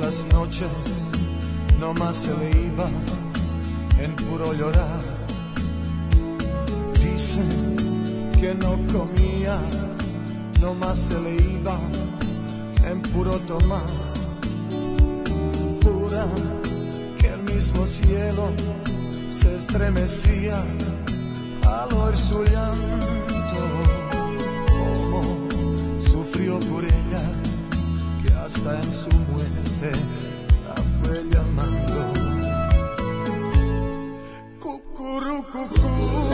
las noches no más se le iba en puro llorar. Dicen que no comía, no más se le iba en puro tomar. pura que el mismo cielo se estremecía al oír su llanto. sufrió por ella que hasta en su te la fue llamando. Cucurú, cucurú.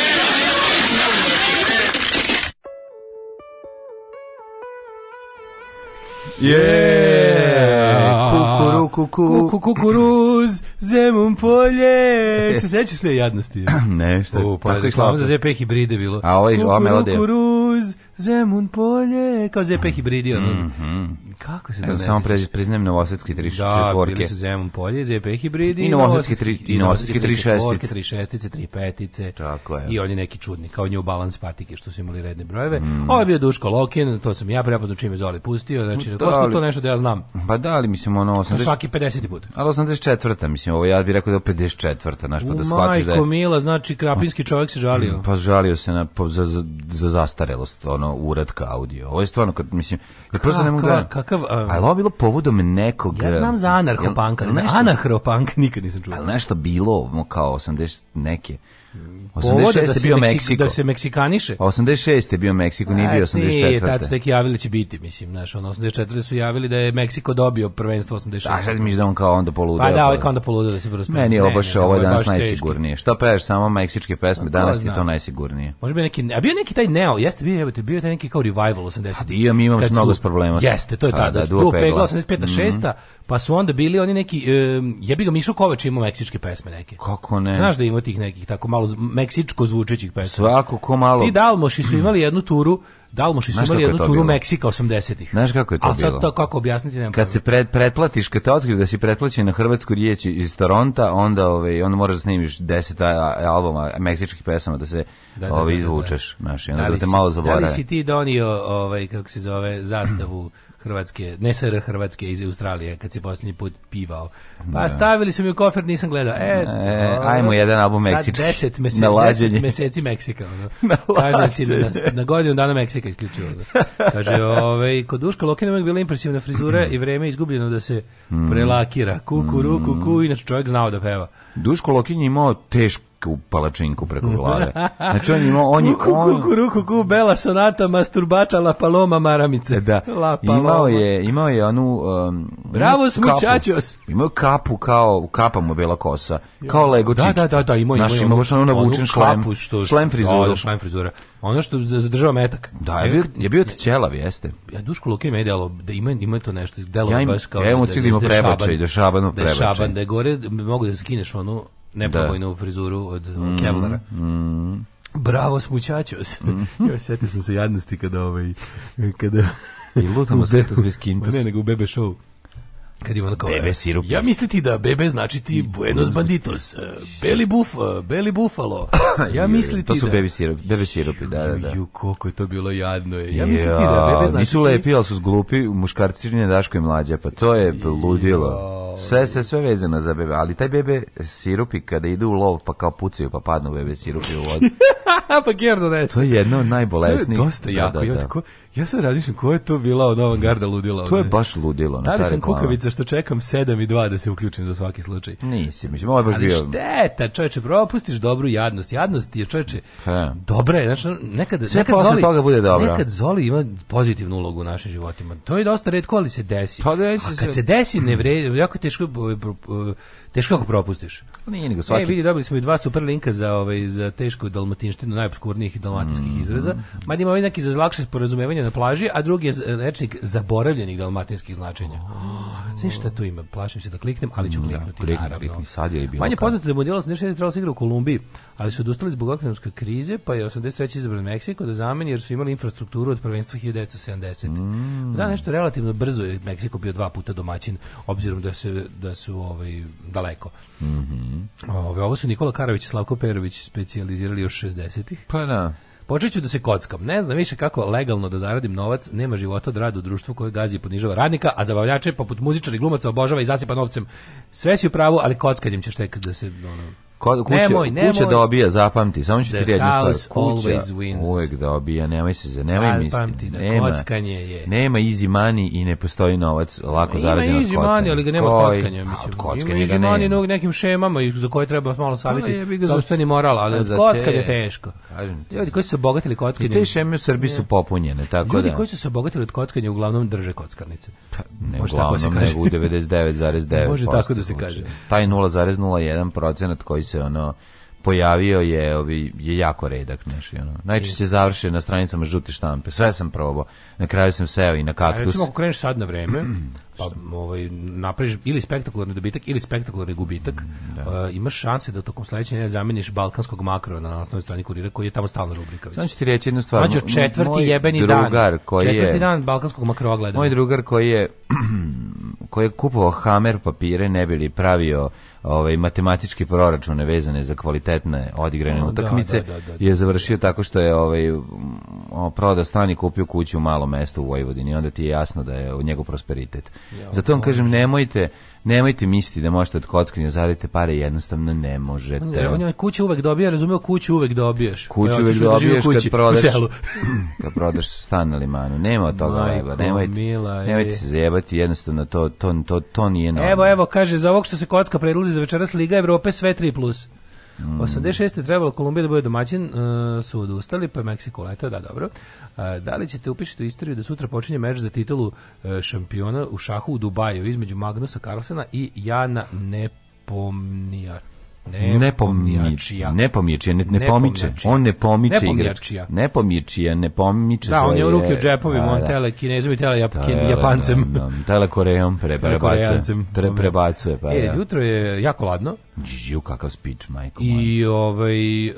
Kukuru, kuku. Kuku, kukuruz, zemun polje. Se sećaš te jadnosti? ne, šta? U, pa, tako je šlo. Za ZP hibride bilo. A ovo je ova melodija. Kukuruz, zemun polje. Kao ZP hibridi, ono. Mm -hmm. Kako se da Samo prez, priznajem Novosadski 34. da, četvorke. Da, bili su Zemun polje, ZP hibridi. I Novosadski 3 i Novosadski 36. 36, 35. Tako je. I on je neki čudni, kao nje u balans patike što su imali redne brojeve. Mm. Ovo je bio Duško Lokin, to sam ja prepoznao čime Zoli pustio, znači da, to, to nešto da ja znam. Pa da, ali mislim ono 80... Svaki 50. put. Ali 84. mislim, ovo ja bih rekao da je 54. Naš, pa da shvatiš da je... Mila, znači krapinski čovjek se žalio. Pa žalio se na, za, za, za zastarelost ono, uradka audio. Ovo je stvarno, kad, mislim, Ja prosto ne mogu da... Kakav, um, ali bilo povodom nekog... Ja znam eh, za anarchopanka, za anahropanka nikad nisam čuo. Ali nešto bilo, kao 80 neke 86. Da bio Meksiko. Da se Meksikaniše. 86. je bio Meksiko, nije bio 84. Nije, tad su tek javili će biti, mislim, znaš, ono, 84. su javili da je Meksiko dobio prvenstvo 86. A sad misliš da on kao onda poludeo? Pa da, ovaj kao onda poludeo da se prvo Meni je ovo baš ovo je danas najsigurnije. Šta peveš samo meksičke pesme, pa danas ti je to najsigurnije. Može bio neki, a bio neki taj neo, jeste bio, jebote, bio taj neki kao revival 80. A ja mi imamo mnogo s problema. Jeste, to je pa tada. Znači, Duo pegla 85. 6. Mhm. Pa su onda bili oni neki, jebi ga Mišo Kovač imao meksičke pesme neke. Kako ne? Znaš da ima tih nekih tako malo dal, meksičko zvučećih pesama. Svako ko malo... Ti Dalmoši su imali jednu turu Dalmoši su imali jednu je turu bilo? Meksika 80-ih. Znaš kako je to bilo? A sad to kako objasniti? Nemam kad se pred, pretplatiš, kad te otkriš da si pretplaćen na hrvatsku riječ iz Toronta, onda, ovaj, onda moraš da snimiš 10 albuma meksičkih pesama da se da, da, ovaj, izvučeš. Da, da, da. Znaš, onda da, da te si, malo zaboravi. Da li si ti donio, ovaj, kako se zove, zastavu Hrvatske, ne SR Hrvatske iz Australije kad se posljednji put pivao. Pa da. stavili su mi u kofer, nisam gledao. E, e ajmo jedan album Meksički. Sad 10 meseci, deset meseci Meksika. Ono. Kaže si na, na godinu dana Meksika isključivo. Ono. Kaže, ovaj, kod Duška Lokina bila impresivna frizura i vreme izgubljeno da se hmm. prelakira. Kuku, ruku, hmm. kuku, inače čovjek znao da peva. Duško Lokin je imao tešku u palačinku preko glave. Znači on imao on je kuku, on... kuku, ruku, kuku, bela sonata masturbatala paloma maramice. Da. La paloma. Imao je, imao je onu um, Bravo smučačos. Imao kapu kao kapa mu bela kosa, kao Lego da, da, da, da, imao je. Našim baš ono navučen šlem, što, šlem da, frizura, da, šlem frizura. Ono što zadržava metak. Da, je bio, je bio ćelav, jeste. Ja Duško Lukin je delo da ima ima to nešto, delo ja im, baš kao. Ja imam da- cilj da ima da prebačaj, da šabano prebačaj. Da šaban, da gore mogu da skineš onu ne nepobojnu da. frizuru od mm, Kevlara. Mm. Bravo smućačos. Mm. Mm-hmm. ja setio sam se jadnosti kada ovaj kada I lutamo se bez kintas. Ne, nego u bebe show. Kad ima onako... Bebe e, sirup. Ja misliti da bebe znači ti Buenos Banditos, e, Beli Buf, e, Beli Bufalo. Ja misliti To su da- bebe sirup, bebe sirupi, da, da, da. Ju, kako je to bilo jadno. Je. Ja misliti da bebe znači... Nisu lepi, ali su zglupi, muškarčine Daško i mlađa, pa to je ludilo. Sve, se sve vezano za bebe, ali taj bebe sirupi kada ide u lov, pa kao pucaju, pa padnu bebe sirupi u vodu. pa gerdo neče. To je jedno od najbolesnijih. To je dosta da, jako. Da, da, da. Ja sad razmišljam ko je to bila od avangarda ludila. To je baš ludilo. Na Da li sam kukavica što čekam 7 i 2 da se uključim za svaki slučaj? Nisi, mislim, ovo je baš Ali šteta, čoveče, propustiš dobru jadnost. Jadnost je, čoveče, ha. dobra je. Znači, nekad, Sve nekad Zoli, toga bude dobro. Nekad Zoli ima pozitivnu ulogu u našim životima. To je dosta redko, ali se desi. To pa desi A kad se, se desi, ne vre, jako teško Teško kako propustiš. Pa nije nego svaki. E, vidi, dobili smo i dva super linka za ovaj za tešku dalmatinštinu najobskurnijih dalmatinskih mm. izraza. Mada ima ovaj neki za lakše sporazumevanje na plaži, a drugi je e, rečnik zaboravljenih dalmatinskih značenja. Oh. Sve šta tu ima, plašim se da kliknem, ali ću da, kliknuti. Da, klikni, naravno. klikni, sad je bilo. Manje poznato da modela se nešto igralo da se igra u Kolumbiji, ali su odustali zbog ekonomske krize, pa je 83. izabran Meksiko da zameni jer su imali infrastrukturu od prvenstva 1970. Mm. Da, nešto relativno brzo je Meksiko bio dva puta domaćin, obzirom da, se, da su ovaj, daleko. Mm -hmm. Ove, ovo su Nikola Karović i Slavko Perović specijalizirali još 60-ih. Pa da. Počet da se kockam. Ne znam više kako legalno da zaradim novac. Nema života od rada u društvu koje gazi i ponižava radnika, a zabavljače poput muzičara i glumaca obožava i zasipa novcem. Sve si u pravu, ali kockanjem ćeš tek da se... Ono, Ko, kuće, nemoj, nemoj. kuće da dobija, zapamti, samo ću ti jednu stvar. Kuća wins. uvek dobija, da nemoj se za, nemoj misliti. Da nema, je. nema easy money i ne postoji novac lako zarađen od kockanja. Ima easy money, ali ga nema Koji? kockanja, mislim. A, od ima easy money na nekim šemama i za koje treba malo pa savjeti sobstveni moral, ali za kockanje je teško. Kažem ti. Ljudi koji su se obogatili kockanjem. I te šeme u Srbiji su popunjene, tako Ljudi da. Ljudi koji su se obogatili od kockanja uglavnom drže kockarnice. Pa, ne uglavnom, nego u 99,9%. Može tako da se da kaže. Taj 0,01% koji se ono pojavio je, ovi, je jako redak, znaš, ono. Najčešće završi na stranicama žute štampe. Sve sam probao. Na kraju sam seo i na kaktus. A recimo ako kreneš sad na vreme, pa ovaj napraviš ili spektakularni dobitak ili spektakularni gubitak, mm, da. Uh, imaš šanse da tokom sledećeg nedelje zameniš balkanskog makro na naslovnoj strani kurira koji je tamo stalna rubrika. Znači ću ti reći jednu stvar. Znači, četvrti moj jebeni drugar dan. Koji četvrti je, dan balkanskog makro gledamo. Moj drugar koji je koji je kupovao hamer papire ne bi li pravio ovaj matematičke proračune vezane za kvalitetne odigrane da, utakmice da, da, da, da, je završio tako što je ovaj prodao stan i kupio kuću u malom mestu u Vojvodini onda ti je jasno da je njegov prosperitet. Ja, Zato on da. kažem nemojte nemojte misliti da možete od kockanja zaradite pare, jednostavno ne možete. Ne, on je kuću uvek dobija, razumeo, kuću uvek dobiješ. Kuću uvek da dobiješ kad prodaš, kad prodaš stan na limanu. Nema od toga leba, nemojte, mila, nemojte se zajebati, jednostavno to, to, to, to nije normalno. Evo, evo, kaže, za ovog što se kocka predlazi za večeras Liga Evrope, sve 3+. Plus. Mm. 86. je trebalo Kolumbija da bude domaćin, uh, su odustali, pa je Meksiko leto, da, dobro. Uh, da li ćete upišiti u istoriju da sutra počinje meč za titulu uh, šampiona u šahu u Dubaju između Magnusa Carlsena i Jana Nepomnijača? Nepomnijačija. Nepomnijačija, ne, ne pomiče. On ne pomiče igračija. Nepomnijačija, ne pomiče da, svoje... Da, on je ruke u džepovima, on da. tele kinezom i tele jap, da, da, japancem. Da, tele korejom prebacuje. Tre, prebacuje, pa e, jutro je jako ladno. Žiju kakav speech, majko. I ovaj... Uh,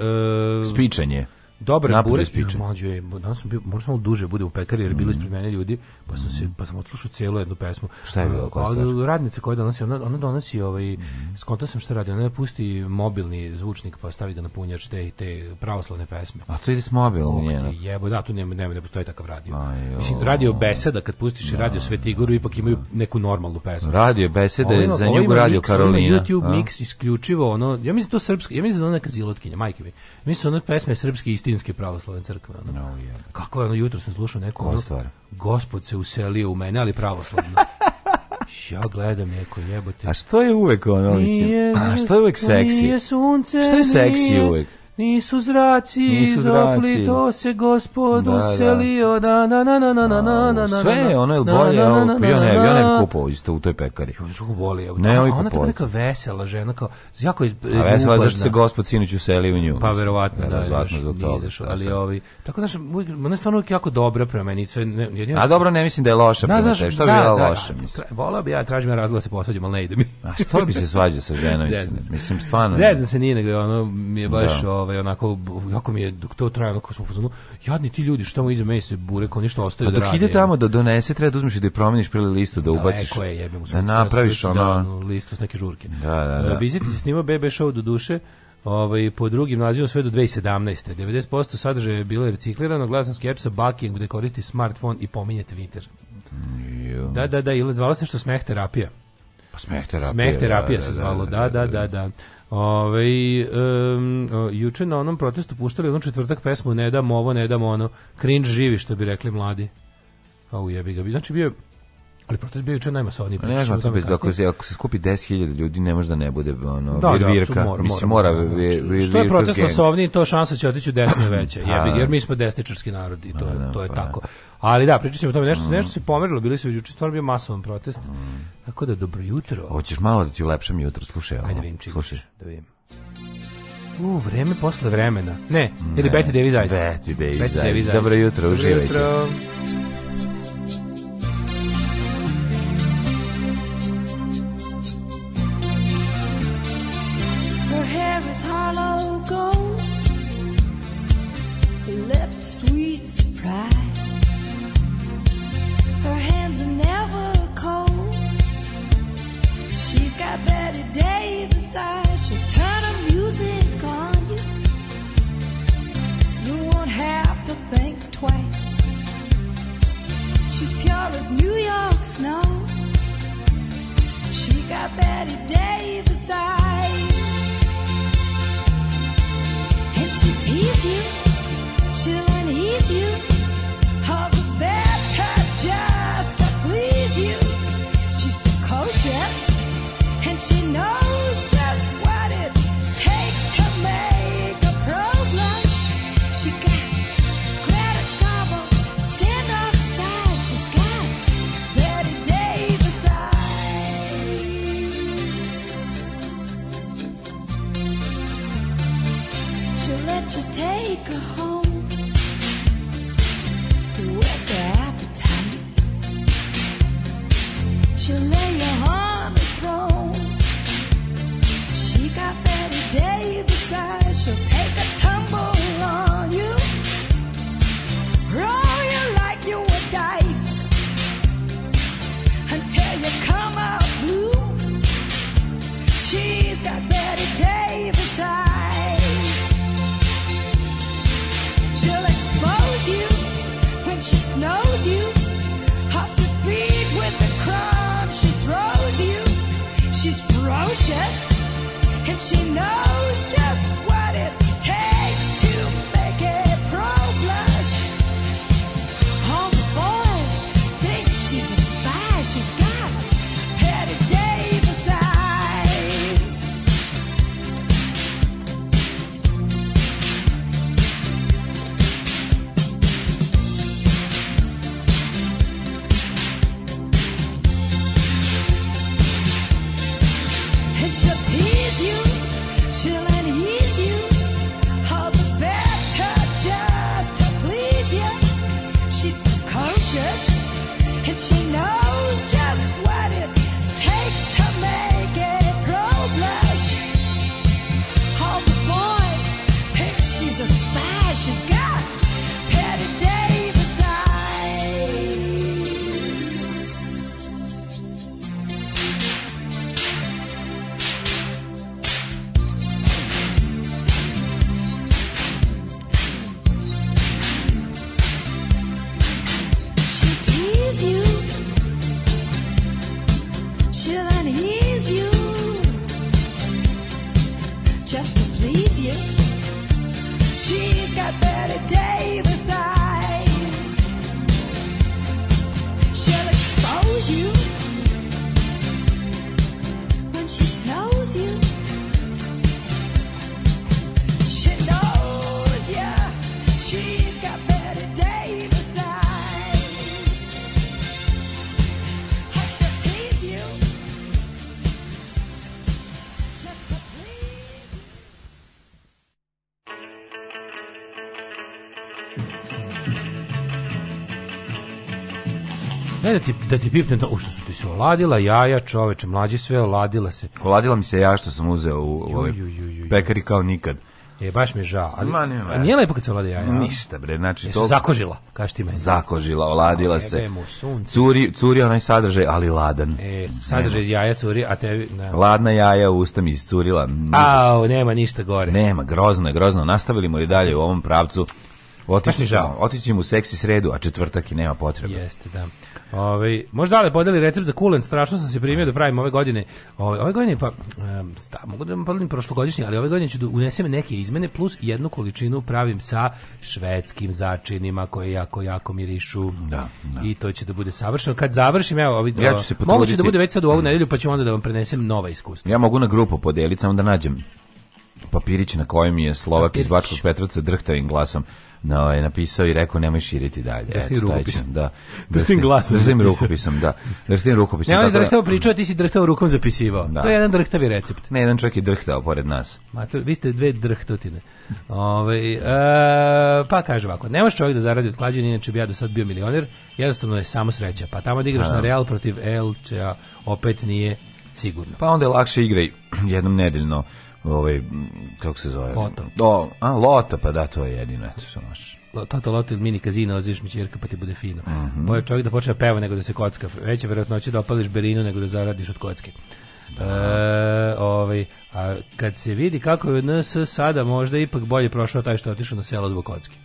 Spičanje. Dobar burek, mlađo je, danas sam bio, možda malo duže bude u pekari, jer mm. bilo ispred mene ljudi, pa sam se pa sam otslušao celu jednu pesmu. Šta je bilo? Pa, radnica koja donosi, ona, ona donosi ovaj, mm. skontao sam šta radi, ona pusti mobilni zvučnik pa stavi ga na punjač te, te pravoslavne pesme. A to ide s mobilom, ovaj, je. Jebo, da, tu nema, nema, ne postoji takav radio. Aj, Mislim, radio beseda, kad pustiš da, radio Svetigoru, da, ipak imaju da. neku normalnu pesmu. Radio beseda ovima, za njega radio Karolina. YouTube mix isključivo, ono, ja mislim da to srpski, ja mislim da ona neka zilotkinja, majke mi. Mislim, ono pesme srpske istinske pravoslavne crkve. Ono. No, yeah. Kako je ono, jutro sam slušao neko, ono, gospod se uselio u mene, ali pravoslavno. ja gledam neko jebote. A što je uvek ono, mislim, a što je uvek seksi? Nije sunce, Što je seksi uvek? Nisu zraci, Nisu zraci. Da. to se gospod da, uselio, da, da. na, na, na, na, na, na, na, Sve je ono, jel bolje, ja ne bi kupao isto u toj pekari. Jo, što bolje, ne bi je tako neka vesela žena, kao, jako je e, A vesela, zašto se gospod sinoć uselio u nju. Pa, verovatno, da, da verovatno, zbog toga. Da ali ovi, tako znaš, ona je stvarno jako dobra prema meni, sve, A dobro, ne mislim da je loša prema tebi, što bi bila loša, mislim. Volao bi ja, tražim ja razloga se posvađam, ali ne ide mi. A što bi se svađao sa ženom, mislim, stvarno. Zezam se nije, nego ono, mi je baš, ovaj onako jako mi je dok to traje kako smo fuzonu jadni ti ljudi što tamo iza mene se bure kao ništa ostaje pa da rade. Dok ide tamo da donese treba da uzmeš i da promeniš prili listu da ubaciš. Da, je, jebem, da napraviš da, ono da, listu s neke žurke. Da, da, da. Uh, Biziti se snima BB show do duše. Ovaj po drugim nazivom sve do 2017. 90% sadržaja je bilo reciklirano, glasan skeč sa backing gde koristi smartfon i pominje Twitter. Mm, da, da, da, ili zvala se što smeh terapija. Pa smeh terapija. Smeh terapija da, se da, zvalo, da, da, da, da. Ove, um, juče na onom protestu puštali jednom četvrtak pesmu Ne dam ovo, ne dam ono, cringe živi što bi rekli mladi. A pa ujebi ga. Znači bio Ali protest bio juče najmasovniji. Pa ne znam, to bez ako ako se skupi 10.000 ljudi ne može da ne bude ono da, da vir, da, Mora, Mislim mora, mora vir, vir, znači, vir, Što je protest masovniji, to šansa će otići u desnu veće. Jebi, jer da. mi smo desničarski narod i to, da, da, to je pa, da. tako. Ali da, pričat o tome, nešto, mm. nešto se pomerilo, bili su juče, stvarno bio masovan protest. Mm. Tako da, dobro jutro. Hoćeš malo da ti ulepšam jutro, slušaj. Ajde, da vidim čim. Slušaj. Da vidim. U, vreme posle vremena. Ne, ili Betty Davis Ice. Betty Davis Ice. Dobro jutro, uživajte. Dobro jutro. York snow. She got Betty Davis eyes. And she'll you, she'll unease you. ne da ti, da ti pipne, da, u što su ti se oladila jaja, čoveče, mlađe sve, oladila se. Oladila mi se ja što sam uzeo u, u ovoj pekari kao nikad. E, baš mi je žao. Ali, Ma, nema, a nije lepo kad se oladi jaja? Ništa, bre, znači Jesu to... zakožila, kaš ti meni. Zakožila, oladila a, se. Mu, curi, curi onaj sadržaj, ali ladan. E, sadržaj nema. jaja curi, a tebi... Ne. Da. Ladna jaja u usta mi iscurila. Au, nema ništa gore. Nema, grozno je, grozno. Nastavili mu i dalje u ovom pravcu Otići žao. Otići mu seksi sredu, a četvrtak i nema potrebe. Jeste, da. Ovaj možda ali podeli recept za kulen, strašno sam se primio da pravim ove godine. Ove, ove godine pa um, sta, mogu da podelim prošlogodišnji, ali ove godine ću da unesem neke izmene plus jednu količinu pravim sa švedskim začinima koje jako jako mirišu. Da, da. I to će da bude savršeno. Kad završim, evo, ovi, ja ću se moguće da bude već sad u ovu nedelju, pa ću onda da vam prenesem nova iskustva. Ja mogu na grupu podeliti samo da nađem papirić na kojem je Slovak Papirić. iz Bačkog Petrovca drhtavim glasom no, ovaj, je napisao i rekao nemoj širiti dalje. Da Eto, taj da. Da glasom. Da s tim rukopisom, da. Drhtim s tim rukopisom. Ne, je drhtao pričao, ti si drhtao rukom zapisivao. Da. To je jedan drhtavi recept. Ne, jedan čovjek je drhtao pored nas. Ma, to, vi ste dve drhtotine. Ove, ovaj, e, pa kaže ovako, nemaš može čovjek da zaradi od klađenja, inače bi ja do sad bio milioner, jednostavno je samo sreća. Pa tamo da igraš A. na da. Real protiv Elčea, opet nije sigurno. Pa onda je lakše igraj jednom nedeljno ovaj, kako se zove? Lota. O, a, Lota, pa da, to je jedino, eto što možeš. Tata Lota mini kazina, oziš mi čirka, pa ti bude fino. Mm -hmm. čovjek da počne da peva nego da se kocka. Veća vjerojatnoće da opališ berinu nego da zaradiš od kocke. Da. E, ovaj, a kad se vidi kako je NS sada, možda ipak bolje prošao taj što je otišao na selo zbog kocke.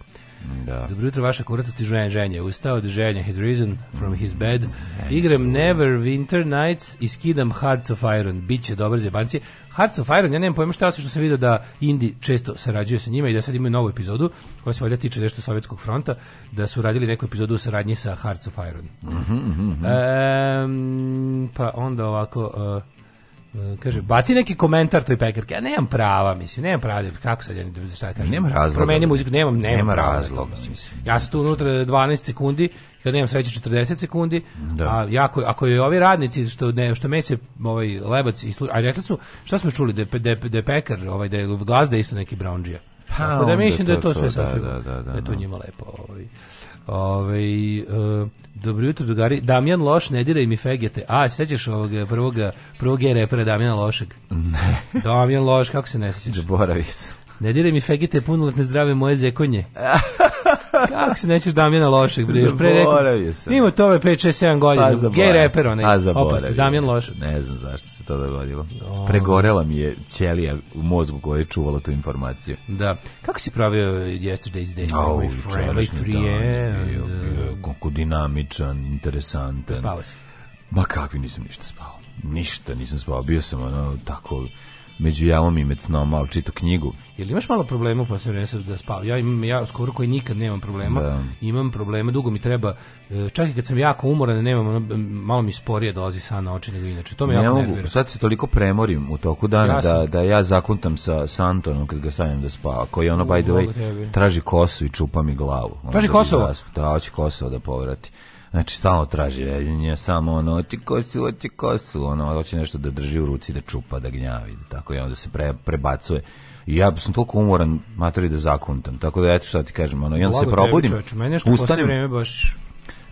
Da. Dobro jutro, vaša kuratost i ženje ženje. Ustao od ženja, has risen from his bed. Igram Never Winter Nights i skidam Hearts of Iron. Biće dobar zebanci. Hearts of Iron, ja nemam pojma šta se što sam vidio da Indi često sarađuje sa njima i da sad imaju novu epizodu koja se valjda tiče nešto Sovjetskog fronta, da su radili neku epizodu u saradnji sa Hearts of Iron. Mm -hmm, mm -hmm. E, pa onda ovako... Uh, kaže baci neki komentar toj pekarki ja nemam prava mislim nemam prava kako sad ja šta kažem nema razloga promeni muziku nemam nemam, nema razloga mislim. mislim ja sam tu unutra 12 sekundi kad nemam sreće 40 sekundi da. a jako ako je ovi radnici što ne što mese ovaj lebac i a rekli su šta smo čuli da je, da da pekar ovaj da je glazda isto neki brown džija pa da mislim da je to sve da, da, da, da, da je to da. njima lepo ovaj Ove, ovaj, uh, dobro jutro, drugari. Damjan Loš, ne diraj mi fegete. A, sećaš ovog prvoga, prvog e repera Damjana Lošeg? Ne. Damjan Loš, kako se ne sećaš? Zaboravio sam. Ne diraj mi fegete, punoletne zdrave moje zekonje. Kako se nećeš Damjana Lošeg, bre, još pre Zaboravio sam. Nimo to ove 5 6 7 godina. Pa Gej reper onaj. A zaboravio. Damjan Loš. Ne znam zašto se to dogodilo. Pregorela mi je ćelija u mozgu koja je čuvala tu informaciju. Da. Kako si pravio Yesterday's Day? Oh, my friend, my friend. Kako dinamičan, interesantan. Spavao si? Ma kakvi nisam ništa spao. Ništa nisam spao. Bio sam ono tako među javom i mecnom, ali čito knjigu. Jel imaš malo problema u posljednje da spavam? Ja imam, ja skoro koji nikad nemam problema. Da. Imam problema, dugo mi treba, e, čak i kad sam jako umoran, nemam, malo mi sporije dolazi sa na oči nego inače. To me ne jako mogu, nervira. Sad se toliko premorim u toku dana ja da, da ja zakuntam sa, sa Antonom kad ga stavim da spava, koji ono, by the way, traži kosu i čupa mi glavu. Traži da Kosovo? Da, da, hoće Kosovo da povrati. Znači, stalno traži ređenje, samo ono, oti kosu, oti kosu, ono, hoće nešto da drži u ruci, da čupa, da gnjavi, da tako, i onda se pre, prebacuje. I ja sam toliko umoran, matori, da zakuntam. Tako da, eto šta ti kažem, ono, i onda se probudim, ustanem. Baš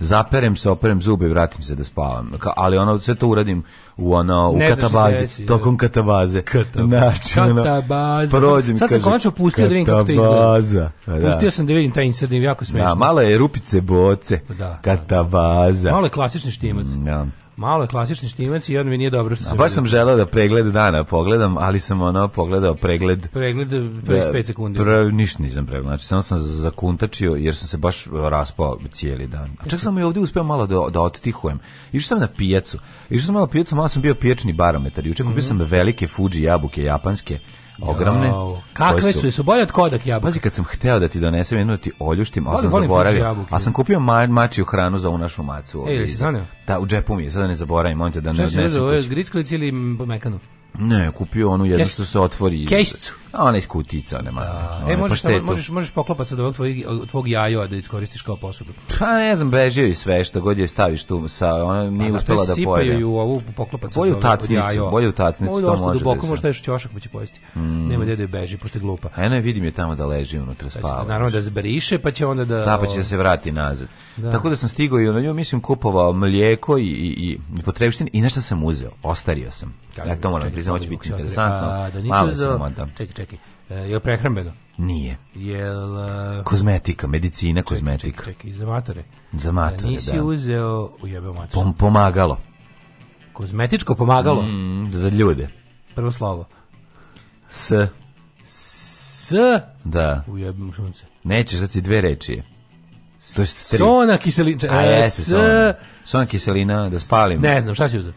zaperem se, operem zube i vratim se da spavam. ali ono, sve to uradim u ono, u ne katabazi, desi, da. tokom katabaze. znači, katabaza. Ono, prođem, Sad sam konačno pustio da vidim kako to izgleda. Pa da. Pustio sam da vidim taj incident, da jako smiješno. Da, malo je rupice boce, da, da. katabaza. Da, da. Malo je klasični štimac. Da. Malo je klasični štimac i on mi nije dobro što se... Baš sam želeo da pregled dana pogledam, ali sam ono pogledao pregled... Pregled da, prvih 5 sekundi. Pre, ništa nisam pregledao, znači samo sam zakuntačio jer sam se baš raspao cijeli dan. A čak sam i ovdje uspeo malo da, da otihujem. Išao sam na pijacu, išao sam malo pijacu, malo sam bio pijačni barometar. Juče kupio mm -hmm. sam velike Fuji jabuke japanske ogromne. Jau, kakve su, su bolje od kodak jabuka. Pazi, kad sam hteo da ti donesem jednu da ti oljuštim, ali sam zaboravio. A sam da. kupio ma, mačiju hranu za u našu macu. Ej, jesi zanio? Da, u džepu mi je, sada da ne zaboravim, on te da ne odnesem. Šta si ili mekanu? Ne, kupio onu jednu što se otvori. Kejscu. A ona iz kutica, ona mala. Da. E, možeš, samo, možeš, možeš poklopac sad ovog tvojeg, tvog jajoa da iskoristiš kao posudu. Pa ne znam, bežio i sve što god joj staviš tu, sa, ona nije pa, uspela da pojede. Sipaju u ovu poklopac bolje od ovog tacnicu, bolje to može. Da duboko, da možda još ćošak mu će pojesti. Mm. Nema gde da je beži, pošto je glupa. Eno je, vidim je tamo da leži unutra spava. Da naravno da zbriše, pa će onda da... Da, pa će se vrati nazad. Da. Tako da sam stigao i na nju, mislim, kupovao mlijeko i, i, i potrebštine i nešto sam uzeo. Ostario sam. Ja to moram priznati, hoće biti interesantno. Da, da, da, čekaj. E, je li prehrambeno? Nije. Jel uh, kozmetika, medicina, čekaj, kozmetika. Čekaj, čekaj, za matore. Za matore, e, nisi da. uzeo, ujebeo mater. Pom, pomagalo. Kozmetičko pomagalo? Mm, za ljude. Prvo slovo. S. S. Da. Ujebim sunce. Nećeš da ti dve reči je. To je tri. Sona kiselina. A, e, jeste, sona. Sona kiselina, da spalim. Ne znam, šta si uzeo?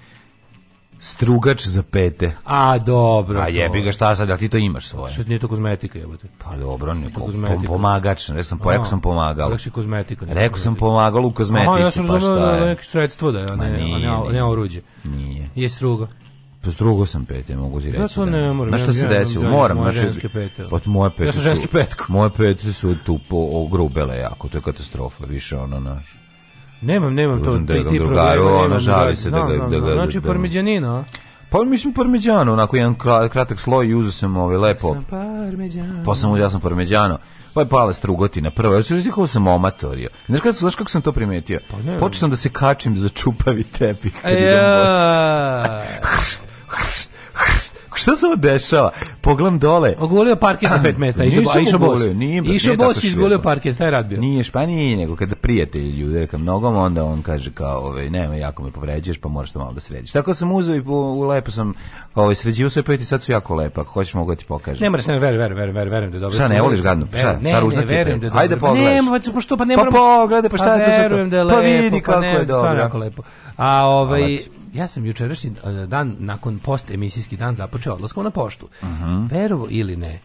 Strugač za pete. A, dobro. A pa jebi ga šta sad, ali ti to imaš svoje. Što nije to kozmetika, jebote. Pa dobro, ne, to kozmetika. pomagač, ne sam, pa, sam pomagao. Rekao kozmetika. Rekao sam pomagalo u kozmetici, Aha, ja sam pa šta je. Da, neki sredstvo da, ne, nije, a ne, a ne oruđe. Nije. Je struga. Pa strugo sam pete, mogu ti reći. Ja to da. ne moram. Na šta se desilo? Moram, znači. Pa moje pete. Ja sam ženski petko. Moje pete su tu po ogrubele jako, to je katastrofa, više ono naš. Nemam, nemam to. Da ti drugaru, ona žali se da ga... Da ga znači, da- parmeđanina, pa mislim parmeđano, onako jedan kratak sloj i uzeo sam ovaj lepo. Sam parmeđano. Pa sam ja sam parmeđano. Pa je pale strugotina prva. Ja sam kako sam omatorio. Znaš kako, znaš kako sam to primetio? Pa ne, Počeo sam da se kačim za čupavi tepih kad idem Šta se ovo dešava? Pogledam dole. Ogulio parket na ah, pet mesta. Nisam išao bos. Nije, išao bos izgulio parket. Taj rad bio. Nije Španije, nego kada prijatelj ljude ka mnogom, onda on kaže kao, ovaj, nema, jako me povređuješ, pa moraš to malo da središ. Tako sam uzeo i po, lepo sam ovaj, sređio sve pet i sad su jako lepa. Ako hoćeš mogu da ti pokažem. Ne moraš, ne, verujem, verujem, verujem, verujem, verujem da je dobro. Šta ne voliš gadno? Šta, ne, ne, da ne, verujem je dobro. Ajde pogledaj. Nema, pa, pošto, pa ne pa moram... Pa pogledaj, pa šta je to pa sad? Verujem da je pa lepo, pa vidi kako je dobro. Stvarno jako lepo. A ovaj, ja sam jučerašnji eh, dan nakon post emisijski dan započeo juče odlaskom na poštu. Uh mhm. -huh. Verovo ili ne,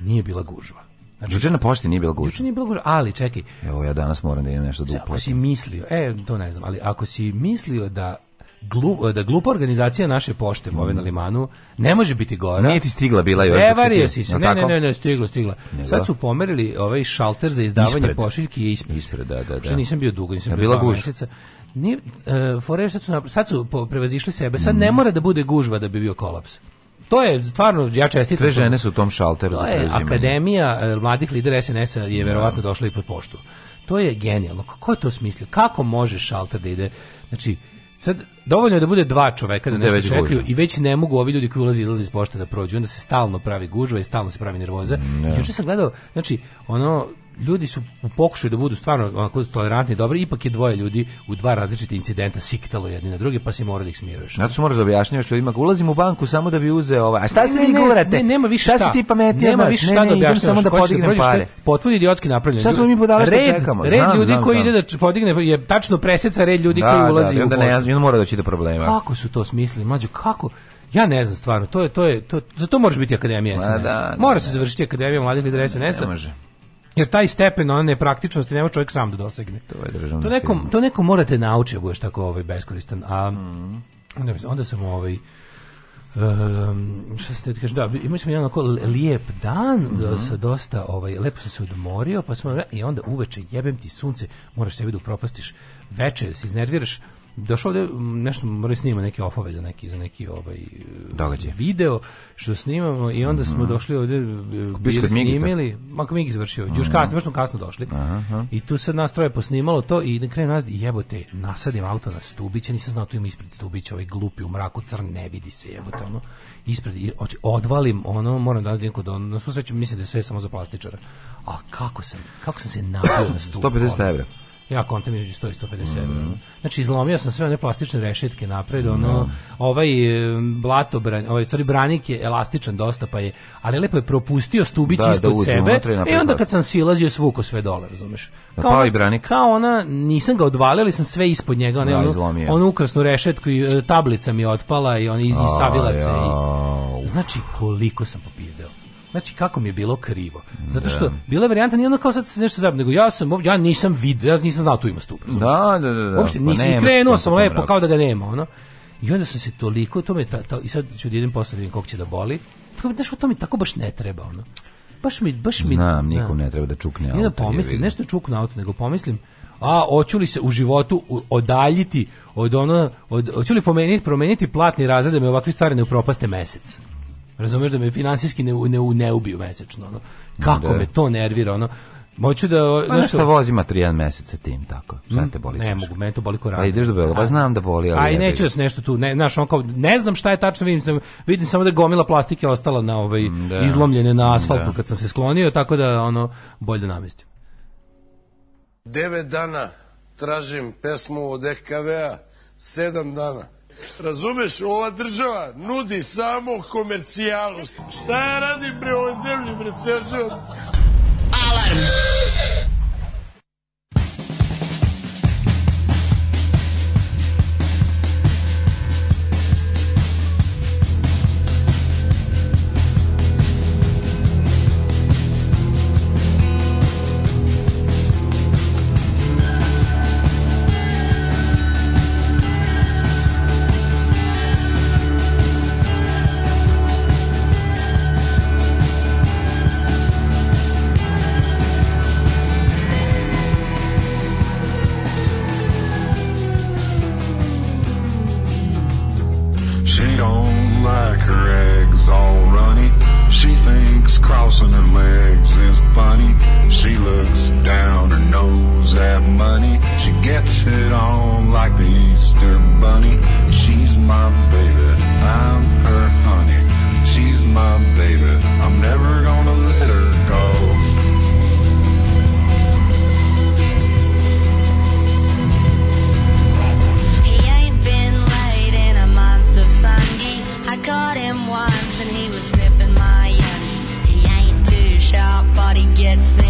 nije bila gužva. Znači, juče na pošti nije bila gužva. Juče nije bila gužva, ali čekaj. Evo ja danas moram da idem nešto da uplatim. Znači, ako si mislio, e, to ne znam, ali ako si mislio da Glu, da glupa organizacija naše pošte mm. ove na mhm. limanu ne može biti gore. Nije ti stigla bila još. Prevario si se. Ne, ne, ne, ne, stigla, stigla. Njega? Sad su pomerili ovaj šalter za izdavanje ispred. pošiljki je ispred. Ispred, da, da, znači, da. Što nisam bio dugo, nisam ja, bio bila meseca. Nije, uh, sad su, sad su prevazišli sebe. Sad mm. ne mhm. mora da bude gužva da bi bio kolaps to je stvarno ja čestitam. Sve žene su u tom šalteru to za preuzimanje. Akademija eh, mladih lidera SNS-a je da. verovatno došla i pod poštu. To je genijalno. Ko je to smislio? Kako može šalter da ide? Znači, sad dovoljno je da bude dva čoveka da, da nešto čekaju i već ne mogu ovi ljudi koji ulaze izlazi iz pošte da prođu. Onda se stalno pravi gužva i stalno se pravi nervoza. Ne. Mm, da. Juče sam gledao, znači, ono ljudi su u pokušaju da budu stvarno onako tolerantni i dobri, ipak je dvoje ljudi u dva različita incidenta siktalo jedni na druge, pa si mora da ih smiruješ. Znači su moraš da objašnjavaš ljudima, ulazim u banku samo da bi uzeo ovaj. A šta ne, se vi govorite? Ne, nema više šta. Šta si ti pametio nema više šta da ne, ne, da objašnjavaš. samo da, da podignem da pare. Potpuno idiotski napravljen. Šta smo mi podali što red, čekamo? Red znam, ljudi znam, koji znam. ide da podigne je tačno preseca red ljudi da, koji da, ulazi da, onda u poštu. Ne, mora da do problema. Kako su to smislili? Mađo, kako? Ja ne znam stvarno, to je to je to za to možeš biti akademija SNS. Da, da, Mora se završiti akademija mladih lidera SNS-a. Ne može. Jer taj stepen one nepraktičnosti nema čovjek sam da dosegne. To je državno. To nekom, firma. to nekom morate da naučiti da budeš tako ovaj beskoristan. A mm. onda, onda sam ovaj Um, šta ste ti kažem, da, imali smo jedan onako lijep dan, mm -hmm. da mhm. se dosta, ovaj, lepo sam se odmorio, pa smo, i onda uveče jebem ti sunce, moraš sebi da upropastiš, večer da se iznerviraš, došao ovde nešto mora snima neke ofove za neki za neki ovaj događaj video što snimamo i onda smo mm došli ovde bili snimili mako mi završio mm -hmm. još mhm. kasno baš smo kasno došli uh -huh. i tu se nas troje posnimalo to i na kraju nas jebote nasadim auto na stubiće nisam znao tu ima ispred Stubića ovaj glupi u mraku crn ne vidi se jebote ono ispred i odvalim ono moram da nazdim kod ono na svu sreću mislim da je sve samo za plastičara a kako sam kako sam se nabio na Stubića 150 evra ja kontam između 100 i 150 mm -hmm. Znači, izlomio sam sve one plastične rešetke napred, mm -hmm. ono, mhm. ovaj e, blatobran, ovaj, stvari, branik je elastičan dosta, pa je, ali lepo je propustio stubić da, da ispod da sebe, i onda kad sam silazio, svuko sve dole, razumeš? Da, kao, da, i branik. Kao ona, nisam ga odvalio, ali sam sve ispod njega, ono, da, onu, ukrasnu rešetku i e, tablica mi je otpala i, on, i, i savila se. I, znači, koliko sam popizdeo. Znači kako mi je bilo krivo. Zato što da. bila je varijanta nije ono kao sad se nešto zabavno, nego ja sam ja nisam video, ja nisam znao tu ima stup. Da, da, da, da. Uopšte pa nisam pa krenuo sam lepo kao da ga nema, ono. I onda sam se toliko tome ta, ta, i sad ću da idem posle da vidim kako će da boli. Tako da što to mi tako baš ne treba, ono. Baš mi baš mi Znam, da. nikom ne treba da čukne auto. Ne da pomislim nešto čukne auto, nego pomislim a hoću li se u životu odaljiti od ono, od, hoću li promeniti, promeniti platni razred da me ovakve stvari ne upropaste mesec. Razumeš da me finansijski ne, ne, ne ubiju mesečno, ono. Kako da. me to nervira, ono. Moću da... Pa nešto vozi matrijan mesec sa tim, tako. Šta te boli? Ne mogu, mene to boli korana. Pa ideš do Beograda, pa znam da boli, ali... Aj, neću da se nešto tu, ne, znaš, on kao, ne znam šta je tačno, vidim, sam, vidim samo da gomila plastike ostala na ovaj, mm, da. izlomljene na asfaltu da. kad sam se sklonio, tako da, ono, bolje da namestim. Devet dana tražim pesmu od EKV-a, sedam dana Razumeš, ova država nudi samo komercijalu. Šta ja radim pre ovoj zemlji, bre, ceo život? Alarm! money. She gets it on like the Easter bunny. She's my baby, I'm her honey. She's my baby, I'm never gonna let her go. I caught him once and he was sniffing my onions. He ain't too sharp, but he gets in.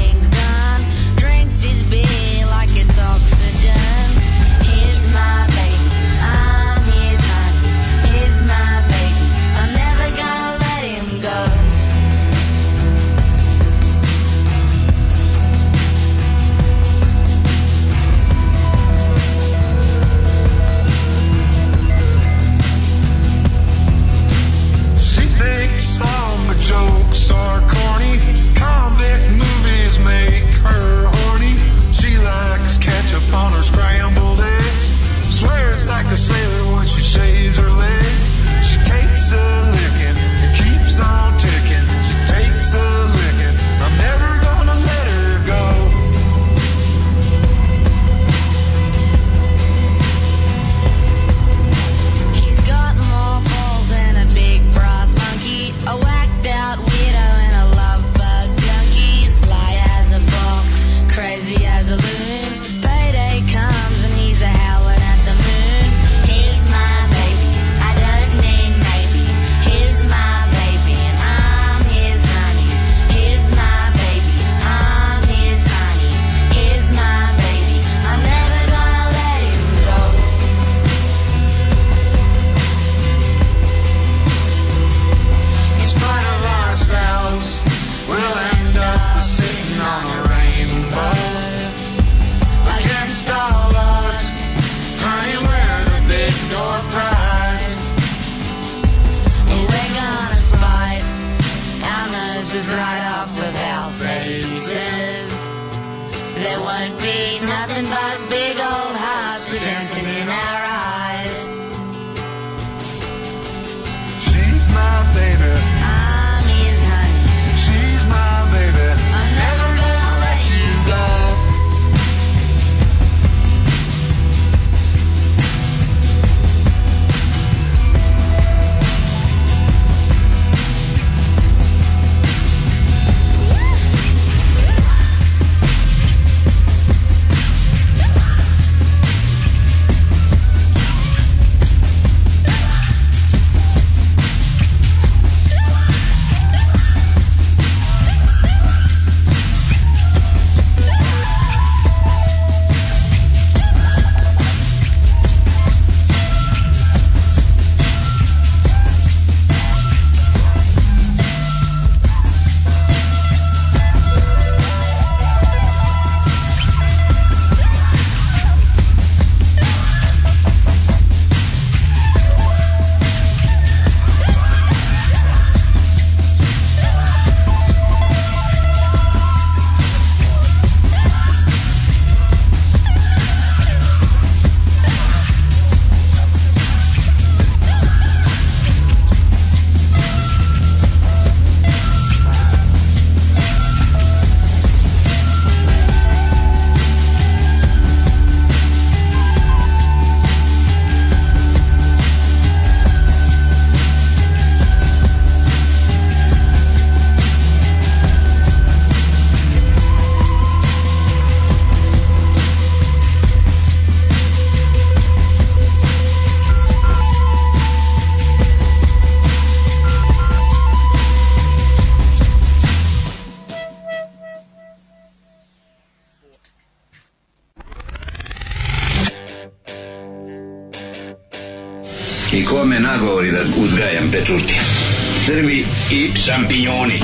šampinjoni.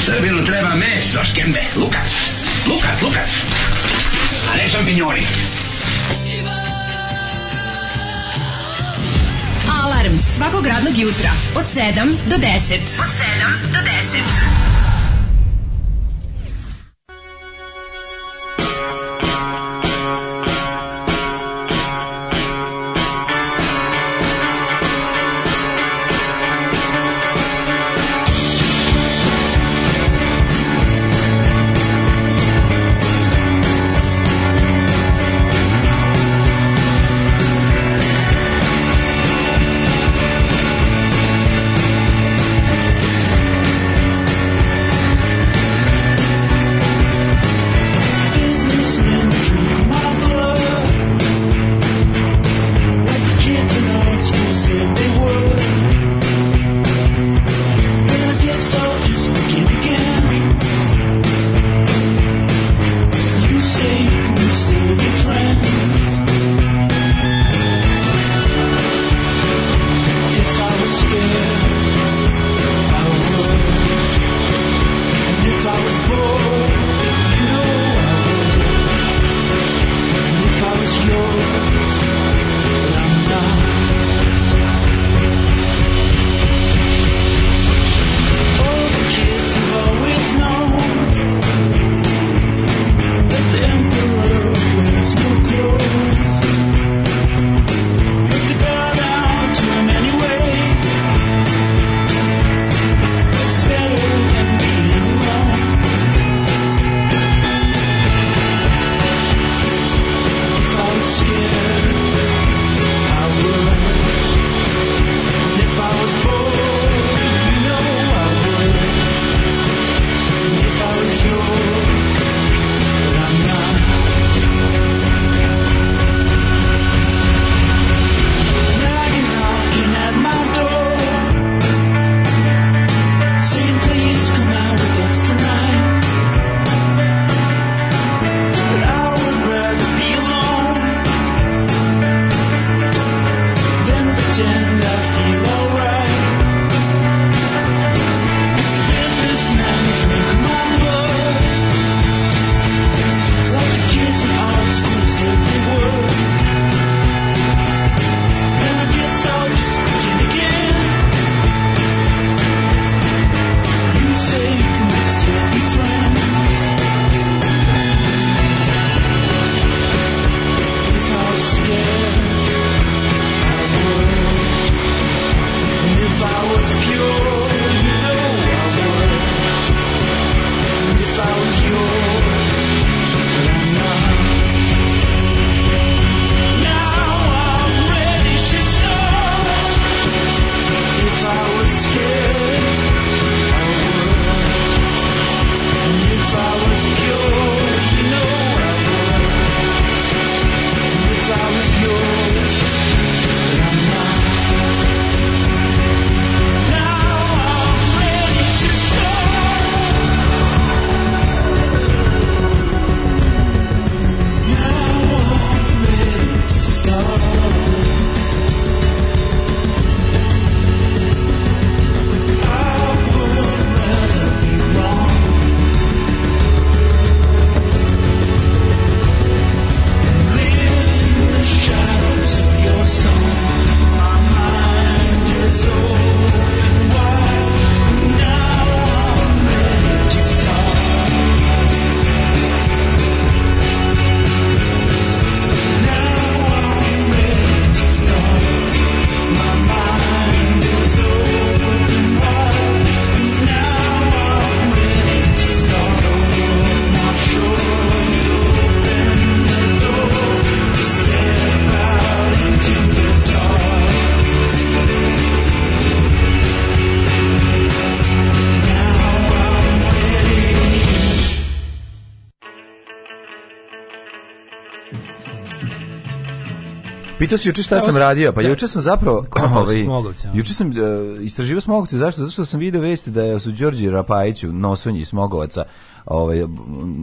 Srbinu treba meso, škembe, lukac. Lukac, lukac. A ne šampinjoni. Alarm svakog radnog jutra od 7 do 10. pitao si juče šta sam radio, pa da. juče sam zapravo, ovaj, juče sam uh, istraživao smogovce, zašto? Zato što sam video vesti da je su Đorđe Rapajiću, nosonji smogovaca, ovaj,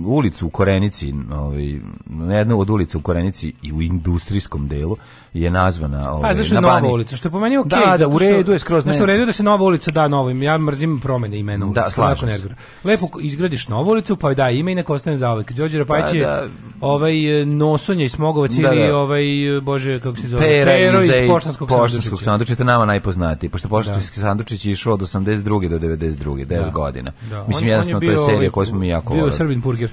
ulicu u Korenici, ovaj, jedna od ulica u Korenici i u industrijskom delu je nazvana ovaj, A, zašto je nova ulica? Što je po meni ok. Da, da, u redu je skroz ne. u redu da se nova ulica da novim, ja mrzim promene imena ulica. Da, slažem se. Lepo izgradiš novu ulicu, pa joj daj ime i nek ostane zauvek. Đorđe Rapajić pa je da, ovaj e, Nosonja i Smogovac da, da. ili ovaj bože kako se zove Pera, Pero iz Poštanskog, poštanskog sandučića. nama najpoznatiji, pošto Poštanski da. sandučić je išao od 82. do 92. 10 da. godina. Da. Mislim on, jednostavno on je to je serija ovaj koju smo mi jako voleli. Bio Srbin burger.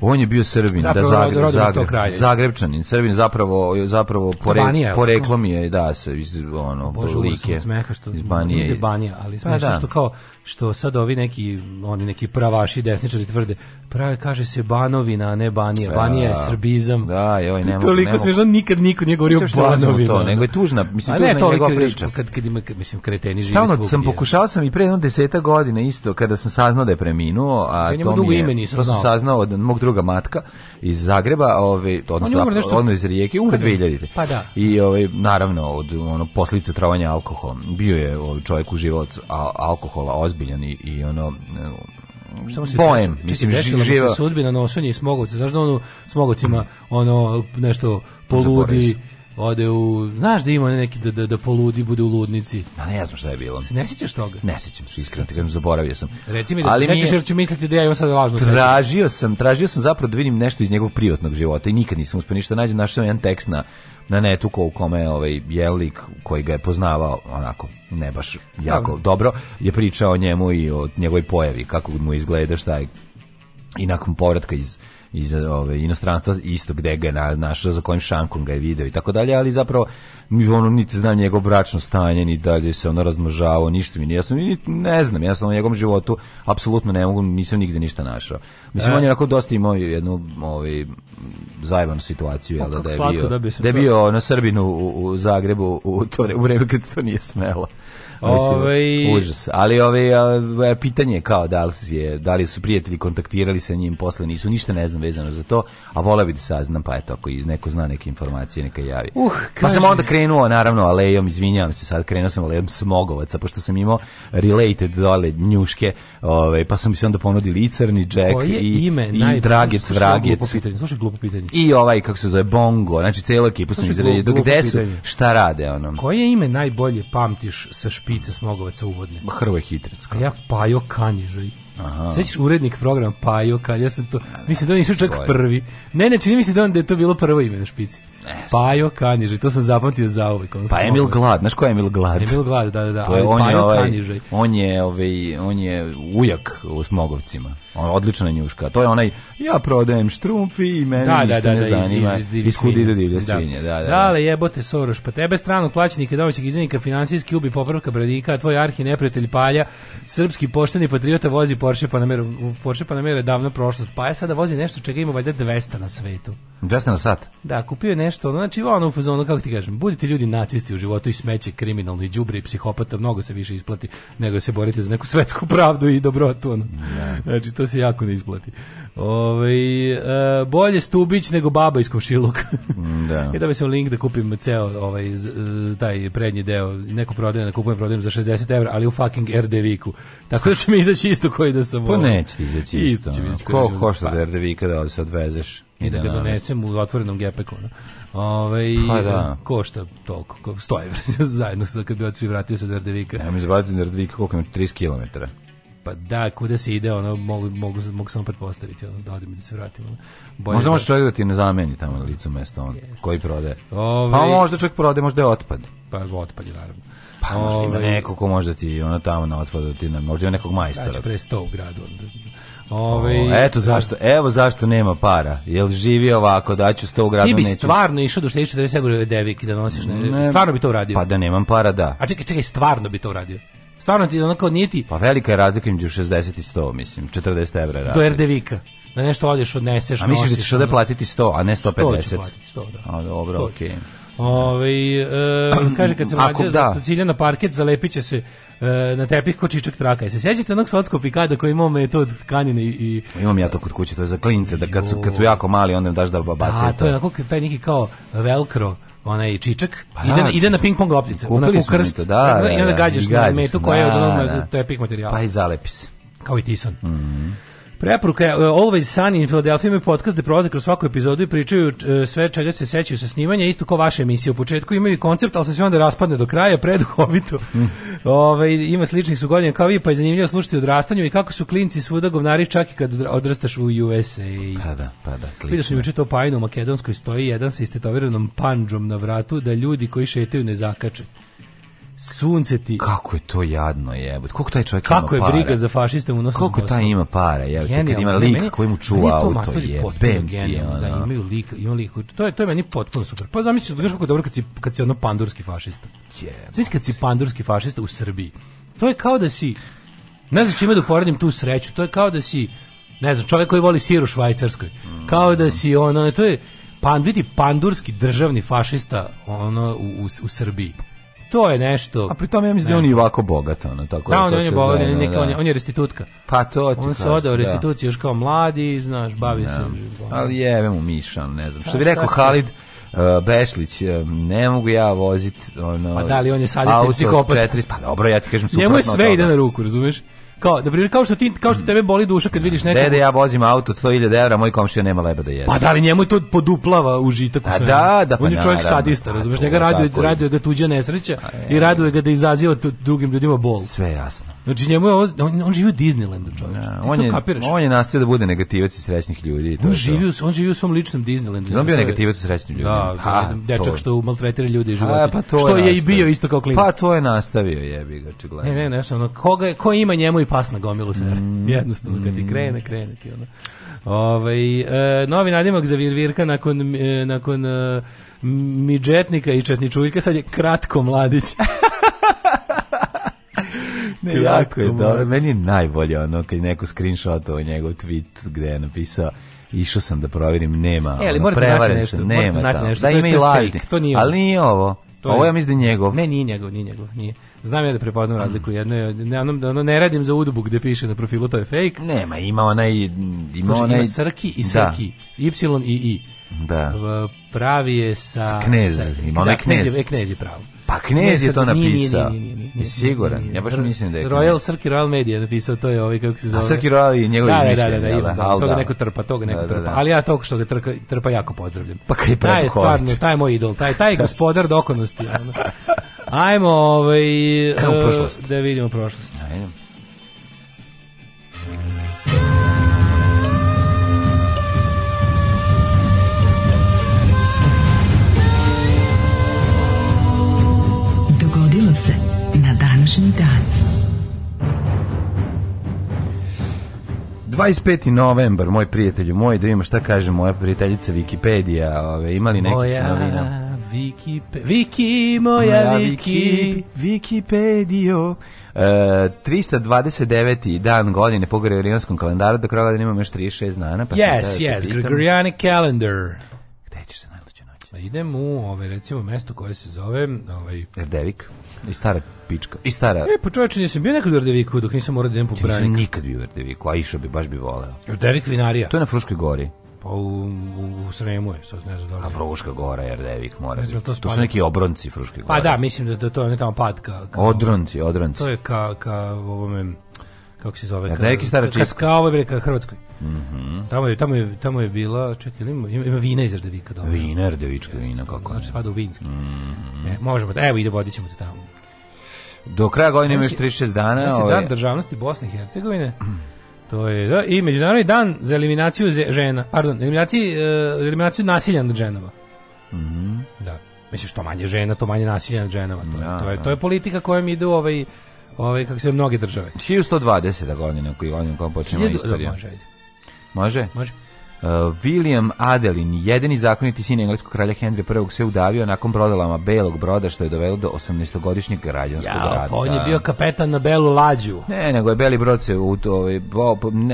On je bio Srbin, da, zapravo, da Zagreb, Zagreb, Zagreb Zagrebčanin, Srbin zapravo zapravo pore, Banija, poreklo mi je da se iz ono Bože, smeha što iz Banije. Iz Banije, ali smešno pa, da. što kao što sad ovi neki oni neki pravaši desničari tvrde, prave kaže se Banovina, a ne Banija. Pa Banija je da. Srbizam. Da, joj, ovaj, nema. mogu. Toliko smešno nikad niko nije govorio Banovina. To, nego je tužna, mislim tužna ne, njegova priča. Kad kad ima mislim kreteni živi. Stalno sam pokušao sam i pre 10 godina isto kada sam saznao da je preminuo, a to mi je, to sam saznao od mog druga druga matka iz Zagreba, ovaj odnosno on iz Rijeke, umro 2000. Pa da. I ovaj naravno od ono posledice trovanja alkoholom. Bio je ovaj, čovjek život a, alkohola ozbiljan i, i ono samo se bojem, desi, mislim desilo živa sudbina nošenja i smogovca, Zašto ono smogovcima ono nešto poludi ode u, znaš da ima neki da, da, da poludi, bude u ludnici. A ne znam šta je bilo. Se ne sjećaš toga? Ne sjećam se, iskreno, kažem, zaboravio sam. Reci mi da Ali se sjećaš je... jer ću misliti da ja imam sad lažno Tražio sam, tražio sam zapravo da vidim nešto iz njegovog privatnog života i nikad nisam uspio ništa da nađem, našao sam jedan tekst na na netu ko u kome ovaj jelik koji ga je poznavao onako ne baš jako Dobre. dobro je pričao o njemu i o njegovoj pojavi kako mu izgleda šta je i nakon povratka iz iz ove inostranstva isto gde ga na, našao za kojim šankom ga je video i tako dalje ali zapravo mi ono niti znam njegov bračno stanje ni dalje se ono razmnožavao ništa mi nije jasno niti ne znam ja sam u njegovom životu apsolutno ne mogu nisam nigde ništa našao mislim e. on je onako dosta imao jednu ovaj zajebanu situaciju jel, da, pa da je bio da, da je bio na Srbinu u, u Zagrebu u to u vreme kad se to nije smelo Ovaj užas. Ali ovaj e, pitanje je kao da li je da li su prijatelji kontaktirali sa njim posle nisu ništa ne znam vezano za to, a vola bi da saznam pa eto ako iz neko zna neke informacije neka javi. Uh, pa sam onda krenuo naravno alejom, izvinjavam se, sad krenuo sam alejom Smogovaca pošto sam imao related dole njuške, ovaj pa sam mi se onda ponudili i crni džek i ime, i najbolj, Dragec Vragec. Slušaj glupo pitanje. I ovaj kako se zove Bongo, znači cela ekipa su mi izredili gde su, šta rade ono. Koje ime najbolje pamtiš sa špice smogovaca uvodne. Ma Hrvoje Hitrec. A ja Pajo Kanjižaj. Aha. Sećaš urednik programa Pajo Kanjižaj, ja sam to, mislim da on išao čak prvi. Ne, ne, čini mi se da on da je to bilo prvo ime na špici. Pajo Kanjižaj, to sam zapamtio za uvijek. Ono pa Emil Glad, znaš ko je Emil Glad? Emil Glad, da, da, da. To je, on, Pajo ovaj, on, je, ovaj, on je ujak u Smogovcima. On, odlična njuška. To je onaj, ja prodajem štrumfi i meni da, da ništa da, da, ne zanima. Iz, iz, iz, iz divlje da. svinje. Da, da, da. Dale, jebote Soroš, pa tebe stranu plaćenika domaćeg izvinika finansijski ubi popravka bradika, a tvoj arhi neprijatelj Palja, srpski pošteni patriota vozi Porsche Panamera. Porsche Panamera je davno prošlost. Pa je sada vozi nešto čega ima valjda 200 na svetu. 200 na sat? Da, kupio je nešto nešto, znači ono u fazonu, kako ti kažem, budite ljudi nacisti u životu i smeće, kriminalno i đubre i psihopata, mnogo se više isplati nego da se borite za neku svetsku pravdu i dobrotu. Ono. Znači to se jako ne isplati. Ovaj e, bolje Stubić nego baba iz Komšiluka. Mm, da. I da e, dobio sam link da kupim ceo ovaj z, e, taj prednji deo, neku prodaje da kupujem prodajem za 60 evra, ali u fucking RDV-ku. Tako da će mi izaći isto koji da sam. Pa ovo, ovaj, neće ti izaći isto. isto će Koliko da košta da RDV-ka da ovdje se odvezeš? i da, da ga donesem u otvorenom gepeku. No. Ove, ovaj, pa da. Košta toliko, ko, 100 evra zajedno sa kad bi otišli vratio se do Erdevika. Ja mi zabatio do Erdevika koliko ima, 30 km. Pa da, kuda se ide, ono, mogu, mogu, mogu samo pretpostaviti, ono, da odim i da se vratim. Ono. Bolje možda da... može čovjek da ti ne zameni tamo na licu mesta, on, yes. koji prode. Ove... Ovaj- pa možda čovjek prode, možda je otpad. Pa otpad je, naravno. Pa možda ima ovaj- neko ko možda ti ono tamo na otpadu, da ti na, možda ima nekog majstora. Znači, pre sto u gradu. Onda. Ove, ovaj- eto zašto, evo zašto nema para. Jel živi ovako, daću 100 u gradu neću. Ti bi neću. stvarno išao do štedića 40 € devik da nosiš, ne, ne, stvarno bi to uradio. Pa da nemam para, da. A čekaj, čekaj, stvarno bi to uradio stvarno ti onako nije Pa velika je razlika između 60 i 100, mislim, 40 evra razlika. Do Erdevika. Da nešto odeš, odneseš, nosiš. A misliš da ćeš ovde platiti 100, a ne 150? 100 ću platiti, 100, da. A, dobro, okej. Okay. Ove, ovaj, e, kaže kad se mlađe da. cilja na parket zalepit će se e, na tepih ko čičak traka. I e, se sjećate onog sotskog pikada koji imao metod kanine i... Pa imam ja to kod kuće, to je za klince, da kad su, kad su jako mali onda im daš da babacije. Da, to je onako taj neki kao velcro ona onaj čičak pa, ide, na, da, ide na ping pong loptice onako krst to, da, da, da i onda gađaš, gađaš na metu koja je od onog da, pik materijal pa i zalepi se kao i tison mm -hmm. Preporuka je e, Always Sunny in Philadelphia imaju podcast gde prolaze kroz svaku epizodu i pričaju e, sve čega se sećaju sa snimanja, isto kao vaše emisije. U početku imaju koncept, ali se sve onda raspadne do kraja, preduhovito. Mm. Ove, ovaj, ima sličnih su godina kao vi, pa je zanimljivo slušati odrastanju i kako su klinci svuda govnari čak i kad odrastaš u USA. Pa da, pa da, slično. Vidio sam juče to pajno u Makedonskoj stoji jedan sa istetoviranom panđom na vratu da ljudi koji šetaju ne zakače sunce ti. Kako je to jadno jebote. Koliko taj čovjek Kako ima para? Kako je briga za fašiste u nosu? Koliko taj ima para, jebote. Kad ima lik da meni, koji mu čuva auto, jebem ti. Da, imaju lik, ima lik. To je, to je meni potpuno super. Pa zamisli da kako dobro kad si, kad si ono pandurski fašista. Jebote. Znaš kad si pandurski fašista u Srbiji. To je kao da si, ne znam čime da uporedim tu sreću, to je kao da si, ne znam, čovjek koji voli sir u Švajcarskoj. Kao da si ono, to je, pan, biti pandurski državni fašista ono u, u, u Srbiji to je nešto. A pritom ja mislim da on i ovako bogat, ono, tako da. da on, on je bogat, da. on, je, on je restitutka. Pa to ti On se odao da. restituciju još kao mladi, znaš, bavi se. Ali jeve mu mišan, ne znam. Što bi rekao Halid, Uh, Bešlić, uh, ne mogu ja voziti ono. Pa da li on je sad psihopata? pa dobro, ja ti kažem suprotno. Njemu je sve ide na ruku, razumeš? kao da primjer kao što ti kao što mm. tebe boli duša kad vidiš nekog Dede ja vozim auto od 100.000 evra, moj komšija nema leba da jede. Pa da li njemu to poduplava užitak u svemu? Da, da, pa on je čovjek naravno. sadista, razumeš, njega raduje raduje ga tuđa nesreća i raduje ga da izaziva drugim ljudima bol. Sve jasno. Znači njemu je ovo, on, on živi u Disneylandu, čovječe. Ja, da, on, je, on je nastao da bude negativac i srećnih ljudi. To on, živi, u, on živi u svom ličnom Disneylandu. Da on bio negativac i srećnih ljudi. Da, ha, da, dečak to... što maltretira ljudi i životinje. pa što je, nastavio. i bio isto kao klinac. Pa to je nastavio, jebi ga, očigledno. Ne, ne, nešto, ono, koga, ko ima njemu i pas na gomilu sve. Mm. Jednostavno, kad ti krene, krene ti ono. Ovaj e, novi nadimak za Virvirka nakon e, nakon e, midžetnika i četničuljka sad je kratko mladić. ne, jako, jako je dobro. Meni je najbolje ono kad neko screenshot screenshotovao njegov tweet gde je napisao išao sam da proverim, nema. E, ali ono, prevaren nešto, nema znati tamo. Nešto. Da ima i lažni, to nije ali nije ovo. To ovo je, ja mislim da njegov. Ne, nije njegov, nije njegov, nije. Znam ja da prepoznam razliku. Jedno je, ne, ono, da ono ne radim za udbu gde piše na profilu, to je fake. Nema, ima onaj... Ima, Slušaj, onaj... ima srki i da. srki, da. y i i. Da. Pravi je sa... Knez, sa, ima onaj knez. Da, knez je, knez je pravo. Pa Knez je to napisao. Nije, nije, nije, nije, siguran. Ja baš mislim da je. Royal Cirque Royal Media napisao to je ovaj kako se zove. A Cirque Royal je njegov da, da, da, da, da? toga da. neko trpa, toga da, neko trpa. Ali ja tog što ga trpa, trpa jako pozdravljam. Pa kaj Taj je stvarno, taj je moj idol, taj taj gospodar dokonosti. Ajmo, ovaj, da vidimo prošlost. Ajmo. današnji dan. 25. novembar, moj prijatelju, moj, da vidimo šta kaže moja prijateljica Wikipedia, ove, imali nekih moja... novina? Viki, moja Viki, Wikipedio. Uh, e, 329. dan godine po Gregorijanskom kalendaru, do kraja godine imamo još 36 dana. Pa yes, yes, Gregoriani calendar. Gde ćeš se najluđe noći? Pa Idem u ove, recimo, mesto koje se zove... Ovaj... Erdevik. I stara pička. I stara. E, pa čoveče, nisam bio nekad u Rdeviku, dok nisam morao da idem po branik. Nisam nikad bio u Rdeviku, a išao bi, baš bi voleo. Rdevik vinarija. To je na Fruškoj gori. Pa u, u, u Sremu je, sad ne znam da li. A Fruška gora, Rdevik, mora biti. To, to su neki obronci Fruške pa gore. Pa da, mislim da, to je tamo pad ka, ka... Odronci, odronci. To je ka, ka ovome kako se zove? Kada neki stara čista. Kao ovo je ka Hrvatskoj. Mhm. Tamo je tamo je tamo je bila, čekaj, ima, ima vina iz Rdevika dobro. Vina, Rdevička vina kako. Znači spada u vinski. Mm. E, možemo da evo ide vodićemo te tamo. Do kraja godine imaš 36 znači, dana. Danas znači, je ove... Ovaj- dan državnosti Bosne i Hercegovine. To je, da, i Međunarodni dan za eliminaciju žena, pardon, eliminaciju, uh, e, eliminaciju nasilja nad ženama. Mm -hmm. Da. Mislim, što manje žena, to manje nasilja nad ženama. To, je, da, to, je, da. to je politika kojom ide u ovaj Ovaj kako se mnoge države. 1120. godine koji on kom počinje istorija. Može. Ajde. Može? Može. Uh, William Adelin, jedini zakoniti sin engleskog kralja Henry I, se udavio nakon brodalama Belog broda, što je dovelo do 18-godišnjeg građanskog ja, rada. On je bio kapetan na Belu lađu. Ne, nego je Beli brod se u to, ovaj,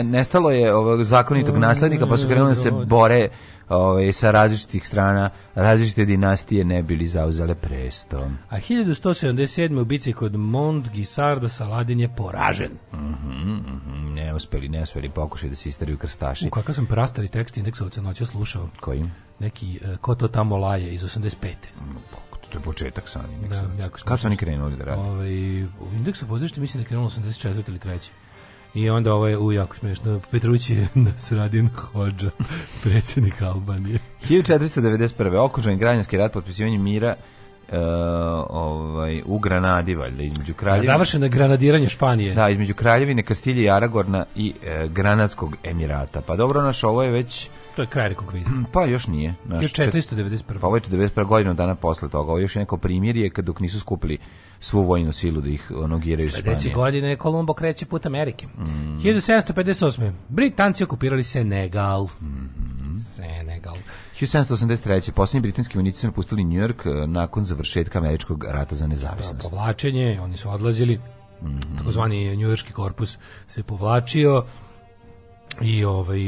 nestalo je ovog zakonitog mm, naslednika, pa su krenuli da se bore ovaj, sa različitih strana različite dinastije ne bili zauzele presto. A 1177. u bici kod Montgisarda Saladin je poražen. Mm -hmm, mm -hmm, ne uspeli, ne uspeli pokušaj da se istariju krstaši. U kakav sam prastari tekst indeksovca noća slušao. Kojim? Neki, e, ko to tamo laje iz 85. Mm, pa, to je početak sa da, indeksom. Da, Kako su oni krenuli da rade? Ovaj, indeks u mislim da je krenulo 84. ili 3. I onda ovo je u jako smešno. Petrući je Nasradin Hođa, predsjednik Albanije. 1491. Okužen građanski rat potpisivanje mira Uh, ovaj, u Granadi valjda između kraljevine. Završeno je granadiranje Španije. Da, između kraljevine Kastilje i Aragorna i e, Granadskog emirata. Pa dobro, naš ovo je već To je kraj rekonquista. Pa još nije. Naš, 1491. Pa ovo je 91 godinu dana posle toga. Ovo još je neko primjer je dok nisu skupili svu vojnu silu da ih ono giraju Španije. Sledeće godine Kolumbo kreće put Amerike. Mm. 1758. Britanci okupirali Senegal. Mm -hmm. Senegal. 1783. Poslednji britanski vojnici su napustili New York eh, nakon završetka američkog rata za nezavisnost. Da, povlačenje, oni su odlazili. Mm -hmm. Takozvani njujorski korpus se povlačio i ovaj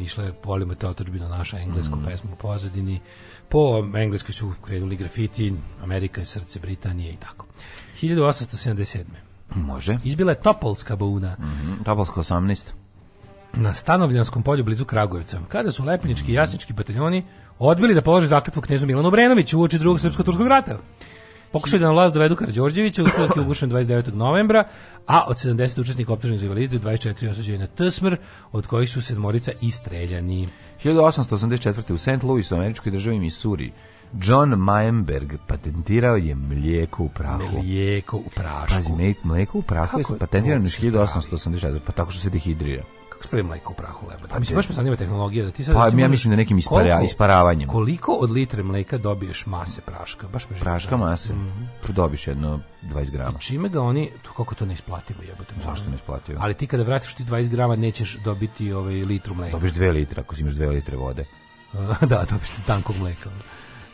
išla je volimo te na naša englesku mm. Mm-hmm. pesmu u pozadini po engleskoj su krenuli grafiti Amerika je srce Britanije i tako 1877. Može. Izbila je Topolska buna. Mm -hmm. Topolska 18 na Stanovljanskom polju blizu Kragujevca, kada su lepenički i jasnički bataljoni odbili da polože zakletvu knezu Milanu Brenoviću u oči drugog srpsko-turskog rata. Pokušali da na vlast dovedu Karađorđevića, ustanak je ugušen 29. novembra, a od 70 učesnika optuženih za invalidiju 24 osuđeni na Tsmr, od kojih su sedmorica i streljani. 1884. u St. Louis u američkoj državi Missouri John Mayenberg patentirao je mlijeko u prahu. Mlijeko u prašku. Pazi, mlijeko u prahu Kako je patentirano u 1884, pa tako što se dehidrira kako spravi mleko u prahu lebeda. Pa, pa mislim baš me zanima tehnologija da ti sad Pa ja mislim da nekim ispara isparavanjem. Koliko od litre mleka dobiješ mase praška? Baš me Praška da. mase. Mm -hmm. dobiješ jedno 20 g. I čime ga oni to kako to ne isplativo jebote. Zašto ne isplativo? Ali ti kada vratiš ti 20 g nećeš dobiti ovaj litru mleka. Dobiješ 2 litre ako si imaš 2 litre vode. da, dobiješ tankog mleka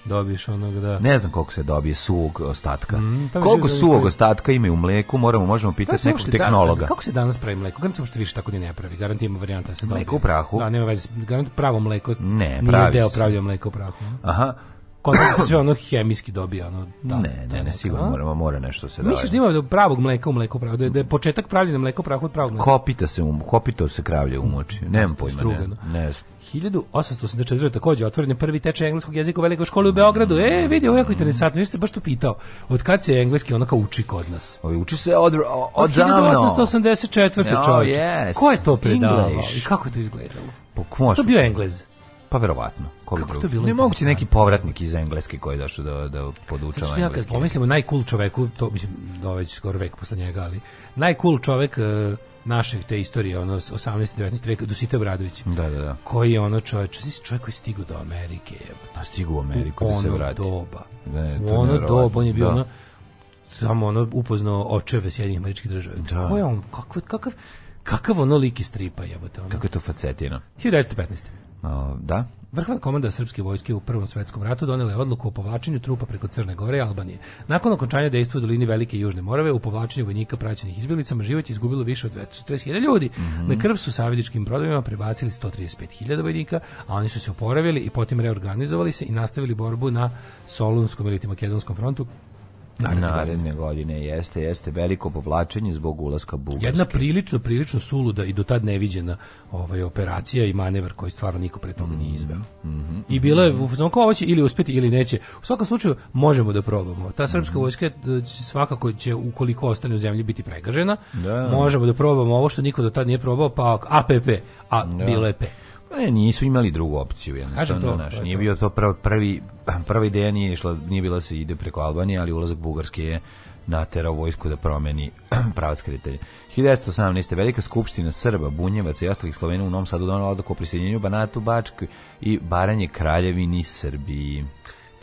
dobiješ onog da ne znam koliko se dobije suvog ostatka mm, pa koliko da suvog koji... ostatka ima u mleku moramo možemo pa pitati pa, nekog da, tehnologa kako se danas pravi mleko garant se što više tako ni ne pravi Garantujemo ima varijanta da se dobije. mleko u prahu da nema veze garant pravo mleko ne pravi nije deo pravio mleko u prahu aha Kada se sve ono hemijski dobija, ono, da, ne, ne, ne, sigurno moramo, mora nešto se daje. Misliš da ima da pravog mleka u mleko pravo, da je, da je početak pravljenja mleka u prahu od pravog mleka? Kopita se, um, kopito se kravlje umoči, nemam pojma, ne, ne 1884. takođe otvoren je prvi tečaj engleskog jezika u velikoj školi u Beogradu. E, vidi, ovo je jako interesantno, nisam se baš tu pitao. Od kad se engleski onako uči kod nas? Ovi, uči se od, od, 1884. No, čovječe. Yes. Ko je to predavao English. i kako je to izgledalo? Po, pa Što bio Englez? Pa verovatno. Ko Kako drugi? to bilo? Ne moguće neki povratnik iz Engleske koji je došao da, da podučava znači, ja kad pomislim o najcool čoveku, to mislim da već ovaj skoro vek posle njega, ali najcool čovek uh, e, naše te istorije, ono 18. 19. veka, Dosita Obradović. Da, da, da. Koji je ono čovjek, znači čovjek koji stigao do Amerike, pa stigao u Ameriku u da se vrati. Doba. Ne, to u ono doba, on je bio da. ono samo ono upoznao očeve Sjedinjenih američkih država. Da. Ko je on? Kakav, kakav, kakav ono lik iz stripa jebote ono? Kako je to facetina? 1915 da. Vrhovna komanda srpske vojske u Prvom svetskom ratu donela je odluku o povlačenju trupa preko Crne Gore i Albanije. Nakon okončanja dejstva u dolini Velike i Južne Morave u povlačenju vojnika praćenih izbjeglicama život je izgubilo više od 240.000 ljudi. Mm -hmm. Na krv su savezničkim brodovima prebacili 135.000 vojnika, a oni su se oporavili i potom reorganizovali se i nastavili borbu na Solunskom ili Makedonskom frontu naredne, naredne godine. godine. jeste jeste veliko povlačenje zbog ulaska Bugarske. Jedna prilično prilično suluda i do tad neviđena ovaj operacija i manevar koji stvarno niko pre toga nije mhm, izveo. Mm -hmm. I bilo je mhm. u fazonu će ili uspeti ili neće. U svakom slučaju možemo da probamo. Ta srpska mm -hmm. vojska e, će svakako će ukoliko ostane u zemlji biti pregažena. Da. Možemo da probamo ovo što niko do tad nije probao pa APP, a da. bilo je P. E, nisu imali drugu opciju, jednostavno, to, naš, nije bio to prvi, prvi, prva ideja nije išla, nije bila se ide preko Albanije, ali ulazak Bugarske je naterao vojsku da promeni pravac kretanja. 1918. Velika skupština Srba, Bunjevaca i ostalih Slovena u Novom Sadu donala odluku o prisjedinjenju Banatu, Bačku i Baranje Kraljevini Srbiji.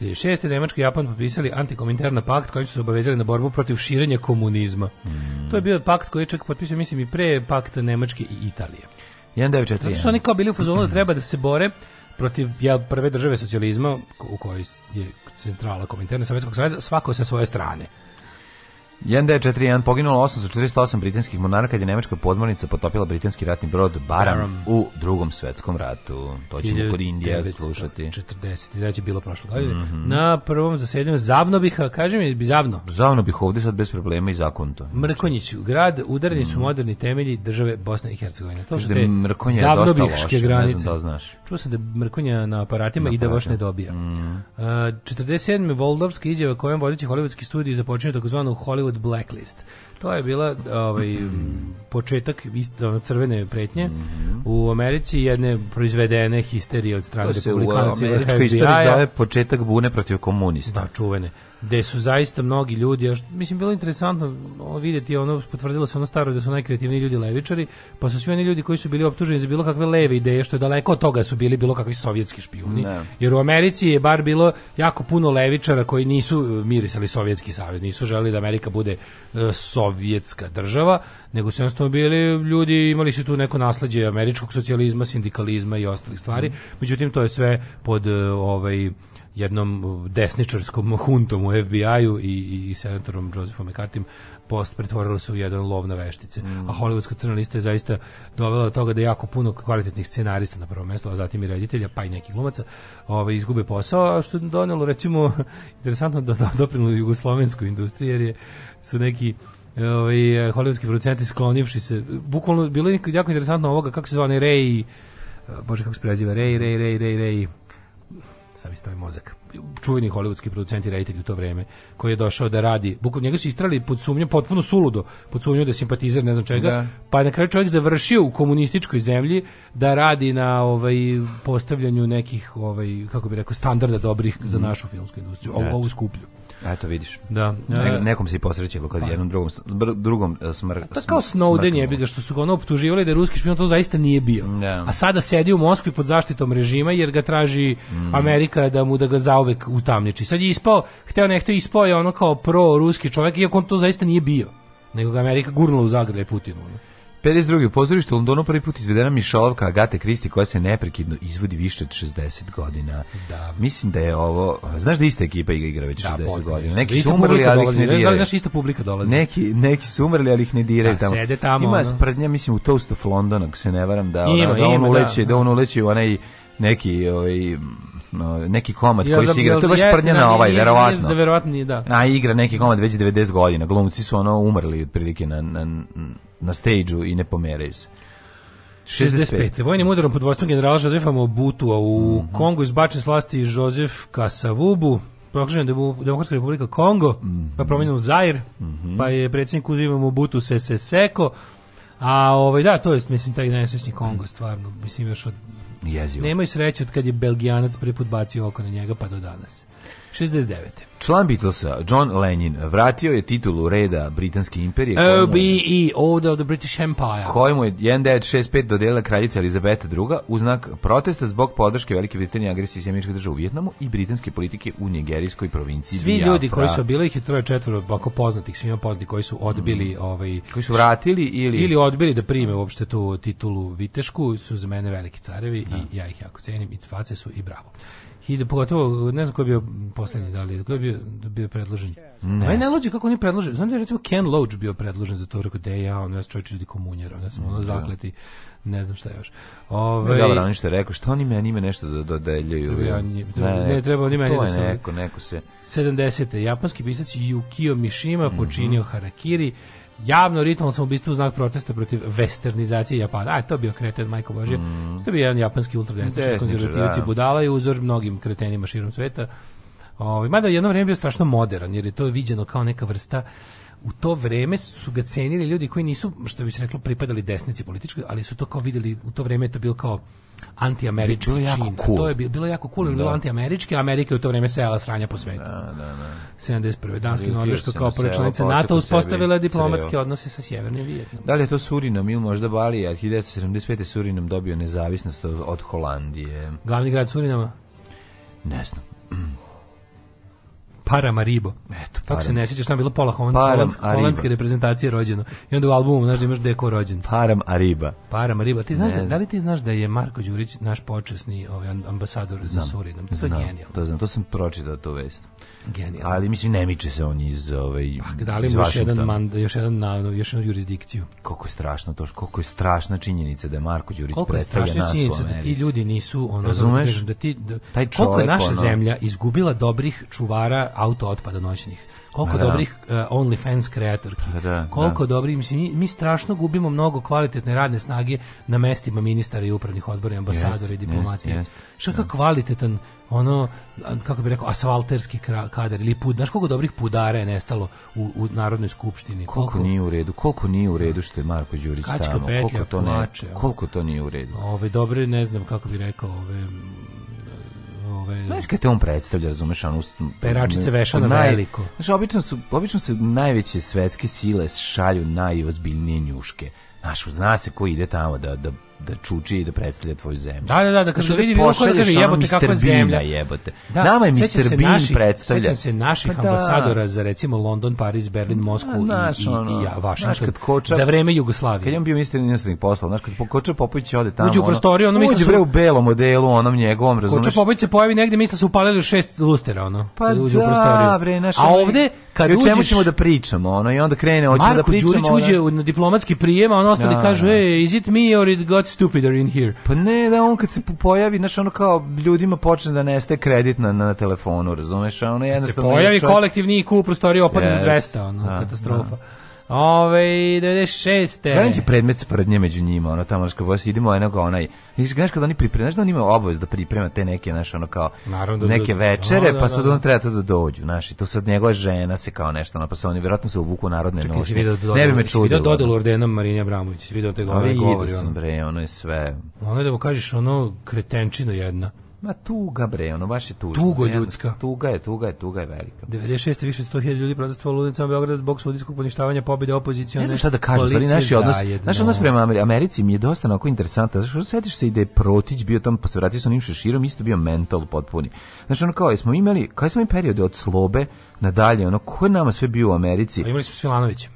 36. Nemačka i Japan potpisali antikominterna pakt kojim su se obavezali na borbu protiv širenja komunizma. Mm. To je bio pakt koji je čak potpisao, mislim, i pre pakta Nemačke i Italije. 1941. Zato što oni kao bili u fazonu da treba da se bore protiv ja, prve države socijalizma u kojoj je centrala kominterna Sovjetskog saveza, svako sa svoje strane. 1941 poginulo 848 britanskih monarka kad je nemačka podmornica potopila britanski ratni brod Baram, u drugom svetskom ratu. To ćemo 19... kod Indija slušati. 40. Da je bilo prošlo godine. Mm -hmm. Na prvom zasedanju Zavno bih, kaže mi, bi Zavno. Zavno bih ovdje sad bez problema i zakonto. Mrkonjić, znači. grad, udareni mm su mhm. moderni temelji države Bosne i Hercegovine. To što da te Mrkonja je dosta loša, granice. ne znam da znaš. Čuo sam da Mrkonja na aparatima na i da baš ne dobija. Mm -hmm. uh, 47. Voldovska izjava kojom vodeći hollywoodski studiji započinju takozvanu Hollywood Hollywood Blacklist. To je bila ovaj početak isto ono, crvene pretnje mm -hmm. u Americi jedne proizvedene histerije od strane republikanaca i FBI. zove početak bune protiv komunista. Da, čuvene gde su zaista mnogi ljudi, još, mislim, bilo interesantno vidjeti, ono, potvrdilo se ono staro da su najkreativniji ljudi levičari, pa su svi oni ljudi koji su bili optuženi za bilo kakve leve ideje, što je daleko od toga su bili bilo kakvi sovjetski špijuni, ne. jer u Americi je bar bilo jako puno levičara koji nisu e, mirisali Sovjetski savez, nisu želeli da Amerika bude uh, sovjetska država, nego su jednostavno bili ljudi, imali su tu neko naslađe američkog socijalizma, sindikalizma i ostalih stvari, mm. međutim, to je sve pod uh, ovaj jednom desničarskom huntom u FBI-u i, i senatorom Josephom McCartym post pretvorilo se u jedan lov na veštice. Mm. A hollywoodska crna lista je zaista dovela do toga da jako puno kvalitetnih scenarista na prvo mesto, a zatim i reditelja, pa i nekih glumaca, ovaj, izgube posao, a što je donelo, recimo, interesantno da do, doprinulo jugoslovenskoj industriji, jer je, su neki ovaj, hollywoodski producenti sklonivši se, bukvalno, bilo je jako interesantno ovoga, kako se zvane Ray, bože, kako se preziva, Ray, Ray, Ray, Ray, Ray, sam isto ovaj mozak. Čuveni holivudski producenti i reditelj u to vrijeme koji je došao da radi, bukvalno njega su istrali pod sumnjom potpuno suludo, pod sumnjom da je simpatizer, ne znam čega. Da. Pa na kraju čovjek završio u komunističkoj zemlji da radi na ovaj postavljanju nekih ovaj kako bi rekao standarda dobrih za mhm. našu filmsku industriju, ovu, ovu skuplju. Eto vidiš. Da. Ne, e. nekom se i posrećilo kad pa. jednom drugom br, drugom e, smr. A to kao Snowden je ga što su ga ono optuživali da je ruski špijun to zaista nije bio. Da. A sada sedi u Moskvi pod zaštitom režima jer ga traži mm. Amerika da mu da ga zaovek utamniči. Sad je ispao, hteo ne hteo ispao je ono kao pro ruski čovjek iako on to zaista nije bio. Nego ga Amerika gurnula u zagrljaj Putinu. Ono. 52. U pozorištu u Londonu prvi put izvedena mišolovka Agate Kristi koja se neprekidno izvodi više od 60 godina. Da. Mislim da je ovo... Znaš da ista ekipa igra već da, 60 podne, godina. Neki su umrli, ali ih ne da diraju. Znaš, da ista publika dolazi. Neki, neki su umrli, ali ih ne diraju da, tamo. Sede tamo. Ima ono. sprednja, mislim, u Toast of London, ako se ne varam, da, ima, ona, da, on uleće, da. da on uleće u onaj neki... Ovaj, no, neki komad ja, koji se igra, to je baš sprdnja da, na ovaj, verovatno. da, verovatno da. A igra neki komad već 90 godina, glumci su ono umrli otprilike na, na, na stage i ne pomeraju se. 65. Vojnim udarom pod vodstvom generala Žozefa Mobutua u mm -hmm. Kongu izbačen s vlasti Žozef Kasavubu, proglašena Demokratska republika Kongo, mm -hmm. pa promenjen u Zair, mm -hmm. pa je predsjednik uzima Mobutu se se seko, a ovaj, da, to je, mislim, taj najsvećni Kongo, stvarno, mislim, još od... Jezio. Nemoj sreće od kad je Belgijanac prvi put bacio oko na njega, pa do danas. 69. Član Beatlesa, John Lennon, vratio je titulu reda Britanske imperije. OBE, Order of the British Empire. Kojemu je 1965 dodela kraljica Elizabeta II u znak protesta zbog podrške Velike Britanije agresije sjemeničke države u Vjetnamu i britanske politike u nigerijskoj provinciji Svi Biafra. ljudi koji su bili, ih je troje četvoro oko poznatih, svima poznati koji su odbili... Mm. Ovaj, koji su vratili ili... Ili odbili da prime uopšte tu titulu Vitešku, su za mene veliki carevi da. i ja ih jako cenim, i face su i bravo. Hidu, pogotovo, ne znam ko je bio poslednji, da li, ko je bio bio, bio predložen. Ne. Aj najluđe kako oni predlože. Znam da je recimo Ken Loach bio predložen za to, rekao da ja, on ja čovjek ljudi komunjera, ja sam ono da. zakleti. Ne znam šta još. Ovaj ne, dobro, oni što rekao, što oni meni ime nešto da dodeljuju. Ja, ne, ne, treba oni meni to da se... neko, neko se... 70. Japanski pisac Yukio Mishima mm -hmm. počinio harakiri, javno ritualno samoubistvo u znak protesta protiv westernizacije Japana. A, to bio kreten, majko Bože. Mm. To bio jedan japanski ultradesničar, konzervativci da. budala i uzor mnogim kretenima širom sveta. Ovaj mada jedno vrijeme bio strašno moderan jer je to viđeno kao neka vrsta u to vreme su ga cenili ljudi koji nisu, što bi se reklo, pripadali desnici političkoj, ali su to kao videli, u to vreme je to bilo kao antiamerički bilo čin. Cool. To je bilo jako cool, da. bilo antiamerički, Amerika je u to vreme sejala sranja po svetu. Da, da, da. 71. Danski i Norveška kao prve NATO uspostavila diplomatske odnose sa Sjevernim Vijetnom. Da li je to Surinam ili možda Balija? 1975. Surinam dobio nezavisnost od Holandije. Glavni grad Surinama? Ne znam. Paramaribo. Eto, Kako se ne sećaš, tamo je bilo pola holandske, reprezentacije rođeno. I onda u albumu, znaš da imaš deko rođen. Paramariba. Paramariba. Ti znaš da, da li ti znaš da je Marko Đurić naš počasni ovaj, ambasador znam, za Surinam? To znam, je genijalno. To znam, to sam pročitao tu vest. Genijalno. Ali mislim ne miče se on iz ovaj Pa da li mu još jedan man, još jedan na, još jednu jurisdikciju. Koliko je strašno to, koliko je strašna činjenica da je Marko Đurić koliko predstavlja nas u Americi. Koliko je da ti ljudi nisu ono da Razumeš? da ti da, taj čovjek, koliko je naša ono... zemlja izgubila dobrih čuvara auto otpada noćnih koliko da. dobrih uh, e, fans kreatorki, da, da. koliko da. dobrih, mislim, mi, mi strašno gubimo mnogo kvalitetne radne snage na mestima ministara i upravnih odbora, ambasadora i diplomatije. Šta kak Da. kvalitetan, ono, kako bi rekao, asfalterski kadar ili pud, znaš koliko dobrih pudara je nestalo u, u Narodnoj skupštini. Koliko, koliko, nije u redu, koliko nije u redu što je Marko Đurić tamo, koliko to, ne, koliko to nije u redu. Ove, dobre, ne znam kako bi rekao, ove, ovaj Znaš kad te on predstavlja, razumeš, on peračice veša na naj, veliko. Znaš, obično su obično se najveće svetske sile šalju najozbiljnije njuške. Znaš, zna se ko ide tamo da da da čuči i da predstavlja tvoju zemlju. Da, da, da, da kad znači, vidi bilo ko da kaže jebote kakva zemlja. Jebote. Da, Nama je Mr. Bean naši, predstavlja. Sećam se naših pa da. ambasadora za recimo London, Paris, Berlin, Moskvu da, znaš, i, i, ono, i ja, Washington. Kad koča, za vreme Jugoslavije. Kad je on bio ministar inostranih poslova, znaš, kad Koča Popović ode tamo. Uđe u prostoriju, ono, ono misli su... u belom odelu, onom njegovom, razumeš? Koča Popović se pojavi negde, misle su upalili šest lustera, ono. Pa da uđe da, u prostoriju. Bre, naš, A ovde, kad uđeš... čemu ćemo da pričamo, ono, i onda krene, hoćemo da pričamo. Marko Đurić uđe na diplomatski prijem, a ono ostali da, kažu, e, is it me or it got stupider in here. Pa ne, da on kad se pojavi, znaš, ono kao ljudima počne da nestaje kredit na, na telefonu, razumeš, a ono jednostavno... Kad se pojavi čovjek... kolektivni IQ u prostoriji opadne yes. za 200, ono, da, katastrofa. Da. Ove, 96. Gledam ti predmet sprednje među njima, ono tamo, kao bos, idemo jednog onaj, znaš kada oni pripremaju, znaš da oni imaju obavez da priprema te neke, znaš, ono kao, Naravno, da neke večere, da, da, pa sad da. ono treba to da dođu, znaš, i tu sad njegova žena se kao nešto, ono, pa sad oni vjerojatno se obuku narodne Čekaj, nošnje. Čekaj, ne bi me Vidio dodelu ordenom Marinja Abramović, si vidio te govore, govori, ono. sam, bre, ono je sve. Ono je da mu kažeš, ono, kretenčino jedna. Ma tuga bre, ono baš je tužno. Tugo ljudska. Tuga je, tuga je, tuga je velika. 96. više 100.000 ljudi protestovalo ludnicama Beograda zbog sudijskog poništavanja pobjede opozicije. Ne znam šta da kažem, ali naš odnos, naš odnos prema Americi mi je dosta onako interesantan. Znaš, setiš se i da je Protić bio tamo, pa se vratio sa onim šeširom, isto bio mental potpuni. Znaš, ono kao, smo imali, koji smo imali periode od slobe nadalje, ono, ko je nama sve bio u Americi? A imali smo Svilanovića.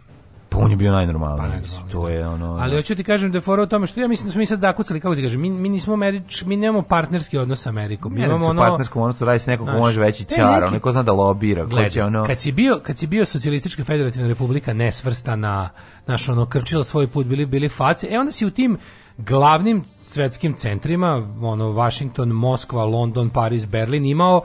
Pa on je bio najnormalniji, pa, mislim, to da. je ono... Ali da. hoću ti kažem da je fora u tome što ja mislim da smo mi sad zakucali, kako ti kažem, mi, mi nismo Američ, mi nemamo partnerski odnos sa Amerikom. Mi ne, imamo ono... partnerskom odnos radi s nekom e, ko može veći čar, e, neko zna da lobira, Gledaj, ko će ono... Kad si bio, kad si bio socijalistička federativna republika nesvrstana, znaš, ono, krčila svoj put, bili, bili face, e onda si u tim glavnim svetskim centrima, ono, Washington, Moskva, London, Paris, Berlin, imao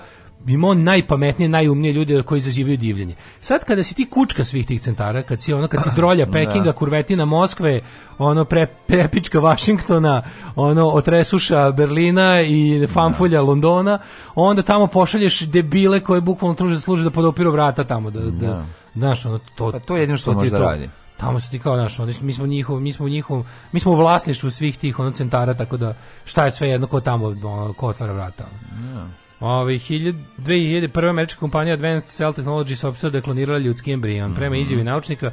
imao najpametnije, najumnije ljude koji izazivaju divljenje. Sad kada si ti kučka svih tih centara, kad si ono kad si drolja da. Pekinga, da. kurvetina Moskve, ono pre, prepička Vašingtona, ono otresuša Berlina i fanfulja da. Londona, onda tamo pošalješ debile koje bukvalno truže da služe da podopiru vrata tamo da, da, da. znaš, ono to pa to je jedino što može da radi. Tamo su ti kao naš, ono, mi smo njihov, mi smo njihov, mi smo u vlasništvu svih tih ono centara, tako da šta je sve jedno ko tamo ono, ko otvara vrata. Ono. Ove, 2001. američka kompanija Advanced Cell Technology da deklonirala ljudski embrion. Prema mhm. izjavi naučnika,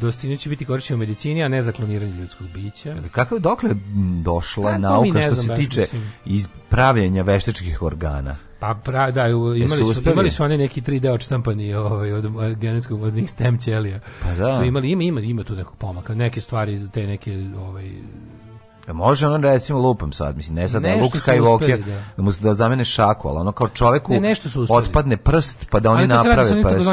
dostinu će biti korišćen u medicini, a ne za kloniranje ljudskog bića. Kako je dokle došla a, pa, nauka što se tiče ispravljanja veštačkih organa? Pa pra, da, imali su, imali su oni neki 3D odštampani ovaj, od genetskog od stem ćelija. Pa da. Su imali, ima, ima, ima tu nekog pomaka. Neke stvari, te neke ovaj, Da može on recimo lupam sad, mislim ne sad nešto Luke Skywalker da. da mu se da zamene šaku, ali ono kao čoveku ne, nešto su otpadne prst pa da oni ali to naprave se radi, prst.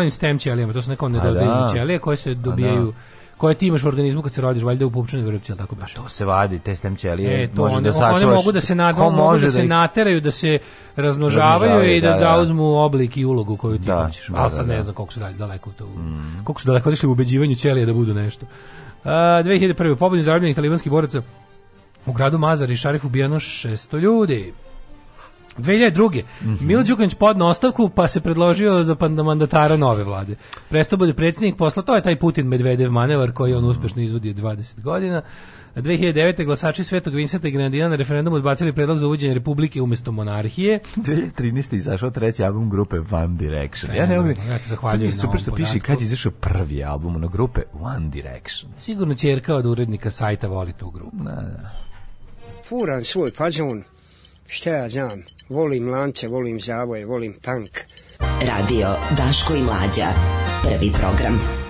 Ali to su nekom nedodeljive pa da. ali koje se pa da. dobijaju koje ti imaš u organizmu kad se rodiš, valjda u pupčanoj vrpci, al tako pa baš. To se vadi, te stem ćelije, e, to, može one, da sačuvaš. One mogu da se nad, mogu da se da ih... nateraju, da se razmnožavaju i da, da, zauzmu oblik i ulogu koju ti da, hoćeš. Al sad ne znam koliko su daleko to. Mm. Koliko su daleko otišli u ubeđivanju ćelije da budu nešto. Uh, 2001. pobednik zarobljenih talibanskih boraca U gradu Mazar i Šarif ubijeno 600 ljudi. 2002. Mm -hmm. Milo Đukanić podno ostavku pa se predložio za mandatara nove vlade. Presto bude predsjednik posla, to je taj Putin Medvedev manevar koji on mhm. uspešno izvodi 20 godina. 2009. glasači Svetog Vincenta i Grenadina na referendum odbacili predlog za uvođenje republike umjesto monarhije. 2013. izašao treći album grupe One Direction. Fem, ja ne mogu. Ja se zahvaljujem. To je super što piše kad je izašao prvi album na grupe One Direction. Sigurno ćerka od urednika sajta voli tu grupu. Na, na. Da furam svoj fazon. Šta ja znam, volim lance, volim zavoje, volim tank. Radio Daško i Mlađa. Prvi program.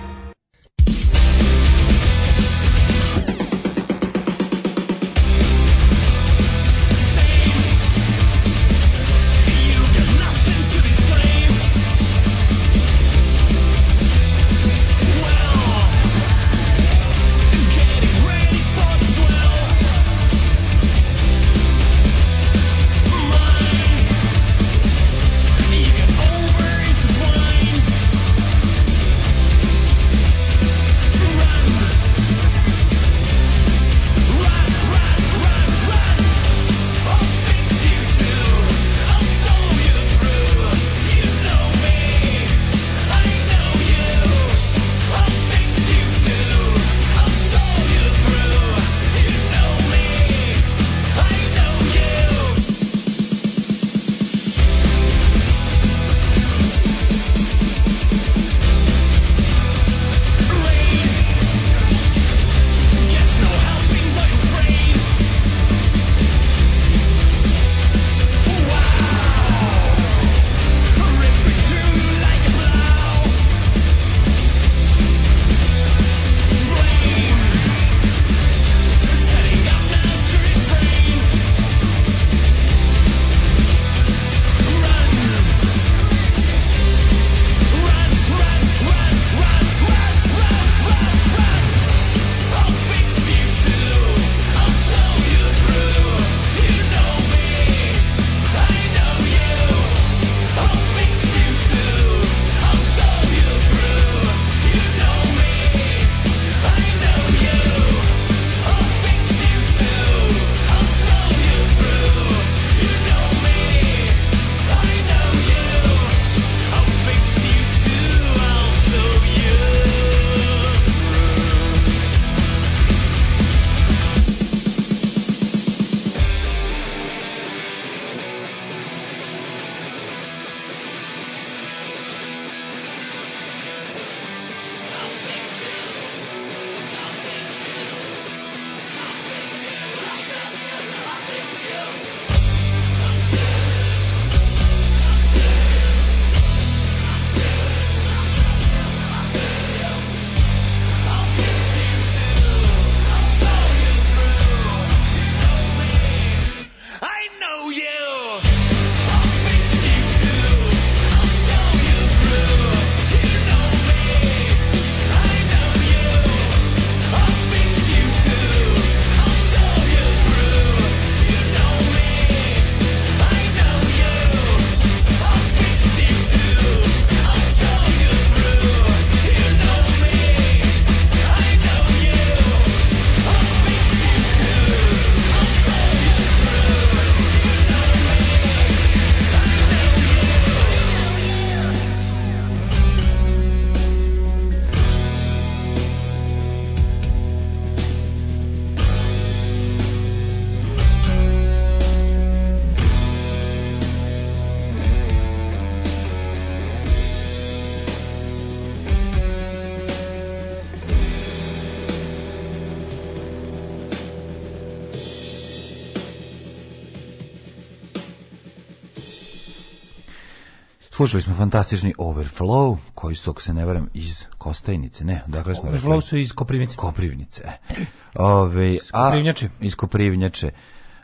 Slušali smo fantastični Overflow, koji su, ako se ne varam, iz Kostajnice, ne? Dakle smo Overflow rekli? su iz Koprivnice. Koprivnice. E. Ove, iz Koprivnjače. A, iz Koprivnjače.